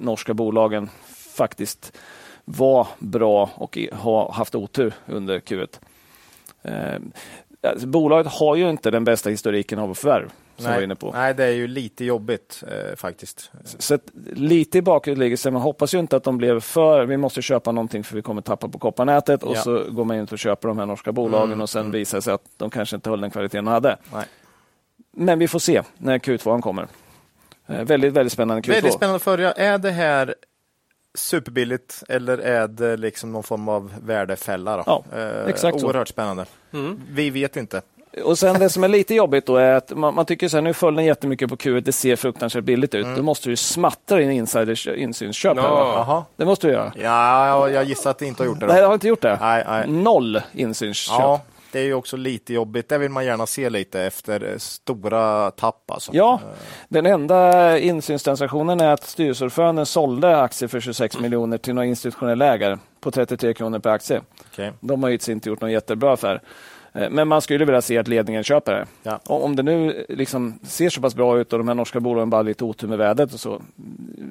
norska bolagen faktiskt vara bra och ha haft otur under Q1. Eh, alltså, Bolaget har ju inte den bästa historiken av förvärv som jag var inne på. Nej, det är ju lite jobbigt eh, faktiskt. Så att, lite i så man hoppas ju inte att de blev för, vi måste köpa någonting för vi kommer tappa på kopparnätet och Ja. så går man in och köper de här norska bolagen Mm, och sen visar det sig att de kanske inte höll den kvaliteten de hade. Nej. Men vi får se när Q2 kommer. Eh, väldigt, väldigt spännande Q2. Väldigt spännande att följa. Är det här superbilligt eller är det liksom någon form av värdefälla? Då? Ja, Eh, exakt så. Oerhört spännande. Vi vet inte. Och sen det som är lite jobbigt då är att man, man tycker så här, nu föll den jättemycket på Q1, det ser fruktansvärt billigt ut. Då måste du smattra in insiders insynsköp. här, va? Jaha. Det måste du göra. Ja, jag- jag gissar att det inte har gjort det. Nej, Då. jag har inte gjort det. Nej, nej. Noll insynsköp. Ja, det är ju också lite jobbigt. Det vill man gärna se lite efter eh, stora tapp. Alltså. Ja, den enda insynstransaktionen är att styrelseordföranden sålde aktier för 26 miljoner till några institutionella ägare på 33 kronor per aktie. Okej. De har ju inte gjort någon jättebra affär. Eh, Men man skulle vilja se att ledningen köper det. Ja. Och Om det nu liksom ser så pass bra ut och de här norska bolagen bara lite otur med vädret och så,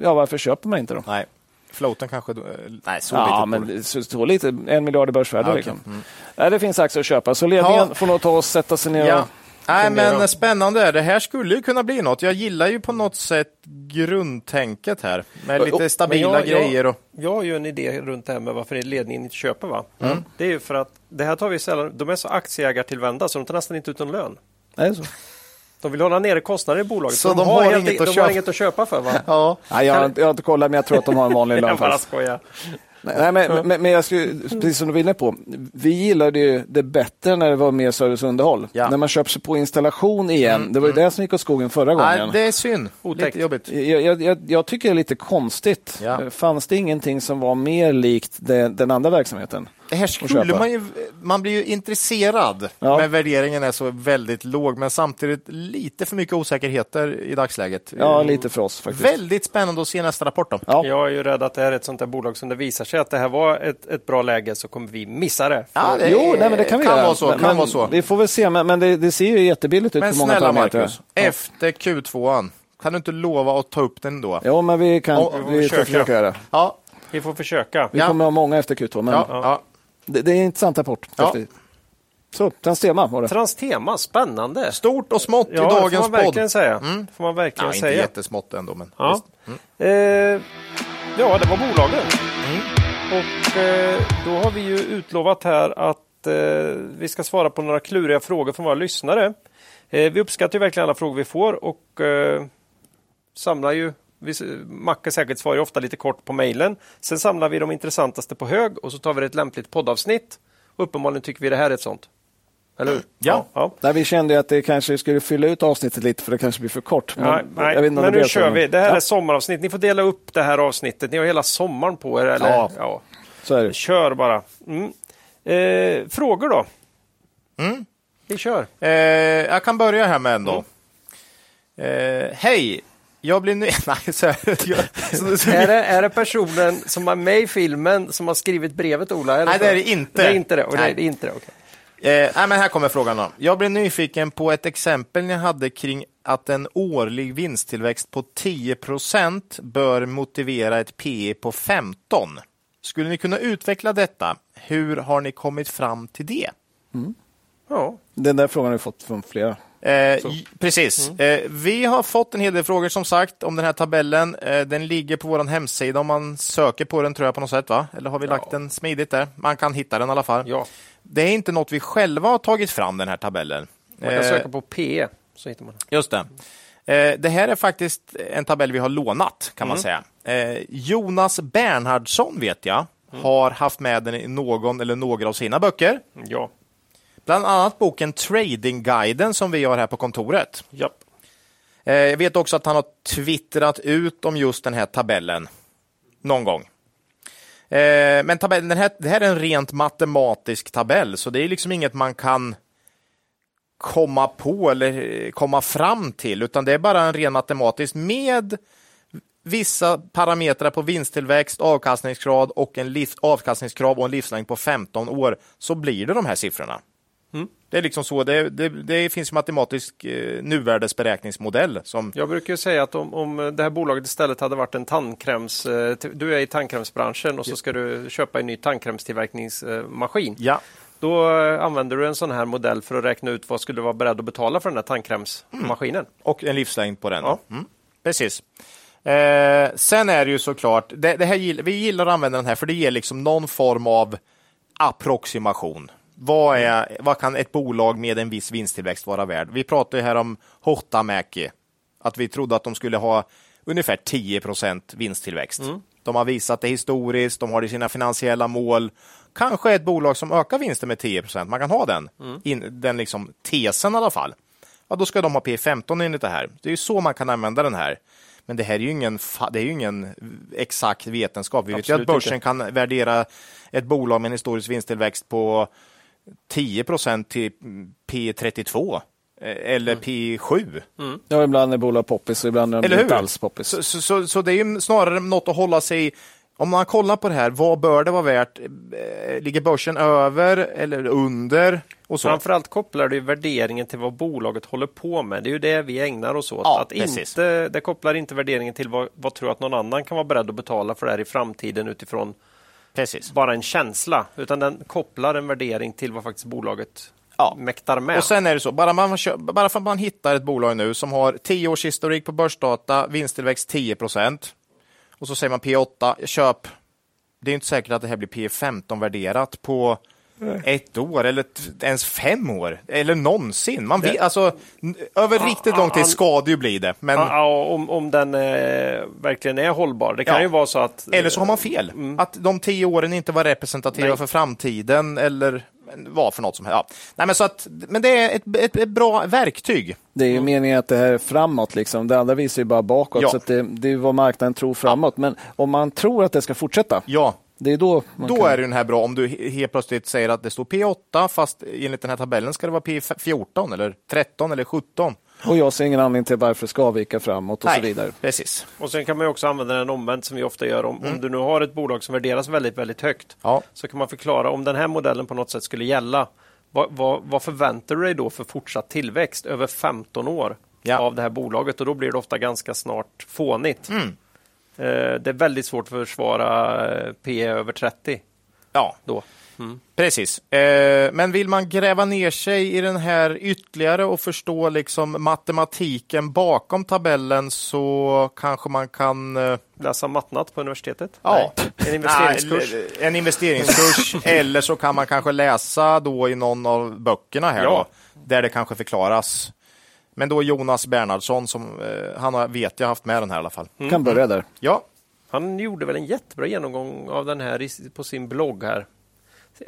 ja varför köper man inte dem? Nej, floaten kanske... då- eh, Nej, så Ja, litet men så, så lite, en miljard i börsvärde. Ja, okej. liksom. Nej, det finns aktier att köpa, så ledningen Ja. får nog ta och sätta sig ner Ja. och Nej, men spännande. Det här skulle ju kunna bli något. Jag gillar ju på något sätt grundtänket här med lite stabila jag- jag- grejer. Och... Jag har ju en idé runt det här med varför ledningen inte köper. Va? Mm. Det är ju för att det här tar vi sällan, de är så aktieägartillvända så de tar nästan inte ut någon lön. Nej, så. De vill hålla nere kostnader i bolaget. Så de har helt- inget att de köpa. har inget att köpa för. Va? Ja. Nej, jag, har inte, jag har inte kollat, men jag tror att de har en vanlig lön. Jag bara skojar. Nej, men, men, men jag skulle, precis som du var inne på, vi gillade ju det bättre när det var mer service och underhåll. Ja. När man köper sig på installation igen. det var ju det som gick åt skogen förra Nej, gången. det är synd. Otäckt. Lite jobbigt. Jag, jag, jag, jag tycker det är lite konstigt. Ja. Fanns det ingenting som var mer likt det, den andra verksamheten? Det här skulle man ju... Man blir ju intresserad, Ja. men värderingen är så väldigt låg. Men samtidigt lite för mycket osäkerheter i dagsläget. Ja, lite för oss faktiskt. Väldigt spännande att se nästa rapport då. Ja. Jag är ju rädd att det här är ett sånt där bolag som det visar sig att det här var ett, ett bra läge så kommer vi missa det. Ja, det Jo, nej, men det kan vi kan göra. vara så. Men, kan men vara så. Vi får väl se, men, men det, det ser ju jättebilligt ut Men på många snälla parametrar. Marcus, efter Q2, kan du inte lova att ta upp den då? Jo, men vi kan Ja, vi får försöka. försöka göra det. Ja, Vi får försöka. Vi Ja. kommer ha många efter Q2, men ja, ja. Det, det är en intressant rapport. Ja. Så, Transtema var det. Transtema, spännande. Stort och smått Ja, i det får dagens man verkligen podd. säga. Mm. Får man verkligen Ja, inte säga. jättesmått ändå, men Ja. visst. Eh, ja, det var bolagen. Mm. Och eh, då har vi ju utlovat här att eh, vi ska svara på några kluriga frågor från våra lyssnare. Eh, vi uppskattar ju verkligen alla frågor vi får och eh, samlar ju vi, Macke säkert svarar ju ofta lite kort på mejlen. Sen samlar vi de intressantaste på hög och så tar vi ett lämpligt poddavsnitt. Och uppenbarligen tycker vi det här är ett sånt. Eller hur? Ja. ja. Där vi kände att det kanske skulle fylla ut avsnittet lite för det kanske blir för kort. Men, Nej, nej. jag vet inte om men nu kör vi. Det här ja, är sommaravsnitt. Ni får dela upp det här avsnittet. Ni har hela sommaren på er. Eller? Ja. ja. Så är det. Kör bara. Mm. Eh, frågor då? Mm. Vi kör. Eh, jag kan börja här med en då. Eh, Hej! Jag blir ny... Nej, så här. Jag- så- så- är, det, är det personen som är med i filmen som har skrivit brevet, Ola? Är Nej, så? det är det inte. Det är inte det. Och det Nej. är inte det. okej. Eh, nej, men här kommer frågan då. Jag blev nyfiken på ett exempel ni hade kring att en årlig vinsttillväxt på 10% bör motivera ett PE på 15. Skulle ni kunna utveckla detta? Hur har ni kommit fram till det? Ja. Den där frågan har vi fått från flera. Eh, precis. Eh, vi har fått en hel del frågor som sagt om den här tabellen. Eh, den ligger på vår hemsida om man söker på den tror jag på något sätt. va? Eller har vi lagt den smidigt där? Man kan hitta den i alla fall. ja. Det är inte något vi själva har tagit fram den här tabellen. Man kan Eh, söka på PE så hittar man. Just det. Eh, Det här är faktiskt en tabell vi har lånat, kan man Mm. säga. Eh, Jonas Bernhardsson vet jag Mm. har haft med den i någon eller några av sina böcker. Ja. Bland annat boken Tradingguiden som vi har här på kontoret. Japp. Eh, Jag vet också att han har twittrat ut om just den här tabellen någon gång. Eh, Men tabellen, den här, det här är en rent matematisk tabell, så det är liksom inget man kan komma på eller eh, komma fram till, utan det är bara en ren matematisk med vissa parametrar på vinsttillväxt, avkastningsgrad och en liv, avkastningskrav och en livslängd på 15 år så blir det de här siffrorna. Mm. Det är liksom så. Det, det, det finns en matematisk eh, nuvärdesberäkningsmodell. Som... Jag brukar säga att om, om det här bolaget istället hade varit en tandkräms... Eh, du är i tandkrämsbranschen och så ska du köpa en ny tandkrämstillverkningsmaskin. Ja. Då eh, använder du en sån här modell för att räkna ut vad skulle du vara beredd att betala för den här tandkrämsmaskinen. Mm. Och en livslängd på den. Ja. Mm. Precis. Eh, sen är det ju såklart, det, det här, vi gillar att använda den här för det ger liksom någon form av approximation. Vad, är, vad kan ett bolag med en viss vinsttillväxt vara värd? Vi pratade här om Hotamäki, att vi trodde att de skulle ha ungefär 10 vinsttillväxt. Mm. De har visat det historiskt, de har det i sina finansiella mål. Kanske ett bolag som ökar vinsten med 10% man kan ha den, mm. in, den liksom tesen i alla fall. Ja, då ska de ha P 15 enligt det här. Det är ju så man kan använda den här. Men det här är ju ingen, det är ingen exakt vetenskap. Vi vet ju att börsen inte. kan värdera ett bolag med en historisk vinsttillväxt på 10% till P32 eh, eller mm. P7. Mm. Ja, ibland är bolag poppis och ibland är de inte alls poppis. Så, så, så, så, det är ju snarare något att hålla sig om man kollar på det här, vad bör det vara värt? Eh, ligger börsen över eller under? Och så? Framförallt kopplar det värderingen till vad bolaget håller på med. Det är ju det vi ägnar oss åt. Ja, att inte, det kopplar inte värderingen till vad, vad tror att någon annan kan vara beredd att betala för det här i framtiden utifrån Precis. bara en känsla, utan den kopplar en värdering till vad faktiskt bolaget ja. mäktar med. Och sen är det så, bara, man, bara för att man hittar ett bolag nu som har 10 års historik på börsdata, vinsttillväxt 10 procent och så säger man P8, köp. Det är inte säkert att det här blir P15 värderat på ett år eller ens fem år eller någonsin. Man vet, alltså, över riktigt lång tid ska det ju bli det. Men... om, om den eh, verkligen är hållbar. Det kan ja. ju vara så att... Eller så har man fel. Mm. Att de tio åren inte var representativa Nej. för framtiden eller vad för något som helst. Ja. Nej, men, så att, men det är ett, ett, ett bra verktyg. Det är ju mm. meningen att det här är framåt. Liksom. Det andra visar ju bara bakåt. Ja. Så det, det är vad marknaden tror framåt. Ja. Men om man tror att det ska fortsätta. Ja, det är då då kan... är den här bra om du helt plötsligt säger att det står P8 fast enligt den här tabellen ska det vara P14 eller 13 eller 17. Och jag ser ingen anledning till varför det ska vika framåt och Nej, så vidare. Precis. Och sen kan man också använda den omvänt som vi ofta gör. Om, mm. om du nu har ett bolag som värderas väldigt, väldigt högt ja. så kan man förklara om den här modellen på något sätt skulle gälla. Vad, vad, vad förväntar du dig då för fortsatt tillväxt över 15 år ja. av det här bolaget? Och då blir det ofta ganska snart fånigt. Mm. Eh, det är väldigt svårt att försvara eh, P över 30. Ja, då. Mm. Precis. Eh, men vill man gräva ner sig i den här ytterligare och förstå liksom matematiken bakom tabellen så kanske man kan läsa matnat på universitetet? Ja, Nej. en investeringskurs. Nej, en investeringskurs eller så kan man kanske läsa då i någon av böckerna här ja. då, där det kanske förklaras men då Jonas Bernhardsson, som eh, han har, vet jag haft med den här i alla fall. Mm. Kan börja där. Ja. Han gjorde väl en jättebra genomgång av den här på sin blogg här.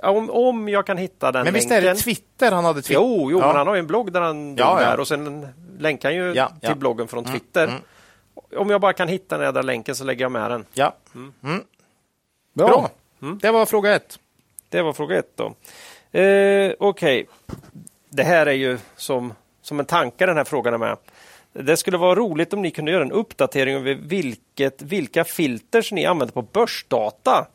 Om, om jag kan hitta den Men visst är det Twitter han hade? Twitter? Jo, jo ja. men han har ju en blogg där han ja, ja. och sen länkar han ju ja, till bloggen från mm, Twitter. Mm. Om jag bara kan hitta den där länken så lägger jag med den. Ja. Mm. mm. Bra. Bra. Mm. Det var fråga ett. Det var fråga ett då. Eh, Okej. Okay. Det här är ju som som en tanke den här frågan är med. Det skulle vara roligt om ni kunde göra en uppdatering över vilket, vilka filters ni använder på börsdata.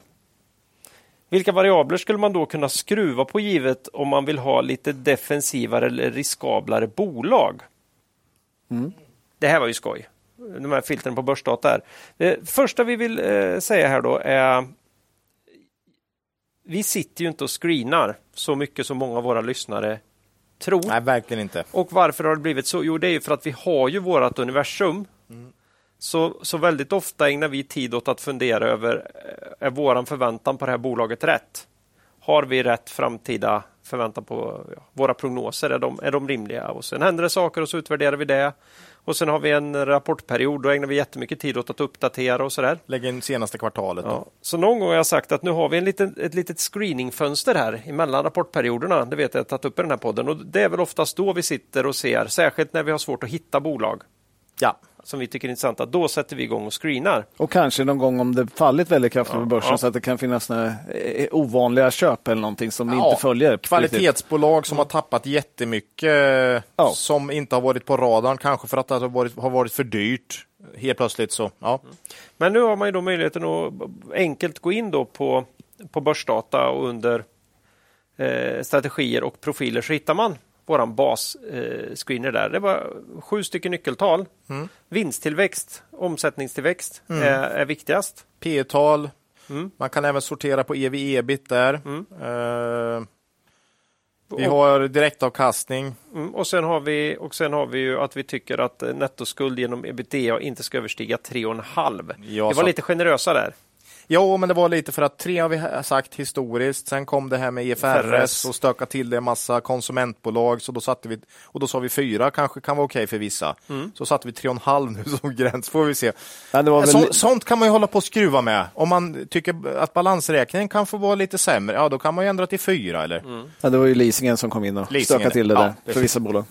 Vilka variabler skulle man då kunna skruva på givet om man vill ha lite defensivare eller riskablare bolag? Mm. Det här var ju skoj. De här filtren på börsdata. Här. Det första vi vill eh, säga här då är vi sitter ju inte och screenar så mycket som många av våra lyssnare tror. Nej, verkligen inte. Och varför har det blivit så? Jo, det är ju för att vi har ju vårt universum. Mm. Så, så väldigt ofta ägnar vi tid åt att fundera över, eh, är våran förväntan på det här bolaget rätt? Har vi rätt framtida förväntan på ja, våra prognoser? Är de, är de rimliga? Och sen händer det saker och så utvärderar vi det. Och sen har vi en rapportperiod. Då ägnar vi jättemycket tid åt att uppdatera och sådär. Lägga in senaste kvartalet. Ja. Så någon gång har jag sagt att nu har vi en liten, ett litet screeningfönster här emellan rapportperioderna. Det vet jag att jag tagit upp i den här podden. Och det är väl oftast då vi sitter och ser, särskilt när vi har svårt att hitta bolag. Ja som vi tycker är intressanta, då sätter vi igång och screenar. Och kanske någon gång om det fallit väldigt kraftigt ja, på börsen ja. så att det kan finnas några eh, ovanliga köp eller någonting som ja, inte följer. Kvalitetsbolag som har tappat jättemycket ja. som inte har varit på radarn, kanske för att det har varit, har varit för dyrt. helt plötsligt så, ja. Men nu har man ju då möjligheten att enkelt gå in då på, på börsdata och under eh, strategier och profiler så hittar man våran basscreener eh, där. Det var sju stycken nyckeltal. Mm. Vinsttillväxt, omsättningstillväxt mm. är, är viktigast. P tal mm. Man kan även sortera på ev-ebit där. Mm. Uh, vi har direktavkastning. Mm, och, sen har vi, och sen har vi ju att vi tycker att nettoskuld genom ebitda inte ska överstiga 3,5. Ja, det var lite generösa där. Jo, men det var lite för att tre har vi sagt historiskt. Sen kom det här med IFRS och stöka till det en massa konsumentbolag. Så då satte vi, och då sa vi fyra kanske kan vara okej okay för vissa. Mm. Så satte vi tre och en halv nu som gräns, får vi se. Ja, väl... så, sånt kan man ju hålla på och skruva med. Om man tycker att balansräkningen kan få vara lite sämre, ja då kan man ju ändra till fyra. Eller? Mm. Ja, det var ju leasingen som kom in och stökade till det där ja, för vissa bolag.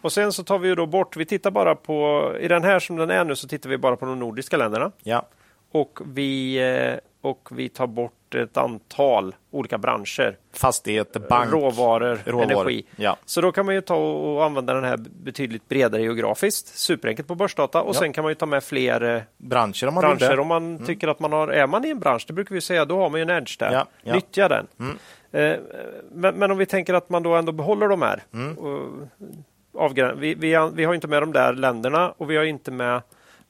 Och sen så tar vi då bort, vi tittar bara på, i den här som den är nu så tittar vi bara på de nordiska länderna. Ja. Och vi, eh, och vi tar bort ett antal olika branscher. Fastigheter, bank, råvaror, råvaror. energi. Ja. Så då kan man ju ta och använda den här betydligt bredare geografiskt. Superenkelt på börsdata och ja. sen kan man ju ta med fler eh, branscher om man, branscher, om man mm. tycker att man har, är man i en bransch, det brukar vi säga, då har man ju en edge där. Ja. Nyttja den. Mm. Eh, men, men, om vi tänker att man då ändå behåller de här. Mm. Och, vi, vi, vi har inte med de där länderna och vi har inte med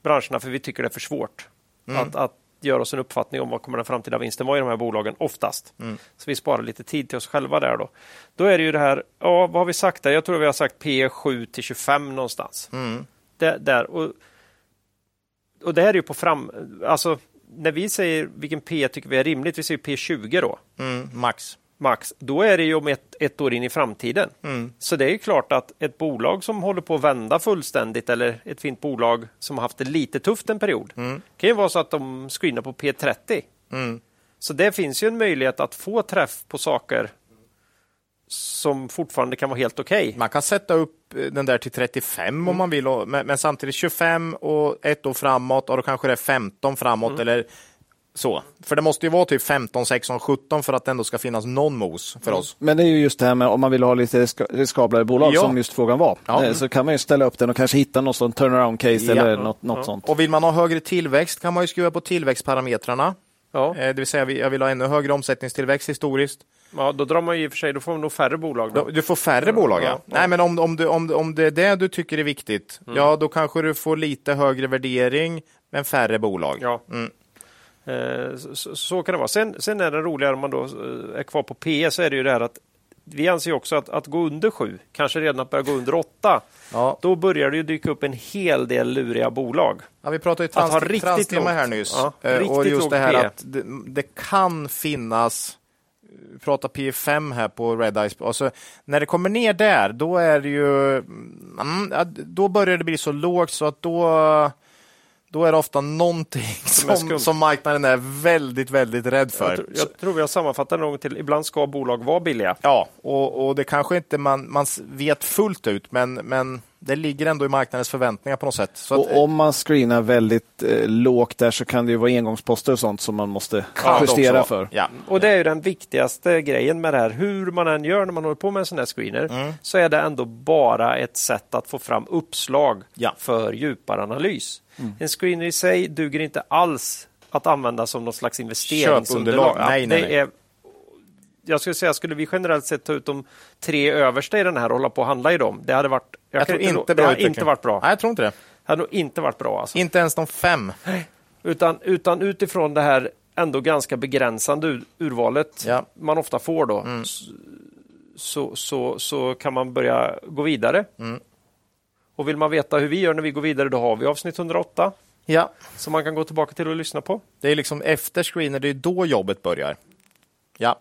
branscherna för vi tycker det är för svårt. Mm. Att, att göra oss en uppfattning om vad kommer den framtida vinsten vara i de här bolagen oftast. Mm. Så vi sparar lite tid till oss själva där då. Då är det ju det här, ja vad har vi sagt där? Jag tror vi har sagt P 7 till 25 någonstans. Mm. Det, där. Och, och det här är ju på fram, alltså när vi säger vilken P tycker vi är rimligt, vi säger P20 då. Mm, max max, då är det ju om ett, ett år in i framtiden. Mm. Så det är klart att ett bolag som håller på att vända fullständigt eller ett fint bolag som har haft det lite tufft en period mm. kan ju vara så att de screenar på P30. Mm. Så det finns ju en möjlighet att få träff på saker som fortfarande kan vara helt okej. Okay. Man kan sätta upp eh, den där till 35 mm. om man vill, men, men, samtidigt 25 och ett år framåt och då kanske det är 15 framåt mm. eller så. För det måste ju vara typ 15, 16, 17 för att det ändå ska finnas någon mos för mm. oss. Men det är ju just det här med om man vill ha lite riskablare bolag ja. som just frågan var. Ja. Eh, så kan man ju ställa upp den och kanske hitta något sånt turnaround case ja. eller något, något sånt. Och vill man ha högre tillväxt kan man ju skruva på tillväxtparametrarna. Ja. Eh, det vill säga jag vill ha ännu högre omsättningstillväxt historiskt. Ja, då drar man ju i och för sig, då får man nog färre bolag. Då. Du får färre bolag, ja. ja. Nej, men om, om, du, om, om det är det du tycker är viktigt, mm. ja, då kanske du får lite högre värdering, men färre bolag. Ja. Mm. Eh, så, så, kan det vara. Sen, sen är det roligare om man då eh, är kvar på P så är det ju det här att vi anser också att, att gå under 7, kanske redan att börja gå under 8, ja. då börjar det ju dyka upp en hel del luriga bolag. Ja, vi pratade ju trans, att transtema här nyss. Ja, eh, och just det här P. att det, det, kan finnas vi pratar P5 här på Red Eyes. Alltså, när det kommer ner där, då är det ju... Mm, då börjar det bli så lågt så att då då är det ofta någonting som, som marknaden är väldigt, väldigt rädd för. Jag, jag tror vi har sammanfattat det något till. Ibland ska bolag vara billiga. Ja, och, och det kanske inte man, man vet fullt ut, men, men det ligger ändå i marknadens förväntningar på något sätt. Så och att, om man screenar väldigt eh, lågt där så kan det ju vara engångsposter och sånt som man måste justera för. Ja. Och det är ju den viktigaste grejen med det här. Hur man än gör när man håller på med en sån här screener mm. så är det ändå bara ett sätt att få fram uppslag ja. för djupare analys. Mm. En screener i sig duger inte alls att använda som något slags investeringsunderlag. Nej, nej, nej. Är, jag skulle säga, skulle vi generellt sett ta ut de tre översta i den här och hålla på och handla i dem, det hade varit, jag jag tror inte, inte, bra det inte varit bra. Nej, jag tror inte det. Det hade nog inte varit bra. Alltså. Inte ens de fem. Utan, utan utifrån det här ändå ganska begränsande ur, urvalet ja. man ofta får då, mm. så, så, så kan man börja gå vidare. Mm. Och vill man veta hur vi gör när vi går vidare, då har vi avsnitt 108. Ja. Som man kan gå tillbaka till och lyssna på. Det är liksom efter screener, det är då jobbet börjar. Ja.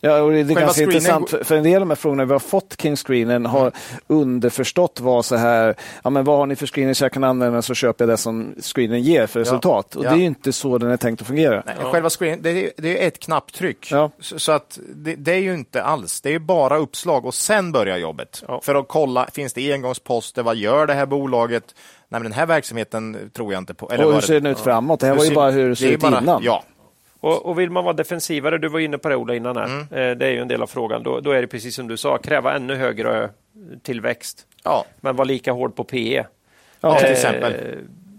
Ja, och det är Själva ganska intressant, för, en del av de här frågorna vi har fått kring screenen har underförstått var så här, ja men vad har ni för screener så jag kan använda så köper jag det som screenen ger för resultat. Ja. Och ja. det är inte så den är tänkt att fungera. Nej, ja. Själva screenen, det är, det är ett knapptryck. Så, så, att det, det, är ju inte alls, det är bara uppslag och sen börjar jobbet. För att kolla, finns det engångsposter, vad gör det här bolaget? Nej, men den här verksamheten tror jag inte på. Eller och hur ser den ut framåt? Det här var ju bara hur det ser ut innan. Ja, och, och, vill man vara defensivare, du var inne på det Ola innan här, mm. Eh, det är ju en del av frågan, då, då, är det precis som du sa, kräva ännu högre tillväxt. Ja. Men vara lika hård på PE. Ja, till eh, exempel.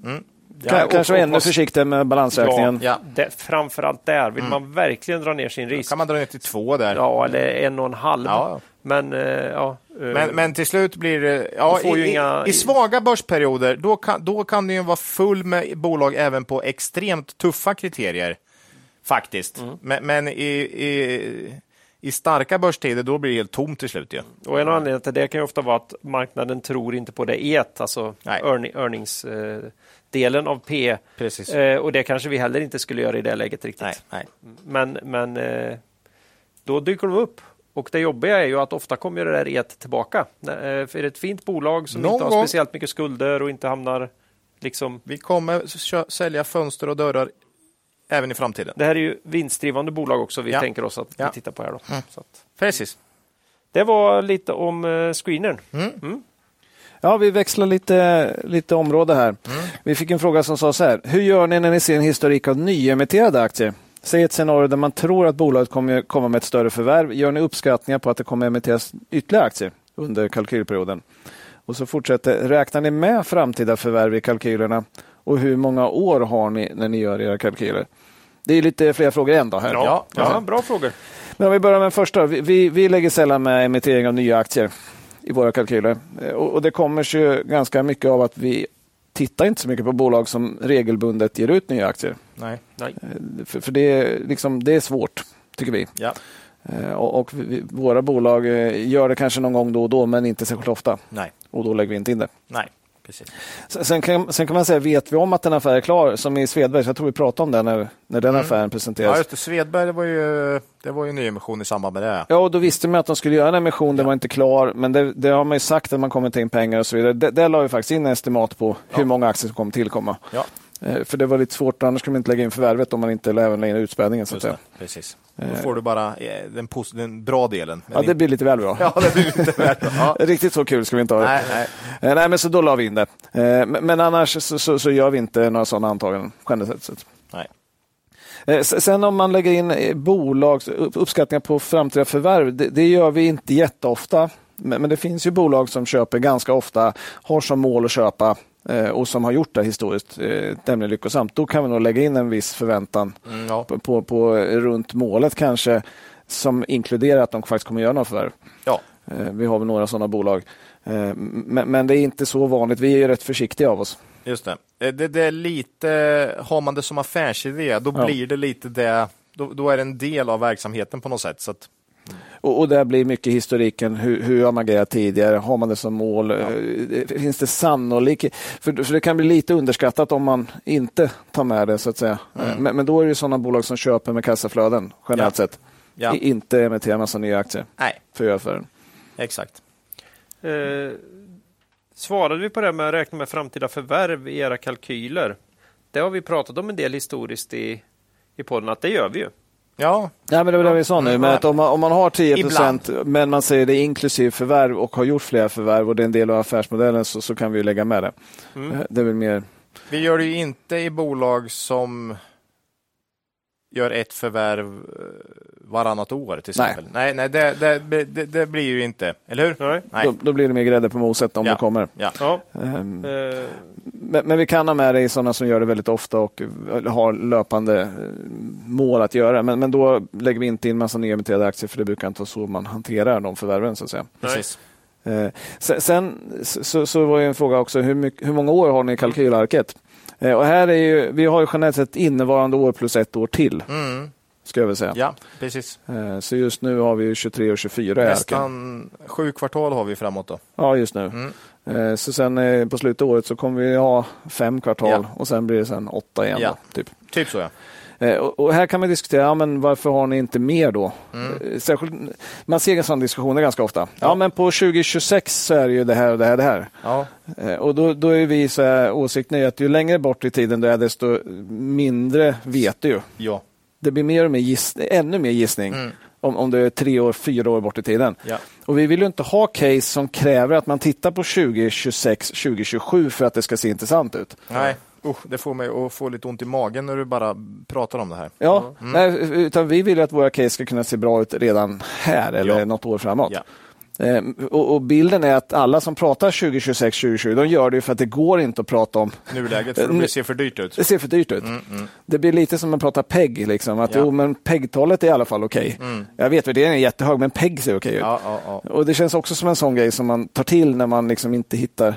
Mm. Ja, kanske och, och, ännu försiktig med balansräkningen. Ja, det, framförallt där vill mm. man verkligen dra ner sin risk. kan man dra ner till två där. Ja, eller en och en halv. Ja. Men, eh, ja, eh, men, men till slut blir det... Ja, i, inga... i, svaga börsperioder då kan, då kan det ju vara full med bolag även på extremt tuffa kriterier. Faktiskt. Mm. Men, men i, i, i, starka börstider då blir det helt tomt till slut. Ja. Och en anledning till det kan ju ofta vara att marknaden tror inte på det E, alltså earning, earnings... Eh, delen av P. Precis. Eh, och det kanske vi heller inte skulle göra i det läget riktigt. Nej, nej. Men, men eh, då dyker de upp. Och det jobbiga är ju att ofta kommer det där et tillbaka. Eh, för ett fint bolag som Någon inte har gång. speciellt mycket skulder och inte hamnar liksom... Vi kommer sälja fönster och dörrar även i framtiden. Det här är ju vinstdrivande bolag också vi ja. tänker oss att ja. vi tittar på här. Då. Mm. Att... Precis. Det var lite om uh, screenern. Mm. Mm. Ja, vi växlar lite, lite område här. Mm. Vi fick en fråga som sa så här. Hur gör ni när ni ser en historik av nyemitterade aktier? Säg ett scenario där man tror att bolaget kommer komma med ett större förvärv. Gör ni uppskattningar på att det kommer emitteras ytterligare aktier under kalkylperioden? Och så fortsätter. Räknar ni med framtida förvärv i kalkylerna? Och hur många år har ni när ni gör era kalkyler? Det är lite fler frågor än då här. Ja, ja, bra frågor. Men om vi börjar med den första. Vi, vi, vi lägger sällan med emittering av nya aktier i våra kalkyler. Eh, och, och det kommer sig ganska mycket av att vi tittar inte så mycket på bolag som regelbundet ger ut nya aktier. Nej. Nej. Eh, för, för det, liksom, det är svårt, tycker vi. Ja. Eh, och, och vi, våra bolag gör det kanske någon gång då och då, men inte särskilt ofta. Nej. Och då lägger vi inte in det. Nej. Precis. Sen, kan, sen kan man säga, vet vi om att en affär är klar? Som i Svedberg, jag tror vi pratade om det när, när den mm. affären presenterades. Ja, just det. Svedberg det var ju, det var ju en nyemission i samband med det. Ja, och då visste man att de skulle göra en emission, den ja. var inte klar. Men det, det, har man ju sagt att man kommer ta in pengar och så vidare. Det, det la vi faktiskt in estimat på ja. hur många aktier som kommer tillkomma. Ja. Eh, för det var lite svårt, annars skulle man inte lägga in förvärvet om man inte även lägger in utspädningen. Så att Precis. Då eh. får du bara eh, den, den bra delen. Ja, det blir lite väl bra. ja, det blir lite väl bra. Riktigt så kul ska vi inte ha det. Nej, nej. nej men så då la vi in det. Men annars så, så, så gör vi inte några sådana antaganden generellt sett. Nej. Sen om man lägger in bolags uppskattningar på framtida förvärv, det, det gör vi inte jätteofta. Men, men det finns ju bolag som köper ganska ofta, har som mål att köpa och som har gjort det historiskt eh, tämligen lyckosamt, då kan vi nog lägga in en viss förväntan mm, ja. på, på, på, runt målet kanske, som inkluderar att de faktiskt kommer göra några förvärv. Ja. Eh, vi har väl några sådana bolag. Eh, men, men, det är inte så vanligt. Vi är rätt försiktiga av oss. Just det. Eh, det, det är lite, har man det som affärsidé, då ja. blir det lite det, då, då, är det en del av verksamheten på något sätt. Så att och, och där blir mycket historiken. Hur, hur har man agerat tidigare? Har man det som mål? Ja. Eh, finns det sannolikhet? För, för det kan bli lite underskattat om man inte tar med det så att säga. Mm. Men, men, då är det sådana bolag som köper med kassaflöden generellt ja. sett. Ja. Inte emitterar massa nya aktier Nej. för affären. Exakt. Eh, svarade vi på det med att räkna med framtida förvärv i era kalkyler? Det har vi pratat om en del historiskt i, i podden att det gör vi ju. Ja. ja, men det var det vi sa nu. Men att om, man, om man har 10 procent, men man säger det inklusive förvärv och har gjort flera förvärv och det är en del av affärsmodellen så, så kan vi lägga med det. Mm. Det är väl mer... Vi gör det ju inte i bolag som gör ett förvärv eh, varannat år till exempel. Nej, nej, nej det, det, det, det, blir ju inte, eller hur? Nej. nej. Då, då, blir det mer grädde på moset om ja. det kommer. Ja. ja. Um, uh. men, men, vi kan ha med det i sådana som gör det väldigt ofta och har löpande mål att göra. Men, men då lägger vi inte in massa nyemitterade aktier för det brukar inte vara så man hanterar de förvärven så att säga. Precis. Uh, sen så, så var det en fråga också, hur, mycket, hur många år har ni i kalkylarket? Eh, och här är ju, vi har ju generellt sett innevarande år plus ett år till. Mm. Ska jag väl säga. Ja, precis. Eh, så just nu har vi 23 och 24 Nästan sju kvartal har vi framåt då. Ja, just nu. Mm. Eh, så sen på slutet av året så kommer vi ha fem kvartal ja. och sen blir det sen åtta igen. Ja. Då, typ. typ så ja. Eh, och här kan man diskutera, ja, men varför har ni inte mer då? Mm. Eh, särskilt, man ser sådana diskussioner ganska ofta. Ja. ja. men på 2026 så är det ju det här och det här. Det här. Ja. Eh, och då, då är vi så här, åsikten är att ju längre bort i tiden det är, desto mindre vet du. Ja. Det blir mer och mer giss, ännu mer gissning. Mm. Om, om det är tre år, fyra år bort i tiden. Ja. Och Vi vill ju inte ha case som kräver att man tittar på 2026, 2027 för att det ska se intressant ut. Nej. Usch, det får mig att få lite ont i magen när du bara pratar om det här. Ja, mm. nej, utan vi vill att våra case ska kunna se bra ut redan här eller ja. något år framåt. Ja. Eh, och, och, bilden är att alla som pratar 2026, 2020, de gör det för att det går inte att prata om nuläget, för det ser för dyrt ut. Det ser för dyrt ut. Mm, mm. Det blir lite som att prata PEG, liksom, att ja. jo, men PEG-talet är i alla fall okej. Okay. Mm. Jag vet, värderingen är jättehög, men PEG ser okej okay ut. Ja, ja, och det känns också som en sån grej som man tar till när man liksom inte hittar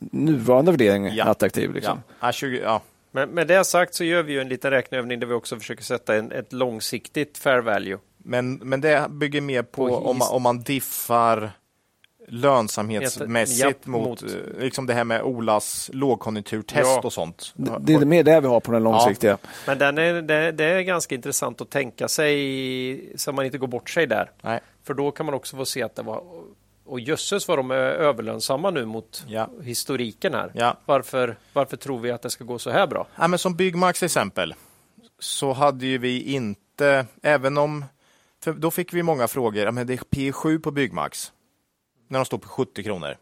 nuvarande värdering attraktiv. Liksom. Ja. 20, ja. Men med det sagt så gör vi en liten räkneövning där vi också försöker sätta en, ett långsiktigt fair value. Men, men det bygger mer på, på om, man, om man diffar lönsamhetsmässigt ja, mot, mot liksom det här med Olas lågkonjunkturtest ja. och sånt. Det är mer det vi har på den långsiktiga. Ja. Men den är, det, det, är ganska intressant att tänka sig så man inte går bort sig där. Nej. För då kan man också få se att det var och jösses vad de är överlönsamma nu mot ja. historiken här. Ja. Varför, varför tror vi att det ska gå så här bra? Ja, men som Byggmax exempel så hade ju vi inte, även om, då fick vi många frågor, ja, men det är P7 på Byggmax när de står på 70 kronor.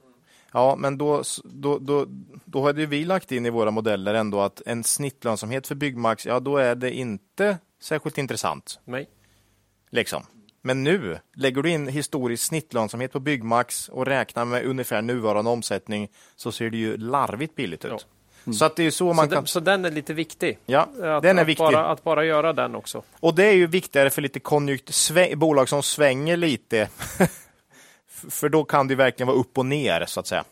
Ja, men då, då, då, då hade vi lagt in i våra modeller ändå att en snittlönsamhet för Byggmax, ja då är det inte särskilt intressant. Nej. Liksom. Men nu lägger du in historisk snittlönsamhet på Byggmax och räknar med ungefär nuvarande omsättning så ser det ju larvigt billigt ut. Ja. Mm. Så, att det är så, man så, kan... den, så den är lite viktig? Ja, att, den är att viktig. Bara, att bara göra den också. Och det är ju viktigare för lite sväng, bolag som svänger lite. för då kan det verkligen vara upp och ner så att säga.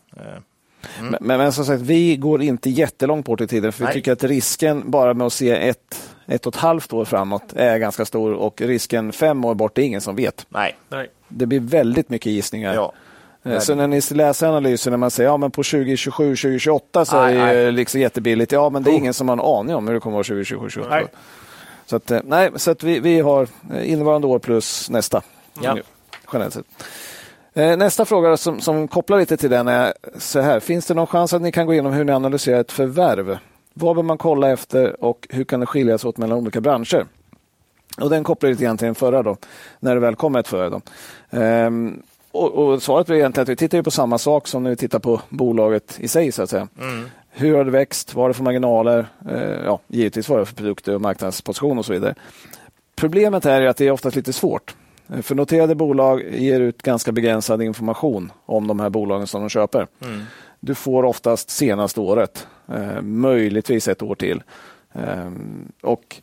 Mm. Men, men, som sagt, vi går inte jättelångt bort i tiden för Nej. vi tycker att risken bara med att se ett ett och ett halvt år framåt är ganska stor och risken fem år bort är ingen som vet. Nej. Nej. Det blir väldigt mycket gissningar. Ja. Eh, så när ni läser analysen när man säger ja, men på 2027, 2028 så nej, är det liksom jättebilligt. Ja, men det är ingen som har en aning om hur det kommer att vara 2027, 2028. Så att, eh, nej, så att vi, vi har eh, innevarande år plus nästa. Ja. Generellt sett. Nästa fråga som, som kopplar lite till den är så här. Finns det någon chans att ni kan gå igenom hur ni analyserar ett förvärv? Vad bör man kolla efter och hur kan det skilja sig åt mellan olika branscher? Och Den kopplar lite grann till den förra, då, när det väl kommer ett förvärv. Ehm, och, och svaret är egentligen att vi tittar på samma sak som när vi tittar på bolaget i sig. så att säga. Mm. Hur har det växt? Vad har det för marginaler? Ehm, ja, givetvis vad det för produkter och marknadsposition och så vidare. Problemet är att det är oftast lite svårt. För noterade bolag ger ut ganska begränsad information om de här bolagen som de köper. Mm. Du får oftast senaste året, eh, möjligtvis ett år till. Eh, och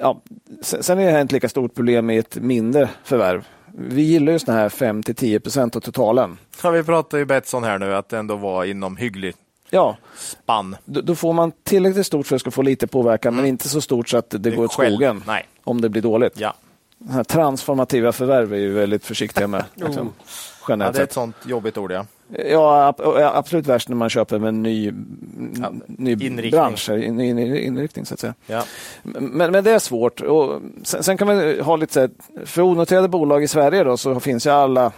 ja, Sen är det ett lika stort problem i ett mindre förvärv. Vi gillar ju såna här 5 10 procent av totalen. Ja, vi pratar ju Betsson här nu, att det ändå var inom hyggligt ja. spann. Då, då, får man tillräckligt stort för att ska få lite påverkan, mm. men inte så stort så att det, det går åt skogen Nej. om det blir dåligt. Ja. Transformativa förvärv är ju väldigt försiktiga med. Liksom, oh. ja, det är ett sånt jobbigt ord, ja. Ja, absolut värst när man köper en ny, ja, ny inriktning. bransch, ny inriktning så att säga. Ja. Men, men det är svårt. Och sen, sen kan man ha lite så här, för onoterade bolag i Sverige då, så finns ju alla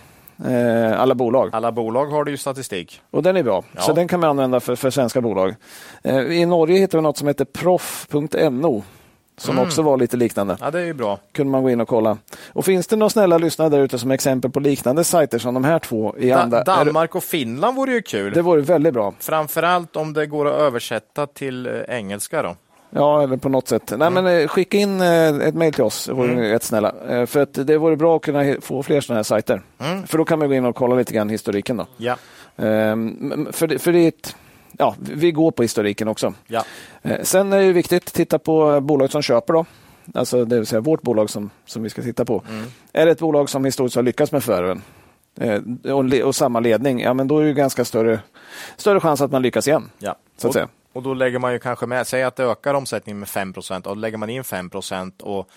eh, alla bolag. Alla bolag har du ju statistik. Och den är bra, ja. så den kan man använda för, för svenska bolag. Eh, I Norge hittar vi något som heter proff.no som mm. också var lite liknande. Ja, det är ju bra. kunde man gå in och kolla. Och Finns det några snälla lyssnare där ute som exempel på liknande sajter som de här två? I da andra? Danmark och Finland vore ju kul. Det vore väldigt bra. Framförallt om det går att översätta till eh, engelska. då. Ja, eller på något sätt. Nej, mm. men, eh, skicka in eh, ett mejl till oss, vore mm. snälla. För att det vore bra att kunna få fler sådana här sajter. Mm. För då kan man gå in och kolla lite grann historiken. Då. Ja. Um, för, det, för det är ett ja, vi går på historiken också. Ja. Eh, sen är det viktigt att titta på bolag som köper. Då. Alltså det vill säga vårt bolag som, som vi ska titta på. Mm. Är det ett bolag som historiskt har lyckats med förvärven eh, och, och, samma ledning, ja, men då är det ganska större, större chans att man lyckas igen. Ja. Så att och, säga. och då lägger man ju kanske med, säg att det ökar omsättningen med 5 och då lägger man in 5 och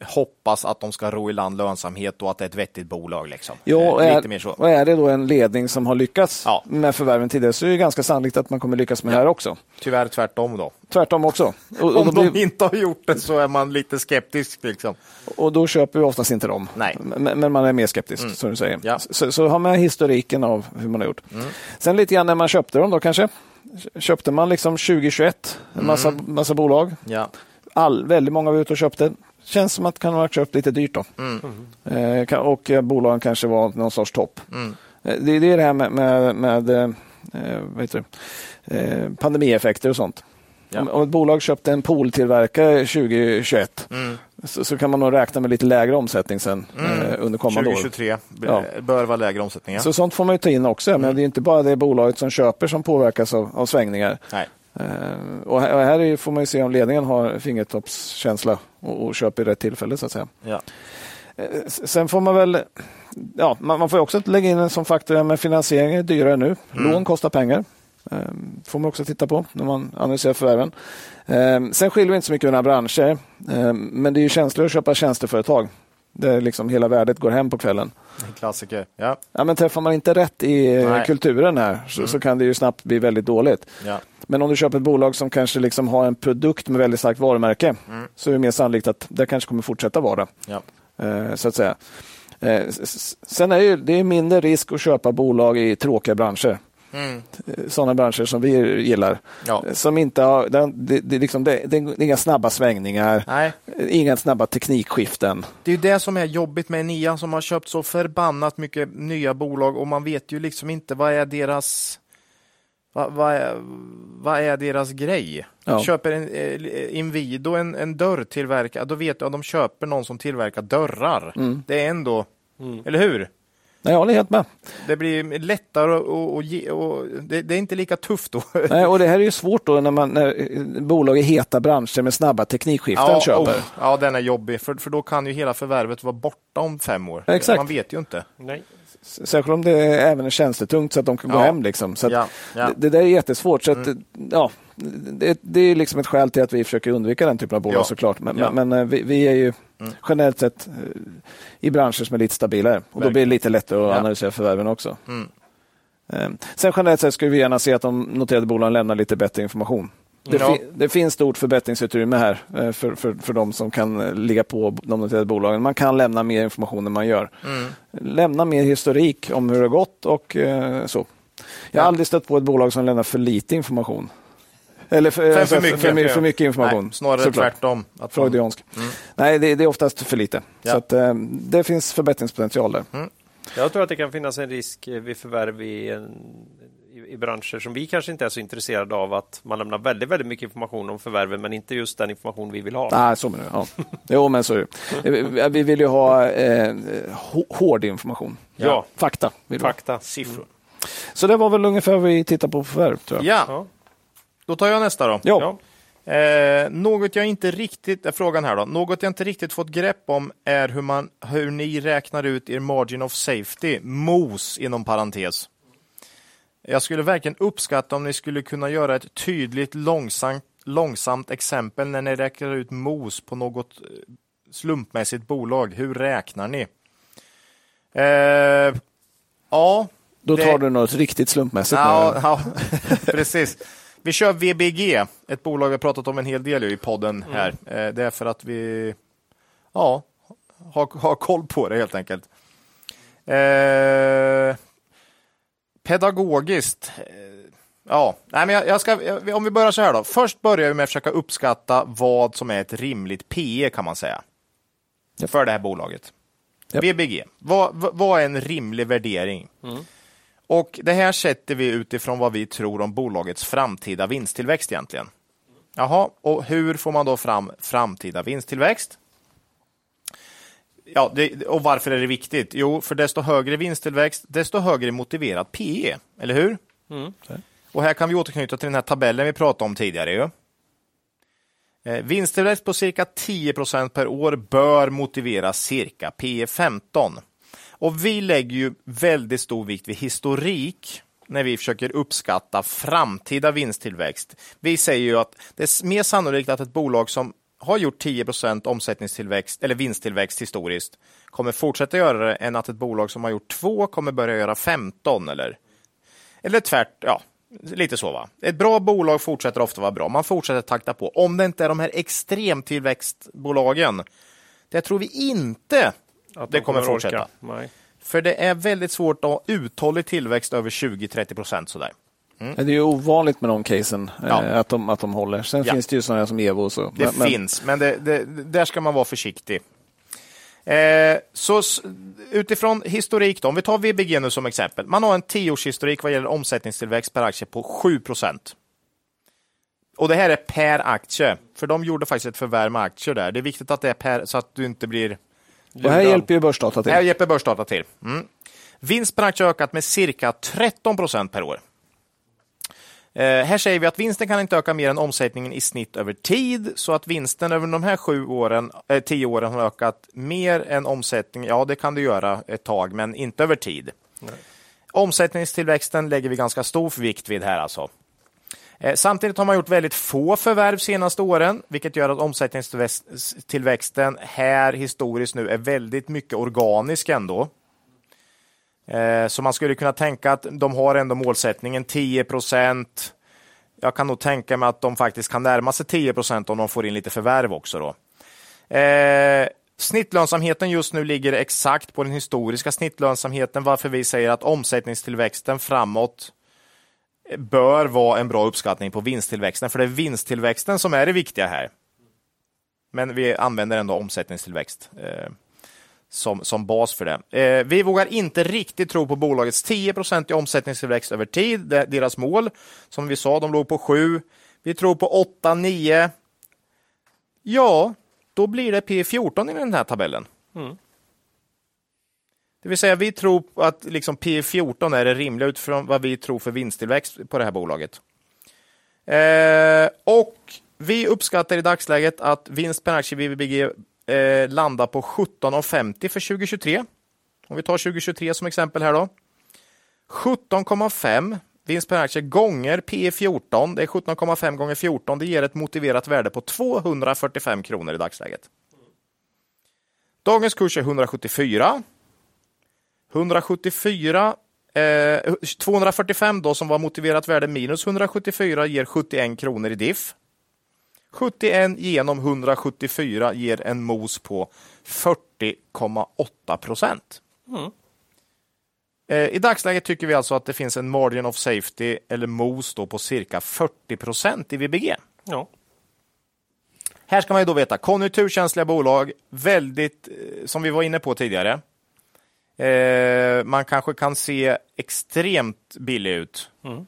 hoppas att de ska ro i land lönsamhet och att det är ett vettigt bolag. Liksom. Jo, eh, är, Lite mer så. Och är det då en ledning som har lyckats ja. med förvärven tidigare så är det ganska sannolikt att man kommer lyckas med ja. här också. Tyvärr tvärtom då. Tvärtom också. Och, Om de blir... inte har gjort det så är man lite skeptisk. Liksom. Och då köper vi oftast inte dem. Nej. Men, men man är mer skeptisk, mm. som du säger. Ja. Så, så ha med historiken av hur man har gjort. Mm. Sen lite grann när man köpte dem då kanske. Köpte man liksom 2021 en massa, mm. massa bolag. Ja. All, väldigt många var ute och köpte känns som att det kan ha köpt lite dyrt. Då. Mm. Eh, och bolagen kanske var någon sorts topp. Mm. Eh, det, är det här med, med, med eh, vad heter det? Eh, pandemieffekter och sånt. Ja. Om, ett bolag köpte en pooltillverkare 2021 mm. så, så, kan man nog räkna med lite lägre omsättning sen mm. eh, under kommande 2023 år. 2023 ja. bör vara lägre omsättning. Ja. Så sånt får man ju ta in också. Mm. Men det är inte bara det bolaget som köper som påverkas av, av svängningar. Nej. Uh, och här, får man se om ledningen har fingertoppskänsla och, och köper i rätt tillfälle så att säga. Ja. Uh, sen får man väl, ja, man, får också lägga in en sån faktor med finansiering är dyrare nu. Mm. Lån kostar pengar. Uh, får man också titta på när man analyserar förvärven. sen skiljer vi inte så mycket mellan branscher, men det är ju känsligare att köpa tjänsteföretag där liksom hela värdet går hem på kvällen. En klassiker. Ja. Ja, men träffar man inte rätt i Nej. kulturen här så, mm. så, kan det ju snabbt bli väldigt dåligt. Ja. Men om du köper ett bolag som kanske liksom har en produkt med väldigt starkt varumärke mm. så är det mer sannolikt att det kanske kommer fortsätta vara. Ja. Eh, så att säga. Eh, sen är det, är mindre risk att köpa bolag i tråkiga branscher. Mm. Sådana branscher som vi gillar. Ja. Som inte har, det, det, det, liksom, det, det är inga snabba svängningar, Nej. inga snabba teknikskiften. Det är det som är jobbigt med Nia som har köpt så förbannat mycket nya bolag och man vet ju liksom inte vad är deras vad, vad, är, vad är deras grej? Ja. Köper en, eh, Inwido en, en dörrtillverkare, då vet du att de köper någon som tillverkar dörrar. Mm. Det är ändå, mm. eller hur? Nej, jag håller helt med. Det blir lättare och, och, ge, och det, det, är inte lika tufft då. Nej, och det här är ju svårt då när, man, när bolag i heta branscher med snabba teknikskiften ja, köper. Oh, ja, den är jobbig, för, för då kan ju hela förvärvet vara borta om fem år. Exakt. Man vet ju inte. Nej. Särskilt om det även är tjänstetungt så att de kan ja. gå hem. Liksom. Så ja, ja. Det, det, där är jättesvårt. Så att, mm. ja, det, det, är liksom ett skäl till att vi försöker undvika den typen av bolag såklart. Men, men, eh, vi, vi, är ju mm. generellt sett eh, i branscher som är lite stabilare. Och Verkligen. då blir det lite lättare att analysera förvärven också. Mm. Ehm, sen generellt sett skulle vi gärna se att de noterade bolagen lämnar lite bättre information. Det, ja. fi det, finns stort förbättringsutrymme här eh, för, för, för de som kan eh, ligga på de noterade bolagen. Man kan lämna mer information än man gör. Mm. Lämna mer historik om hur det har gått och eh, så. Jag har ja. aldrig stött på ett bolag som lämnar för lite information. Eller för, för, för, mycket, för, för mycket information. Nej, snarare såklart. tvärtom. Freudiansk. Mm. Nej, det, det, är oftast för lite. Ja. Så att, det finns förbättringspotential där. Mm. Jag tror att det kan finnas en risk vid förvärv i en i, branscher som vi kanske inte är så intresserade av att man lämnar väldigt, väldigt mycket information om förvärven men inte just den information vi vill ha. Nej, så menar jag. Ja. Jo, men så är det. Vi vill ju ha eh, hård information. Ja. Fakta. Fakta, siffror. Så det var väl ungefär vad vi tittar på förvärv. Tror jag. Ja. Då tar jag nästa då. Ja. Eh, något jag inte riktigt, är frågan här då, något jag inte riktigt fått grepp om är hur, man, hur ni räknar ut er margin of safety, MOS inom parentes. Jag skulle verkligen uppskatta om ni skulle kunna göra ett tydligt långsamt, långsamt exempel när ni räknar ut MOS på något eh, slumpmässigt bolag. Hur räknar ni? Eh, ja. Då tar det... du något riktigt slumpmässigt. Ja, ja precis. Vi kör VBG, ett bolag vi pratat om en hel del i podden mm. här. Mm. Det är för att vi ja, har, har koll på det helt enkelt. Eh, pedagogiskt. Eh, ja, nej, men jag, ska, om vi börjar så här då. Först börjar vi med att försöka uppskatta vad som är ett rimligt PE kan man säga. Yep. För det här bolaget. Yep. VBG, vad, vad är en rimlig värdering? Mm. Och det här sätter vi utifrån vad vi tror om bolagets framtida vinsttillväxt egentligen. Jaha, och hur får man då fram framtida vinsttillväxt? Ja, det, och varför är det viktigt? Jo, för desto högre vinsttillväxt, desto högre motiverat PE, eller hur? Mm. Och här kan vi återknyta till den här tabellen vi pratade om tidigare. Ju. Eh, vinsttillväxt på cirka 10% per år bör motivera cirka P 15. Och vi lägger ju väldigt stor vikt vid historik när vi försöker uppskatta framtida vinsttillväxt. Vi säger ju att det är mer sannolikt att ett bolag som har gjort 10% omsättningstillväxt eller vinsttillväxt historiskt kommer fortsätta göra det än att ett bolag som har gjort 2 kommer börja göra 15 eller, eller tvärt, ja, lite så va. Ett bra bolag fortsätter ofta vara bra. Man fortsätter takta på. Om det inte är de här extremtillväxtbolagen, det tror vi inte att det kommer, kommer fortsätta. För det är väldigt svårt att ha uthållig tillväxt över 20-30 procent sådär. Mm. Det är ju ovanligt med de casen, ja. eh, att, de, att de håller. Sen ja. finns det ju sådana som Evo och så. Det men, finns, men det, det, där ska man vara försiktig. Eh, så utifrån historik, då, om vi tar VBG nu som exempel. Man har en tioårshistorik vad gäller omsättningstillväxt per aktie på 7 procent. Och det här är per aktie, för de gjorde faktiskt ett förvärv med aktier där. Det är viktigt att det är per, så att du inte blir... Det här hjälper ju Börsdata till. Det här hjälper Börsdata till. Mm. Vinst per aktie har ökat med cirka 13 procent per år. Eh, här säger vi att vinsten kan inte öka mer än omsättningen i snitt över tid, så att vinsten över de här sju åren, eh, tio åren har ökat mer än omsättningen. Ja, det kan du göra ett tag, men inte över tid. Nej. Omsättningstillväxten lägger vi ganska stor vikt vid här alltså. Eh, samtidigt har man gjort väldigt få förvärv senaste åren, vilket gör att omsättningstillväxten här historiskt nu är väldigt mycket organisk ändå. Eh, så man skulle kunna tänka att de har ändå målsättningen 10 procent. Jag kan nog tänka mig att de faktiskt kan närma sig 10 procent om de får in lite förvärv också. Då. Eh, snittlönsamheten just nu ligger exakt på den historiska snittlönsamheten, varför vi säger att omsättningstillväxten framåt bör vara en bra uppskattning på vinsttillväxten, för det är vinsttillväxten som är det viktiga här. Men vi använder ändå omsättningstillväxt. Eh, som, som bas för det. Eh, vi vågar inte riktigt tro på bolagets 10% i omsättningstillväxt över tid, det, deras mål. Som vi sa, de låg på 7. Vi tror på 8, 9. Ja, då blir det P14 i den här tabellen. Mm. Det vill säga, vi tror att liksom P14 är det rimliga utifrån vad vi tror för vinsttillväxt på det här bolaget. Eh, och vi uppskattar i dagsläget att vinst per aktie VBG eh, landa på 17,50 för 2023. Om vi tar 2023 som exempel här då. 17,5 vinst per aktie gånger P 14. Det är 17,5 gånger 14. Det ger ett motiverat värde på 245 kronor i dagsläget. Dagens kurs är 174. 174 eh, 245 då som var motiverat värde minus 174 ger 71 kronor i diff. 71 genom 174 ger en mos på 40,8 procent. Mm. Eh, I dagsläget tycker vi alltså att det finns en margin of safety eller mos på cirka 40 procent i VBG. Ja. Här ska man ju då veta konjunkturkänsliga bolag, väldigt, eh, som vi var inne på tidigare. Eh, man kanske kan se extremt billig ut, mm.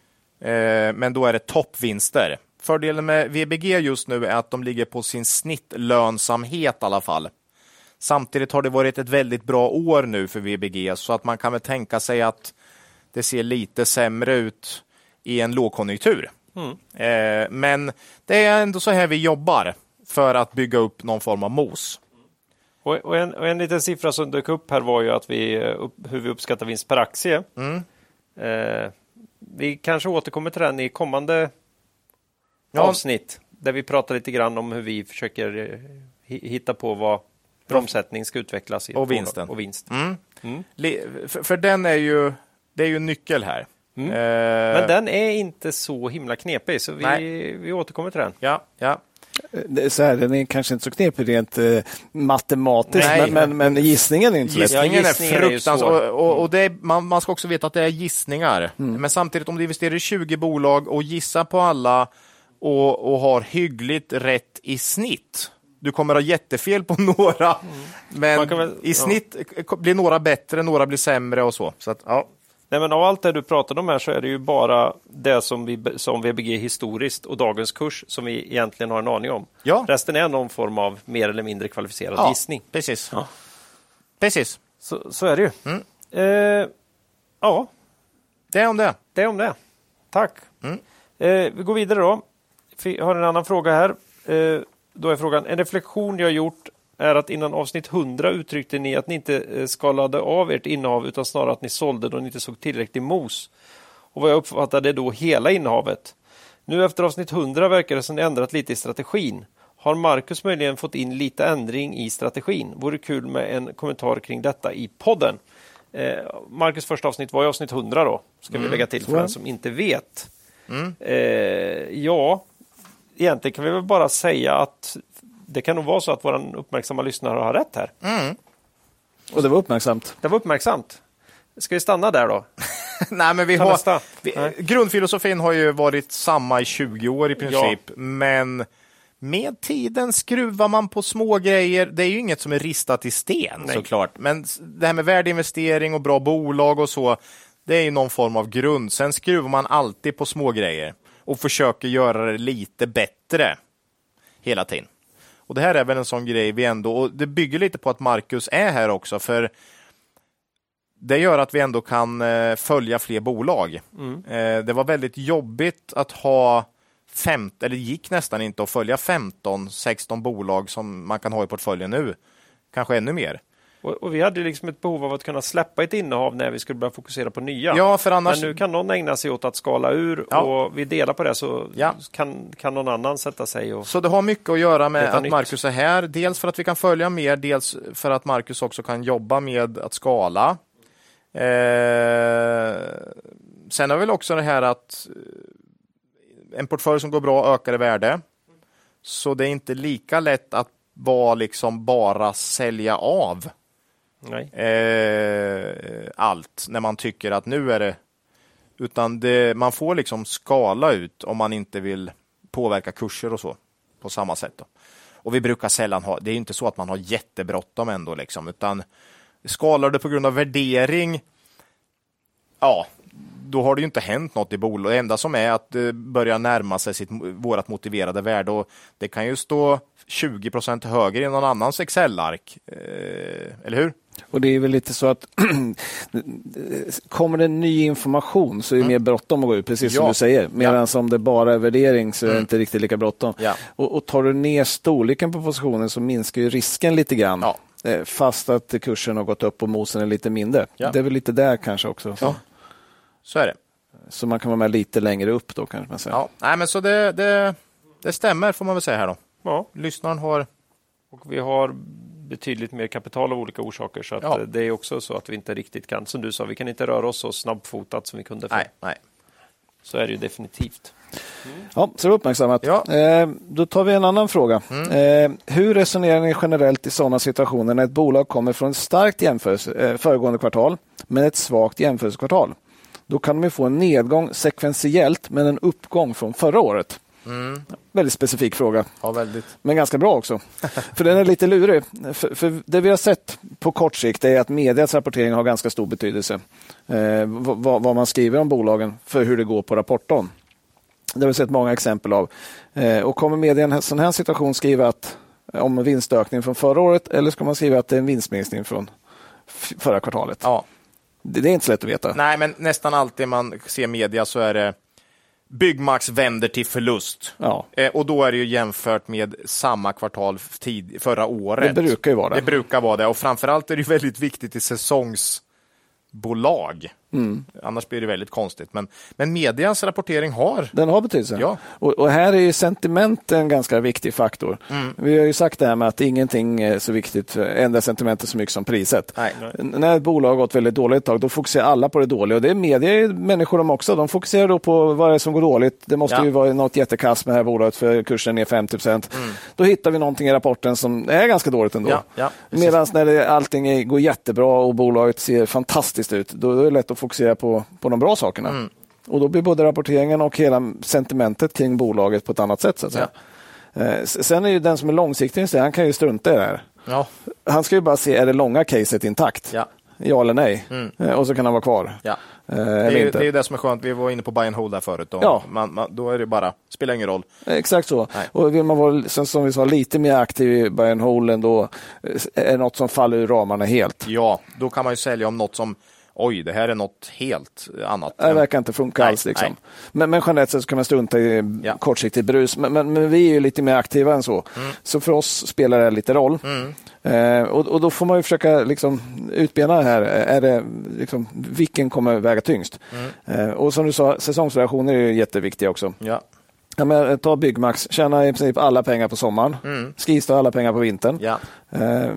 eh, men då är det toppvinster. Fördelen med VBG just nu är att de ligger på sin snittlönsamhet i alla fall. Samtidigt har det varit ett väldigt bra år nu för VBG så att man kan väl tänka sig att det ser lite sämre ut i en lågkonjunktur. Mm. Eh, men det är ändå så här vi jobbar för att bygga upp någon form av mos. Och, och, en, och en liten siffra som dök upp här var ju att vi, upp, hur vi uppskattar vinst per aktie. Mm. Eh, vi kanske återkommer till den i kommande ja. avsnitt där vi pratar lite grann om hur vi försöker eh, hitta på vad omsättning ska utvecklas i och vinsten. Och vinst. Mm. Mm. För, för, den är ju, det är ju en nyckel här. Mm. Eh. Men den är inte så himla knepig, så vi, vi återkommer till den. Ja, ja. Så här, den är kanske inte så knepig rent uh, matematiskt, men, men, men, gissningen är inte lätt. Gissningen är fruktansvärd. Och, och, och är, man, man, ska också veta att det är gissningar. Mm. Men samtidigt, om du investerar i 20 bolag och gissar på alla och, och har hyggligt rätt i snitt. Du kommer ha jättefel på några, mm. men väl, i snitt ja. blir några bättre, några blir sämre och så. så att, ja. Nej, men av allt det du pratade om här så är det ju bara det som, vi, som VBG historiskt och dagens kurs som vi egentligen har en aning om. Ja. Resten är någon form av mer eller mindre kvalificerad ja, gissning. Precis. Ja. precis. Så, så är det ju. Mm. Eh, ja. Det är om det. Det är om det. Tack. Mm. Eh, vi går vidare då har en annan fråga här. Eh, då är frågan, en reflektion jag gjort är att innan avsnitt 100 uttryckte ni att ni inte eh, skalade av ert innehav utan snarare att ni sålde då ni inte såg tillräcklig mos. Och vad jag uppfattade då hela innehavet. Nu efter avsnitt 100 verkar det som ni ändrat lite i strategin. Har Marcus möjligen fått in lite ändring i strategin? Vore kul med en kommentar kring detta i podden. Eh, Marcus första avsnitt var ju avsnitt 100 då, ska mm. vi lägga till för den som inte vet. Mm. Eh, ja, egentligen kan vi väl bara säga att det kan nog vara så att vår uppmärksamma lyssnare har rätt här. Mm. Och det var uppmärksamt. Det var uppmärksamt. Ska vi stanna där då? Nej, men vi har, vi, grundfilosofin har ju varit samma i 20 år i princip, ja. men med tiden skruvar man på små grejer. Det är ju inget som är ristat i sten Nej. såklart, men det här med värdeinvestering och bra bolag och så, det är ju någon form av grund. Sen skruvar man alltid på små grejer. Och försöker göra det lite bättre hela tiden. Och Det här är väl en sån grej vi ändå, och det bygger lite på att Marcus är här också, för det gör att vi ändå kan eh, följa fler bolag. Mm. Eh, det var väldigt jobbigt att ha 15, eller det gick nästan inte att följa 15-16 bolag som man kan ha i portföljen nu. Kanske ännu mer. Och, och, vi hade liksom ett behov av att kunna släppa ett innehav när vi skulle börja fokusera på nya. Ja, för annars... Men nu kan någon ägna sig åt att skala ur ja. och vi delar på det så ja. kan, kan någon annan sätta sig och... Så det har mycket att göra med att nytt. Marcus är här. Dels för att vi kan följa mer, dels för att Marcus också kan jobba med att skala. Eh, sen har vi väl också det här att eh, en portfölj som går bra ökar i värde. Så det är inte lika lätt att vara liksom bara sälja av eh, allt när man tycker att nu är det... Utan det, man får liksom skala ut om man inte vill påverka kurser och så på samma sätt. Då. Och vi brukar sällan ha, det är inte så att man har jättebråttom ändå, liksom, utan skalar du på grund av värdering, ja, då har det ju inte hänt något i bolaget. Det enda som är att eh, det börjar närma sig sitt, vårat motiverade värde och det kan ju stå 20 procent högre i någon annans Excel-ark. Eh, eller hur? Och det är väl lite så att kommer det ny information så är det mm. mer bråttom att gå ut, precis ja. som du säger. Medan ja. om det bara är värdering så är det mm. inte riktigt lika bråttom. Ja. Och, och, tar du ner storleken på positionen så minskar ju risken lite grann. Ja. Eh, fast att kursen har gått upp och mosen är lite mindre. Det är väl lite där kanske också. Ja. Så är det. Så man kan vara med lite längre upp då kanske man säger. Ja, Nej, men så det, det, det stämmer får man väl säga här då. Ja. Lyssnaren har... Och vi har betydligt mer kapital av olika orsaker. Så att ja. det är också så att vi inte riktigt kan, som du sa, vi kan inte röra oss så snabbfotat som vi kunde förr. Nej, nej. Så är det ju definitivt. Mm. Ja, så uppmärksammat. Ja. Eh, då tar vi en annan fråga. Mm. Eh, hur resonerar ni generellt i sådana situationer när ett bolag kommer från ett starkt jämförelse, eh, föregående kvartal men ett svagt jämförelsekvartal? Då kan de få en nedgång sekventiellt men en uppgång från förra året. Mm. Väldigt specifik fråga. Ja, väldigt. Men ganska bra också. för den är lite lurig. För, för, det vi har sett på kort sikt är att medias rapportering har ganska stor betydelse. Eh, vad, vad, man skriver om bolagen för hur det går på rapporten. Det har vi sett många exempel av. Eh, och kommer media i en sån här situation skriva att, om vinstökning från förra året eller ska man skriva att det är en vinstminskning från förra kvartalet? Ja. Det, det är inte så lätt att veta. Nej, men nästan alltid man ser media så är det Byggmax vänder till förlust. Ja. Eh, och då är det ju jämfört med samma kvartal tid, förra året. Det brukar ju vara det. Det brukar vara det och framförallt är det väldigt viktigt i säsongsbolag. Mm. Annars blir det väldigt konstigt. Men, men medias rapportering har... Den har betydelse. Ja. Och, och här är ju sentiment en ganska viktig faktor. Mm. Vi har ju sagt det här med att ingenting är så viktigt, ändra sentimentet så mycket som priset. Nej. När ett bolag har gått väldigt dåligt ett tag, då fokuserar alla på det dåliga. Och det är media människor de också. De fokuserar då på vad det är som går dåligt. Det måste ja. ju vara något jättekast med det här bolaget för kursen är 50 procent. Mm. Då hittar vi någonting i rapporten som är ganska dåligt ändå. Ja. Medan när det, allting går jättebra och bolaget ser fantastiskt ut, då är det lätt att fokusera på, på de bra sakerna. Mm. Och då blir både rapporteringen och hela sentimentet kring bolaget på ett annat sätt. Så att säga. Ja. Eh, sen är ju den som är långsiktig, han kan ju strunta i det här. Ja. Han ska ju bara se, är det långa caset intakt? Ja, ja eller nej? Mm. Eh, och så kan han vara kvar. Ja. Eh, det, är, ju, det är ju det som är skönt. Vi var inne på buy and hold där förut. Då, ja. man, man, då är det bara, spelar ingen roll. Exakt så. Nej. Och vill man vara, som vi sa, lite mer aktiv i buy and hold ändå, är något som faller ur ramarna helt. Ja, då kan man ju sälja om något som oj, det här är något helt annat. Det verkar inte funka nej, alls. Liksom. Men, men generellt sett så kan man strunta i ja. kortsiktigt brus. Men, men, men, vi är ju lite mer aktiva än så. Mm. Så för oss spelar det lite roll. Mm. Eh, och, och, då får man ju försöka liksom, utbena det här. Är det, liksom, vilken kommer väga tyngst? Mm. Eh, och som du sa, säsongsvariationer är jätteviktiga också. Ja. Ja, men ta Byggmax, tjäna i princip alla pengar på sommaren. Mm. Skistar alla pengar på vintern. Ja. Eh,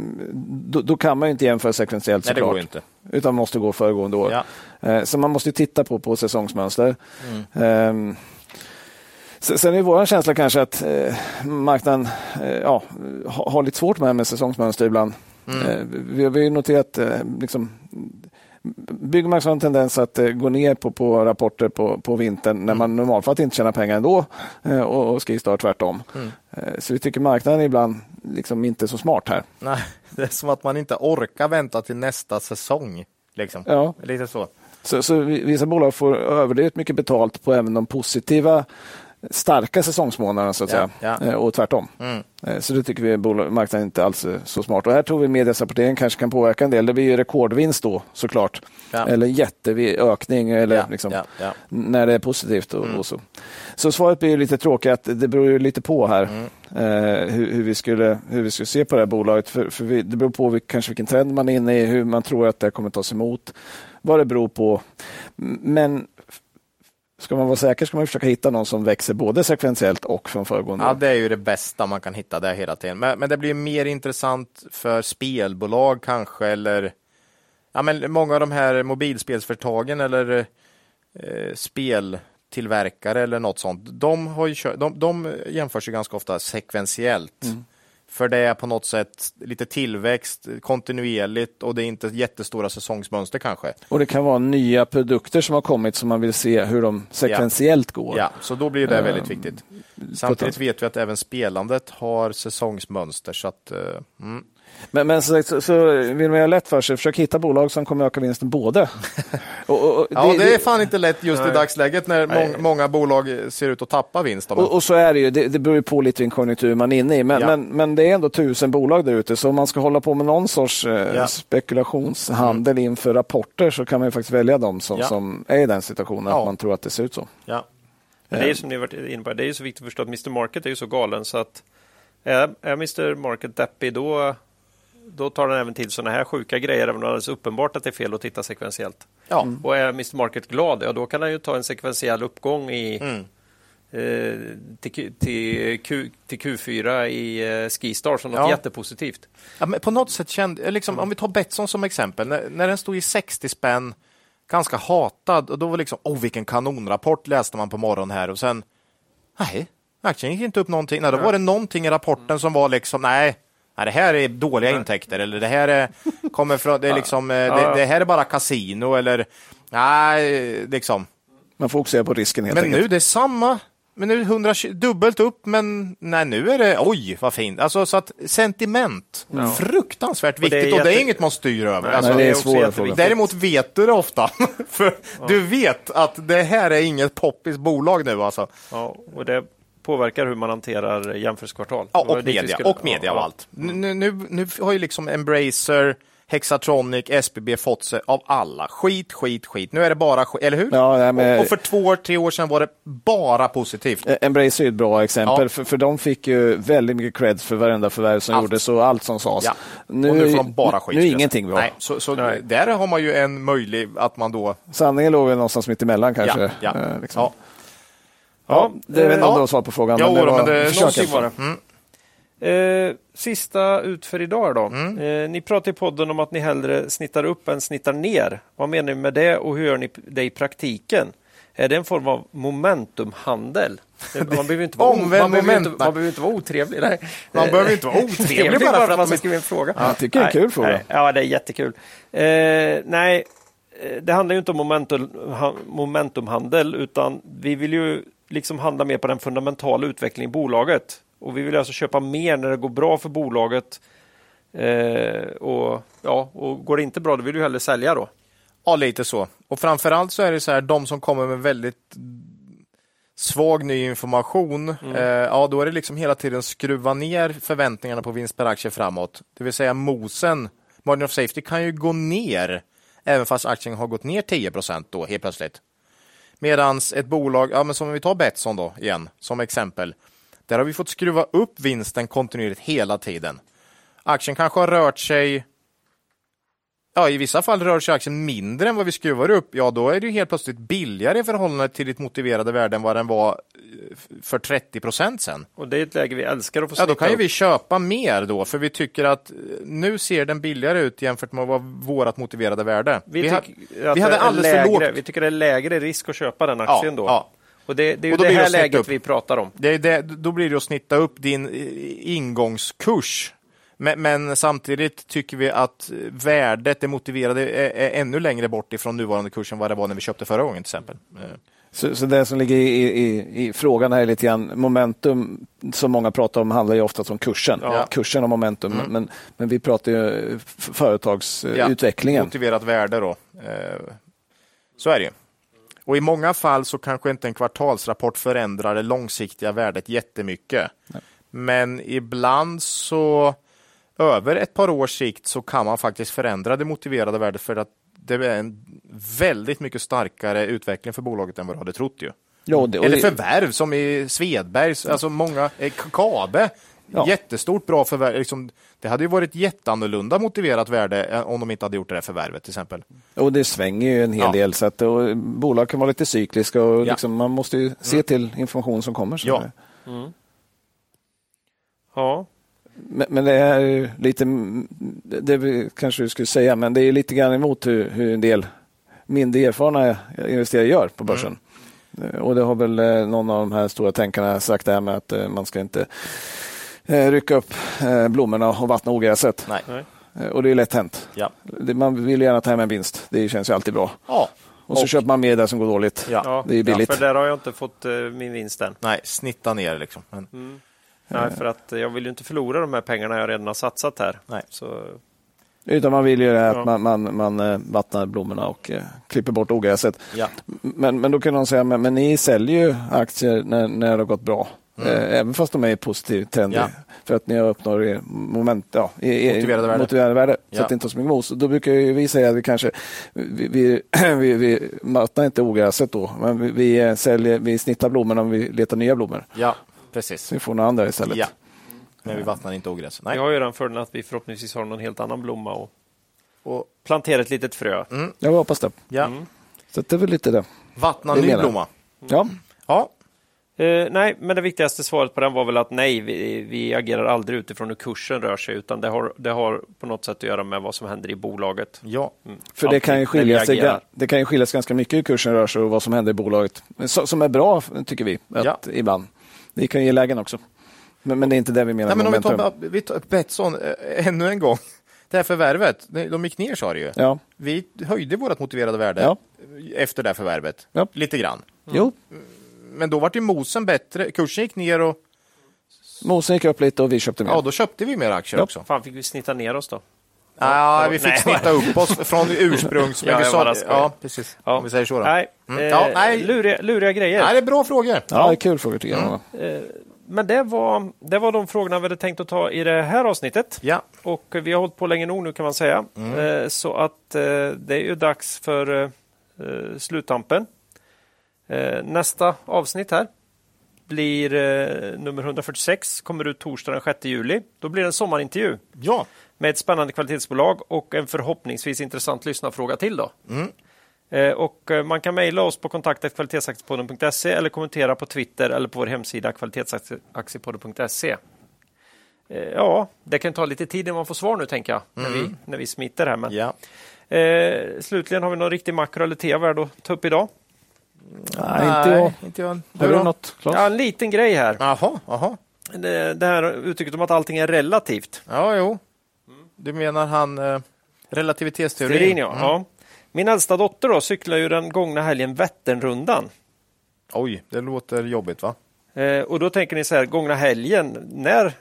då, då, kan man inte jämföra sekventiellt såklart. Nej, det går inte. Utan måste gå föregående år. Ja. Eh, så man måste titta på, på säsongsmönster. Mm. Eh, Sen är vår känsla kanske att eh, marknaden eh, ja, har lite svårt med, med säsongsmönster ibland. Mm. Eh, vi, har noterat eh, liksom, Byggmax har en tendens att eh, gå ner på, på rapporter på, på vintern när man mm. normalt inte tjänar pengar ändå eh, och, och Skistar tvärtom. Mm. Eh, så vi tycker marknaden ibland liksom inte är så smart här. Nej, det är som att man inte orkar vänta till nästa säsong. Liksom. Ja. Lite så. Så, så vissa bolag får överdrivet mycket betalt på även de positiva starka säsongsmånaderna så att Ja, säga. ja. Eh, Och tvärtom. Mm. Eh, Så det tycker vi marknaden inte alls är så smart. Och här tror vi mediesrapporteringen kanske kan påverka en del. Det blir ju rekordvinst då såklart. Ja. Eller jätteökning eller liksom, när det är positivt. Och, och så. så svaret blir ju lite tråkigt att det beror ju lite på här Mm. eh, hur, hur, vi skulle, hur vi skulle se på det här bolaget. För, för vi, det beror på vil- kanske vilken trend man är inne i, hur man tror att det kommer tas emot, vad det beror på. Men ska man vara säker ska man försöka hitta någon som växer både sekventiellt och från föregående Ja, det är ju det bästa man kan hitta där hela tiden. Men, men det blir mer intressant för spelbolag kanske, eller ja, men många av de här mobilspelsföretagen eller eh, speltillverkare eller något sånt. De, har ju, de, de jämförs ju ganska ofta sekventiellt. För det är på något sätt lite tillväxt kontinuerligt och det är inte jättestora säsongsmönster kanske. Och det kan vara nya produkter som har kommit som man vill se hur de sekventiellt går. Ja, så då blir det Eh, väldigt viktigt. Samtidigt vet vi att även spelandet har säsongsmönster. Så att, eh, mm. Men, men så, så, så vill man göra lätt för sig, försök hitta bolag som kommer öka vinsten både. och, och, och Ja, det, är fan inte lätt just i dagsläget när Nej. mång, många bolag ser ut att tappa vinst. Och, och så är det ju, det, det beror ju på lite vilken konjunktur man är inne i. Men, Ja. men, men det är ändå tusen bolag där ute, så om man ska hålla på med någon sorts eh, Ja. spekulationshandel inför rapporter så kan man ju faktiskt välja de som, Ja. som är i den situationen, Ja. att man tror att det ser ut så. ja. Men det är ju som ni varit inne på, det är ju så viktigt att förstå att Mr Market är ju så galen så att är, är Mr Market deppig då, då tar den även till sådana här sjuka grejer även om det är alldeles uppenbart att det är fel att titta sekventiellt. Ja. Och är Mr Market glad, ja då kan han ju ta en sekventiell uppgång i Mm. eh, till, till, Q, till Q4 i eh, Skistar som något Ja. jättepositivt. Ja, men på något sätt kände, liksom, om vi tar Betsson som exempel, när, när den stod i 60 spänn, ganska hatad, och då var liksom, oh vilken kanonrapport läste man på morgonen här och sen, nej, aktien gick inte upp någonting. Nej, då var det någonting i rapporten som var liksom, nej, nej det här är dåliga intäkter eller det här är, kommer från, det är liksom, eh, det, det här är bara kasino eller, nej, liksom. Man får fokusera på risken helt Men enkelt. nu, det är samma. Men nu är det 120, dubbelt upp, men nej, nu är det, oj vad fint. Alltså så att sentiment, fruktansvärt det är viktigt och det är inget man styr över. Nej, Alltså, Nej, det är frågor. Däremot vet du det ofta, för du vet att det här är inget poppis bolag nu alltså. Ja, och det påverkar hur man hanterar jämförelsekvartal. Ja, och media, skulle- och media och ja. allt. Nu, nu, nu har ju liksom Embracer, Hexatronic, SBB fått sig av alla. Skit, skit, skit. Nu är det bara skit, eller hur? Ja, nej, men- och, och för två tre år sedan var det bara positivt. Eh, Embracer är ett bra exempel, Ja. för, för de fick ju väldigt mycket cred för varenda förvärv som Allt. gjordes och allt som sades. Ja. Nu, och nu får de bara skit. Nu är ingenting bra. Nej, så, så där har man ju en möjlig att man då... Sanningen låg väl någonstans mitt emellan kanske. Ja, ja, Eh, liksom. ja. Ja, det är Ja. ändå ja. svar på frågan. Jo, det då, var men det, någonting var det. Mm. Eh, sista ut för idag då. Mm. Eh, ni pratar i podden om att ni hellre snittar upp än snittar ner. Vad menar ni med det och hur gör ni det i praktiken? Är det en form av momentumhandel? Man behöver inte vara, Omvänd man behöver inte, momentum. man behöver inte vara otrevlig. Nej. Man behöver inte vara otrevlig bara för att man ska skriva en fråga. Jag tycker det är en kul fråga. Nej, ja, det är jättekul. Eh, nej, eh, det handlar ju inte om momentum, ha- momentumhandel utan vi vill ju liksom handla mer på den fundamentala utvecklingen i bolaget. Och vi vill alltså köpa mer när det går bra för bolaget. Eh, och, ja, och går det inte bra, då vill du hellre sälja då. Ja, lite så. Och framförallt så är det så här, de som kommer med väldigt svag ny information, Mm. eh, ja då är det liksom hela tiden skruva ner förväntningarna på vinst per aktie framåt. Det vill säga mosen, margin of safety kan ju gå ner även fast aktien har gått ner 10% då helt plötsligt. Medan ett bolag, ja men som vi tar Betsson då igen som exempel. Där har vi fått skruva upp vinsten kontinuerligt hela tiden. Aktien kanske har rört sig Ja, i vissa fall rör sig aktien mindre än vad vi skruvar upp. Ja, då är det ju helt plötsligt billigare i förhållande till ditt motiverade värde än vad den var eh, för 30 procent sedan. Och det är ett läge vi älskar att få Ja, då kan ju vi köpa mer då, för vi tycker att eh, nu ser den billigare ut jämfört med vad vårt motiverade värde. Vi, ha- tycker att vi hade alldeles för lägre, lågt. Vi tycker det är lägre risk att köpa den Ja, aktien då. ja. Och det, det är ju det här läget upp. vi pratar om. Det det, då blir det att snitta upp din eh, ingångskurs. Men, men samtidigt tycker vi att värdet, det motiverade, är, är ännu längre bort ifrån nuvarande kursen vad det var när vi köpte förra gången till exempel. Eh, Så, så det som ligger i, i, i frågan här är lite grann momentum som många pratar om handlar ju ofta om kursen. Ja. Kursen och momentum. Men, men vi pratar ju f- Ja, företagsutvecklingen. Motiverat värde då. Eh, Så är det ju. Och i många fall så kanske inte en kvartalsrapport förändrar det långsiktiga värdet jättemycket. Nej. Men ibland så över ett par års sikt så kan man faktiskt förändra det motiverade värdet för att det är en väldigt mycket starkare utveckling för bolaget än vad du hade trott ju. Ja, det, Eller förvärv som i Svedbergs, alltså många, eh, Kabe, ja. jättestort bra förvärv. Liksom, det hade ju varit jätteannorlunda motiverat värde eh, om de inte hade gjort det här förvärvet till exempel. Och det svänger ju en hel ja. del så att och, bolag kan vara lite cykliska och liksom, man måste ju se mm. till information som kommer. Så ja. Mm. ja. Men, men, det är lite, det kanske du skulle säga, men det är lite grann emot hur, hur en del mindre erfarna investerare gör på börsen. Mm. Och det har väl eh, någon av de här stora tänkarna sagt det här med att eh, man ska inte eh, rycka upp blommorna och vattna ogräset. Nej. Och det är lätt hänt. Ja. Man vill gärna ta hem en vinst. Det känns ju alltid bra. Ja. Och så och, köper man mer där som går dåligt. Ja. Det är billigt. Ja, för där har jag inte fått uh, min vinst än. Nej, snitta ner liksom. Men... Mm. Nej, för att jag vill ju inte förlora de här pengarna jag redan har satsat här. Nej. Så... Utan man vill ju att man, man, man eh, vattnar blommorna och eh, klipper bort ogräset. Ja. Men, men då kan någon säga, men, men ni säljer ju aktier när, när det har gått bra. Mm. Eh, även fast de är i positiv trend. Ja. För att ni har uppnått moment, ja, i, motiverade värde. Motiverade värde ja. Så att det inte har så mycket mos. Då brukar vi säga att vi kanske vi, vi, vi, vi vattnar inte ogräset då, men vi, vi, säljer, vi snittar blommorna om vi letar nya blommor. Precis. Vi får några andra istället. Ja. Men vi vattnar inte ogräs. Nej. Vi har ju den fördelen att vi förhoppningsvis har någon helt annan blomma och, och plantera ett litet frö. Mm. Jag hoppas det. Ja. Mm. Så det är väl lite det. Vattna ny blomma. Ja. ja. Uh, nej, men det viktigaste svaret på den var väl att nej, vi, vi agerar aldrig utifrån hur kursen rör sig, utan det har, det har på något sätt att göra med vad som händer i bolaget. Ja, mm. för det kan, ju skilja sig, det kan ju skilja sig ganska mycket hur kursen rör sig och vad som händer i bolaget. Så, som är bra, tycker vi, att ja. ibland. Det kan ge lägen också. Men, men det är inte det vi menar. Nej, men om vi tar, vi tar Betsson äh, ännu en gång. Det här förvärvet, de gick ner sa du ju. Ja. Vi höjde vårt motiverade värde ja. efter det här förvärvet. Ja. Lite grann. Mm. Jo. Men då var ju Mosen bättre. Kursen gick ner och... Mosen gick upp lite och vi köpte mer. Ja, då köpte vi mer aktier ja. också. Fan, fick vi snitta ner oss då? Ja, vi fick nej. snitta upp oss från ursprungs... ja, vi sa, ja, precis. Ja. Om vi säger så. Då. Nej, mm. eh, ja, nej. Luriga, luriga grejer. Nej, det är bra frågor. Ja, det är kul frågor tycker jag. Mm. Eh, men det var, det var de frågorna vi hade tänkt att ta i det här avsnittet. Ja. Och vi har hållit på länge nog nu kan man säga. Mm. Eh, så att det är ju dags för sluttampen. Nästa avsnitt här blir nummer 146, kommer ut torsdag den 6 juli. Då blir det en sommarintervju. Ja. Med ett spännande kvalitetsbolag och en förhoppningsvis intressant lyssnarfråga till. Då. Mm. Eh, och eh, man kan mejla oss på kontaktet eller kommentera på Twitter eller på vår hemsida kvalitetsaktiepodden.se. Eh, ja, det kan ta lite tid innan man får svar nu tänker jag, mm. när, vi, mm. när vi smiter här. Men, ja. eh, slutligen har vi någon riktig makro eller värd att ta upp idag? Nej, inte jag. Inte jag. Har du något, Ja, en liten grej här. Aha, aha. Det, det här uttrycket om att allting är relativt. Ja, jo. Du menar han eh, relativitetsteorin? Teorin, ja. Mm. ja. Min äldsta dotter då cyklar ju den gångna helgen Vätternrundan. Oj, det låter jobbigt va? Eh, och då tänker ni så här, gångna helgen, när?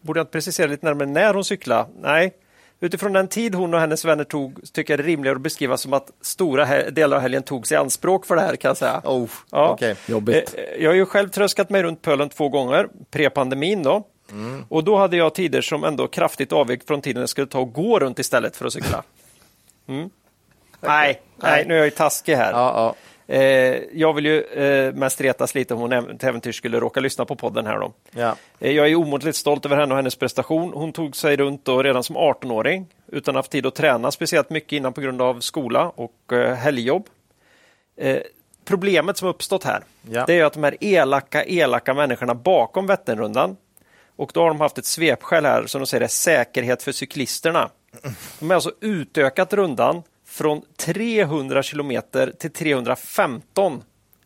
Borde jag inte precisera lite närmare när hon cyklar? Nej, utifrån den tid hon och hennes vänner tog tycker jag det är rimligare att beskriva som att stora delar av helgen togs i anspråk för det här kan jag säga. Oh, ja. okay. Jobbigt. Eh, jag har ju själv tröskat mig runt pölen två gånger, pre-pandemin då. Mm. Och då hade jag tider som ändå kraftigt avvek från tiden jag skulle ta och gå runt istället för att cykla. Mm. Nej, nej, nu är jag ju taskig här. Ja, ja. Eh, jag vill ju eh, mest retas lite om hon till äventyrs skulle råka lyssna på podden här. Då. Ja. Eh, jag är omåttligt stolt över henne och hennes prestation. Hon tog sig runt då redan som 18-åring utan att ha haft tid att träna speciellt mycket innan på grund av skola och eh, helgjobb. Eh, problemet som uppstått här ja. det är att de här elaka, elaka människorna bakom Vätternrundan och då har de haft ett svepskäl här som de säger är säkerhet för cyklisterna. De har alltså utökat rundan från 300 kilometer till 315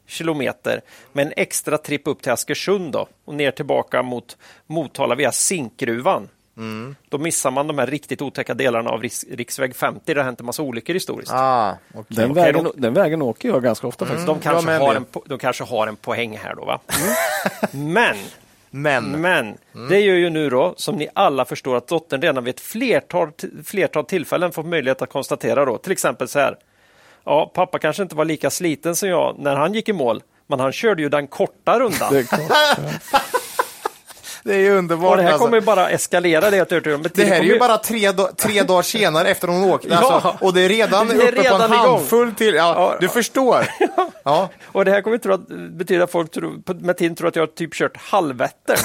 kilometer med en extra tripp upp till Askersund då, och ner tillbaka mot Motala via Zinkgruvan. Mm. Då missar man de här riktigt otäcka delarna av riks riksväg 50. Det har hänt en massa olyckor historiskt. Ah, okay. den, okay, vägen, de, den vägen åker jag ganska ofta. Mm. De, kanske har en, de kanske har en poäng här då. Va? Mm. Men men, Men mm. det gör ju nu då, som ni alla förstår, att dottern redan vid ett flertal, flertal tillfällen fått möjlighet att konstatera då, till exempel så här. Ja, pappa kanske inte var lika sliten som jag när han gick i mål, men han körde ju den korta rundan. Det är ju underbart. Och det här alltså. kommer ju bara eskalera det jag om. Det här är ju bara tre, tre dagar senare efter hon åkte. Ja. Alltså, och det är redan Det är uppe på redan en igång. handfull till. Ja, Ja. Du förstår. Ja. Och det här kommer att betyda att folk tror, på- med tiden tror att jag har typ kört halvvättern.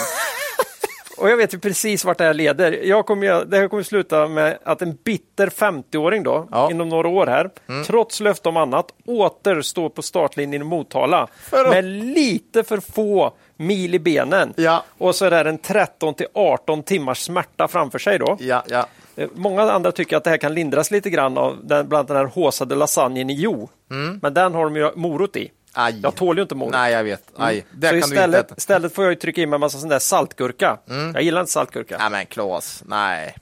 Och jag vet ju precis vart det här leder. Jag kommer, det här kommer sluta med att en bitter 50-åring då, Ja. inom några år här, trots löfte om annat, åter står på startlinjen i Motala med lite för få mil i benen. Ja. Och så är det en 13 till 18 timmars smärta framför sig då. Ja, ja. Eh, Många andra tycker att det här kan lindras lite grann av den, bland den här håsade lasagnen i Jo. Men den har de ju morot i. Aj. Jag tål ju inte morot. Nej, jag vet. Aj. Det Så istället, istället får jag trycka in med en massa sån där saltgurka. Jag gillar inte saltgurka. Nej, men Klas. Nej.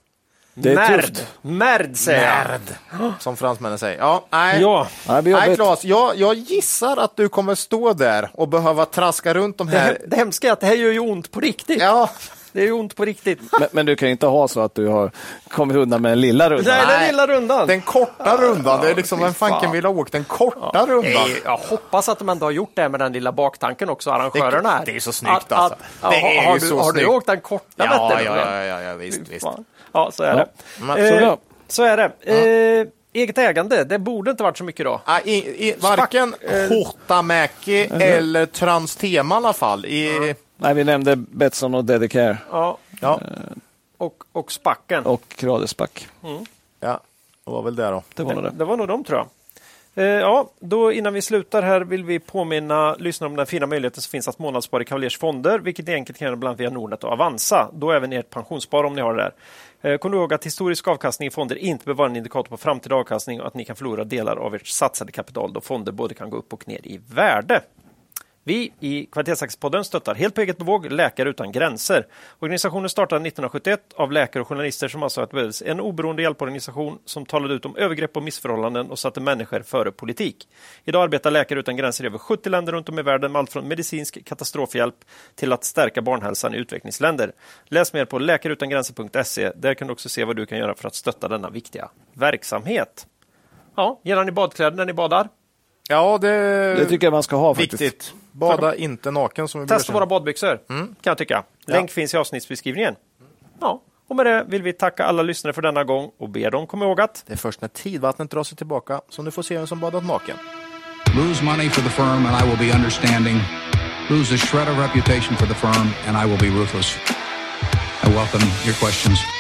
Det är Märd. tufft. Märd säger jag. Som fransmännen säger. Ja, nej. Ja, det blir Nej, jobbigt. Klas, jag, jag gissar att du kommer stå där och behöva traska runt de det, här. det hemska är att det här gör ju ont på riktigt. Ja, Det är ju ont på riktigt. Men, men du kan ju inte ha så att du har kommit undan med den lilla rundan. Nej, den Nej. lilla rundan. den korta rundan. Det är liksom, vem fanken fan. vill ha åkt den korta rundan? Nej, jag hoppas att de ändå har gjort det med den lilla baktanken också, arrangörerna här. Det är så snyggt, Att- alltså. Det är har, ju du, så har du snyggt. åkt den korta Ja, ja, ja, ja, ja, visst, visst. Fan. Ja, så är Ja. det. Eh, så är det. Eh, eget ägande, det borde inte varit så mycket då. Ah, i, i, varken Hotamäki eller Transtema i alla fall. I, Nej, vi nämnde Betsson och Dedicare Ja, ja, och, och spacken. och Radesback. ja, det var väl det då. Det var nog det. Det var nog de tror jag. Eh, Ja, då innan vi slutar här vill vi påminna lyssnarna om den fina möjligheten som finns att månadsspara i Cavaliers fonder, vilket ni enkelt kan göra bland annat via Nordnet och Avanza. Då även ert pensionsspar om ni har det där. Eh, Kom ihåg att historisk avkastning i fonder inte behöver vara en indikator på framtida avkastning och att ni kan förlora delar av ert satsade kapital då fonder både kan gå upp och ner i värde. Vi i Kvalitetsaktiepodden stöttar helt på eget bevåg Läkare utan gränser. Organisationen startade 1971 av läkare och journalister som alltså att det behövdes en oberoende hjälporganisation som talade ut om övergrepp och missförhållanden och satte människor före politik. Idag arbetar Läkare utan gränser i över 70 länder runt om i världen med allt från medicinsk katastrofhjälp till att stärka barnhälsan i utvecklingsländer. Läs mer på läkareutangränser.se. Där kan du också se vad du kan göra för att stötta denna viktiga verksamhet. Ja, gillar ni badkläder när ni badar? Ja, det, Det tycker jag man ska ha faktiskt. Bada inte naken som vi Testa våra badbyxor, kan jag tycka. Länk finns i avsnittsbeskrivningen. Ja, och med det vill vi tacka alla lyssnare för denna gång och ber dem komma ihåg att Det är först när tidvattnet drar sig tillbaka som du får se vem som badat naken. Lose money for the firm and I will be understanding. Lose a shred of reputation for the firm and I will be ruthless. I welcome your questions.